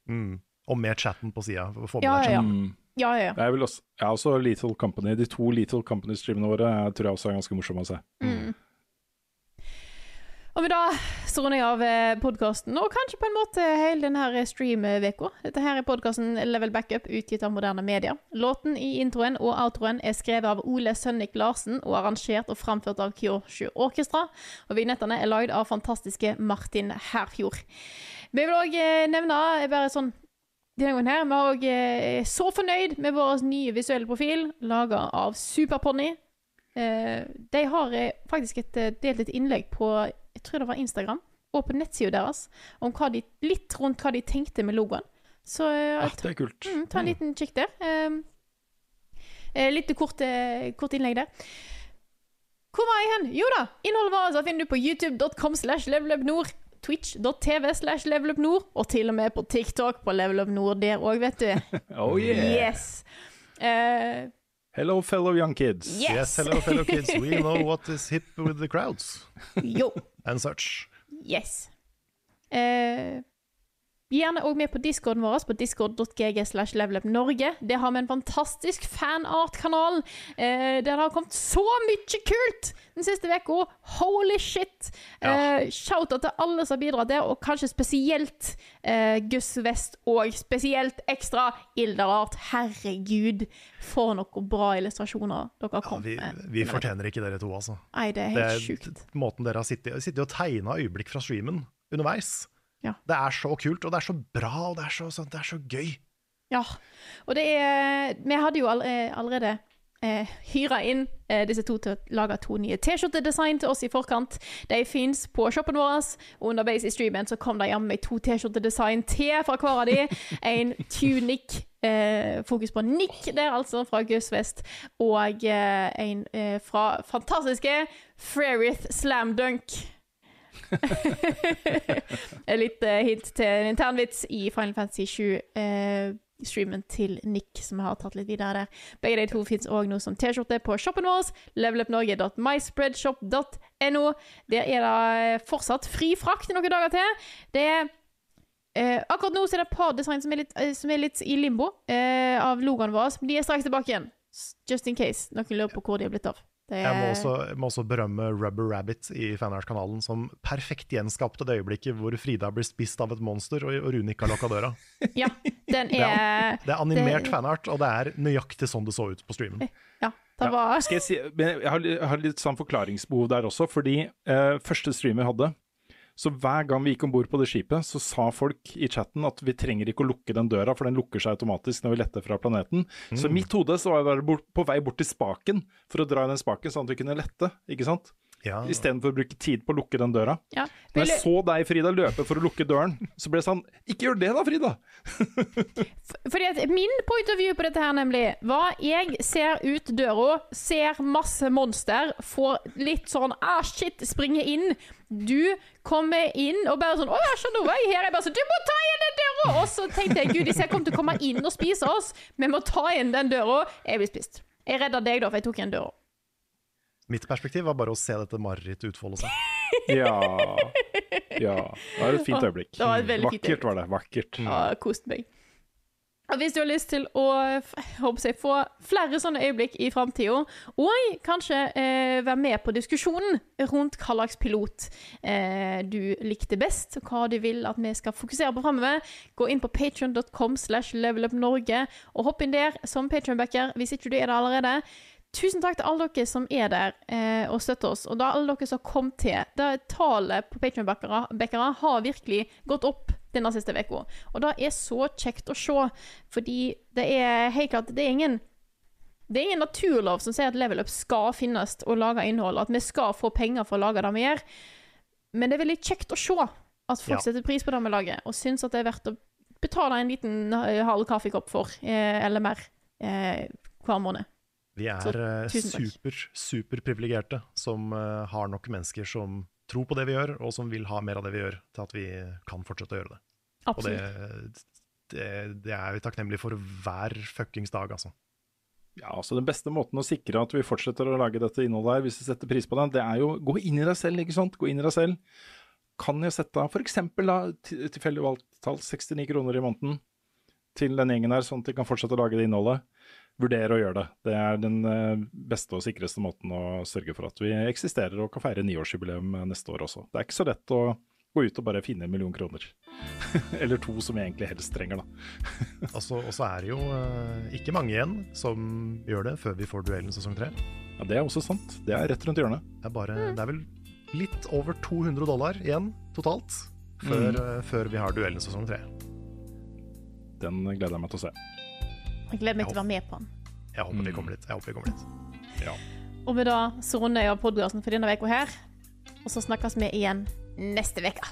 Mm. Og med chatten på sida. Ja, ja, ja. Ja, ja, ja. Vil også, jeg er også Little Company. De to Little Company-streamene våre jeg tror jeg også er ganske morsomme å se. Mm. Og det så runder jeg av podkasten, og kanskje på en måte hele denne stream-uka. Dette her er podkasten Level Backup, utgitt av moderne medier. Låten i introen og outroen er skrevet av Ole Sønnik Larsen og arrangert og framført av Kyoshu Orkestra. Og vignettene er lagd av fantastiske Martin Herfjord. Vi vil òg nevne bare sånn denne gangen her, Vi er òg eh, så fornøyd med vår nye visuelle profil, laga av Superponni. Eh, de har eh, faktisk et, eh, delt et innlegg på tror det var Instagram, og på nettsida deres, om de, litt rundt hva de tenkte med logoen. Så eh, Ah, det er kult. Mm, ta en liten kikk der. Um, litt kort, eh, kort innlegg der. Hvor var jeg hen? Jo da, innholdet vårt altså, finner du på youtube.com slash levelupnord, twitch.tv slash levelupnord, og til og med på TikTok på levelupnord der òg, vet du. Oh yeah! Yes. Uh, Hello, fellow young kids. Yes. Yes, hello fellow kids, we know what is hip with the crowds jo. And such. Yes. Eh, Bli gjerne òg med på discorden vår på discord.gg. slash levelupnorge. Der har vi en fantastisk fanart-kanal eh, der det har kommet så mye kult den siste uka. Holy shit! Eh, Shout-out til alle som har bidratt der, og kanskje spesielt eh, Gus West og spesielt ekstra Ilderart. Herregud, for noen bra illustrasjoner dere har Ja, kommet vi, med. vi fortjener ikke dere to, altså. Nei, det er Det helt sjukt. måten dere har sittet, sittet og tegna øyeblikk fra streamen underveis. Ja. Det er så kult, og det er så bra, og det er så, sånn- det er så gøy. Ja, og det er Vi hadde jo all, eh, allerede eh, hyra inn eh, disse to til å lage to nye T-skjortedesign til oss i forkant. De fins på shoppen vår, og underveis i streamen så kom de jammen med to T-skjortedesign til fra hver av de. En tunic, eh, fokus på Nick der, altså, fra Gus West, og eh, en eh, fra fantastiske Frerith Slam Dunk. Et lite hint til en internvits i Final Fantasy 7. Eh, streamen til Nick, som har tatt litt videre der. Begge de to fins òg nå som T-skjorte på shoppen vår. levelupnorge.myspreadshop.no. Der er det fortsatt fri frakt i noen dager til. Det er eh, akkurat nå så er det et par design som litt, eh, som er litt i limbo eh, av logoen vår. De er straks tilbake igjen. Just in case noen lurer på hvor de er blitt av. Det Jeg må er- også, jeg må også berømme Rubber Rabbit i Fanart-kanalen, som perfekt gjenskapte det øyeblikket hvor Frida blir spist av et monster, og og Rune ikke har lukka døra. Ja, den Det er, er det er animert det- fanart, og det er nøyaktig sånn det så ut på streamen. Ja, det var Skal jeg, si, jeg, har, jeg har litt sånn forklaringsbehov der også, fordi eh, første stream jeg hadde, så hver gang vi gikk om bord på det skipet, så sa folk i chatten at vi trenger ikke å lukke den døra, for den lukker seg automatisk når vi letter fra planeten. Så i mitt hode så var jeg på vei bort til spaken for å dra i den spaken, sånn at vi kunne lette, ikke sant? Ja. Istedenfor å bruke tid på å lukke den døra. ja. Når jeg så deg, Frida, løpe for å lukke døren, så ble det sånn Ikke gjør det da, Frida! Fordi at min point of view på dette her nemlig var Jeg ser ut døra, ser masse monster, får litt sånn ah shit, springer inn. Du kommer inn og bare sånn 'Å, jeg skjønner hva jeg her.' Jeg bare sånn 'Du må ta igjen den døra!' Og så tenkte jeg 'Gud, de ser kommer til å komme inn og spise oss', vi må ta igjen den døra. Jeg blir spist. Jeg redda deg, da, for jeg tok igjen døra. Mitt perspektiv var bare å se dette marerittet utfolde seg. Ja. ja. Det var et fint øyeblikk. Det var et veldig fint Vakkert var det. Vakkert. Ja, kost meg. Og hvis du har lyst til å jeg håper jeg, få flere sånne øyeblikk i framtida, og kanskje eh, være med på diskusjonen rundt hva slags pilot eh, du likte best, og hva du vil at vi skal fokusere på framover, gå inn på patreon.com slash levelupnorge, og hopp inn der som patronbacker hvis ikke du er det allerede. Tusen takk til alle dere som er der eh, og støtter oss, og da alle dere som har kommet til. Da Tallet på Patreon-backere har virkelig gått opp denne siste uka, og det er så kjekt å se, fordi det er helt klart Det er ingen det er ingen naturlov som sier at Level Up skal finnes og lage innhold, at vi skal få penger for å lage det vi gjør, men det er veldig kjekt å se at folk Ja. setter pris på det vi lager, og syns at det er verdt å betale en liten eh, halv kaffekopp for, eh, eller mer, eh, hver måned. Vi er eh, super, som eh, har nok mennesker som tror på det vi gjør, og som vil ha mer av det vi gjør, til at vi kan fortsette å gjøre det. Og det, Absolutt. det, det er vi takknemlige for hver fuckings dag, altså. Ja, altså Den beste måten å sikre at vi fortsetter å lage dette innholdet her, hvis vi setter pris på det, det er jo gå inn i deg selv, ikke sant. Gå inn i deg selv. Kan jeg sette av f.eks. tilfeldig valgt tall 69 kroner i måneden til den gjengen her, sånn at de kan fortsette å lage det innholdet? Vurdere å gjøre det. Det er den eh, beste og sikreste måten å sørge for at vi eksisterer og kan feire niårsjubileum eh, neste år også. Det er ikke så lett å gå ut og bare finne en million kroner. Eller to, som jeg egentlig helst trenger, da. Og så og så er det jo eh, ikke mange igjen som gjør det før vi får duellen sesong tre. Ja, Det er også sant. Det er rett rundt hjørnet. Det er, bare, det er vel litt over 200 dollar igjen totalt før, Mm. før vi har duellen sesong tre. Den gleder jeg meg til å se. Jeg gleder meg til å være med på den. Jeg håper vi kommer dit. Jeg håper vi kommer dit. Ja. Og med det så runder jeg av podkasten for denne uka her. Og så snakkes vi igjen neste uke.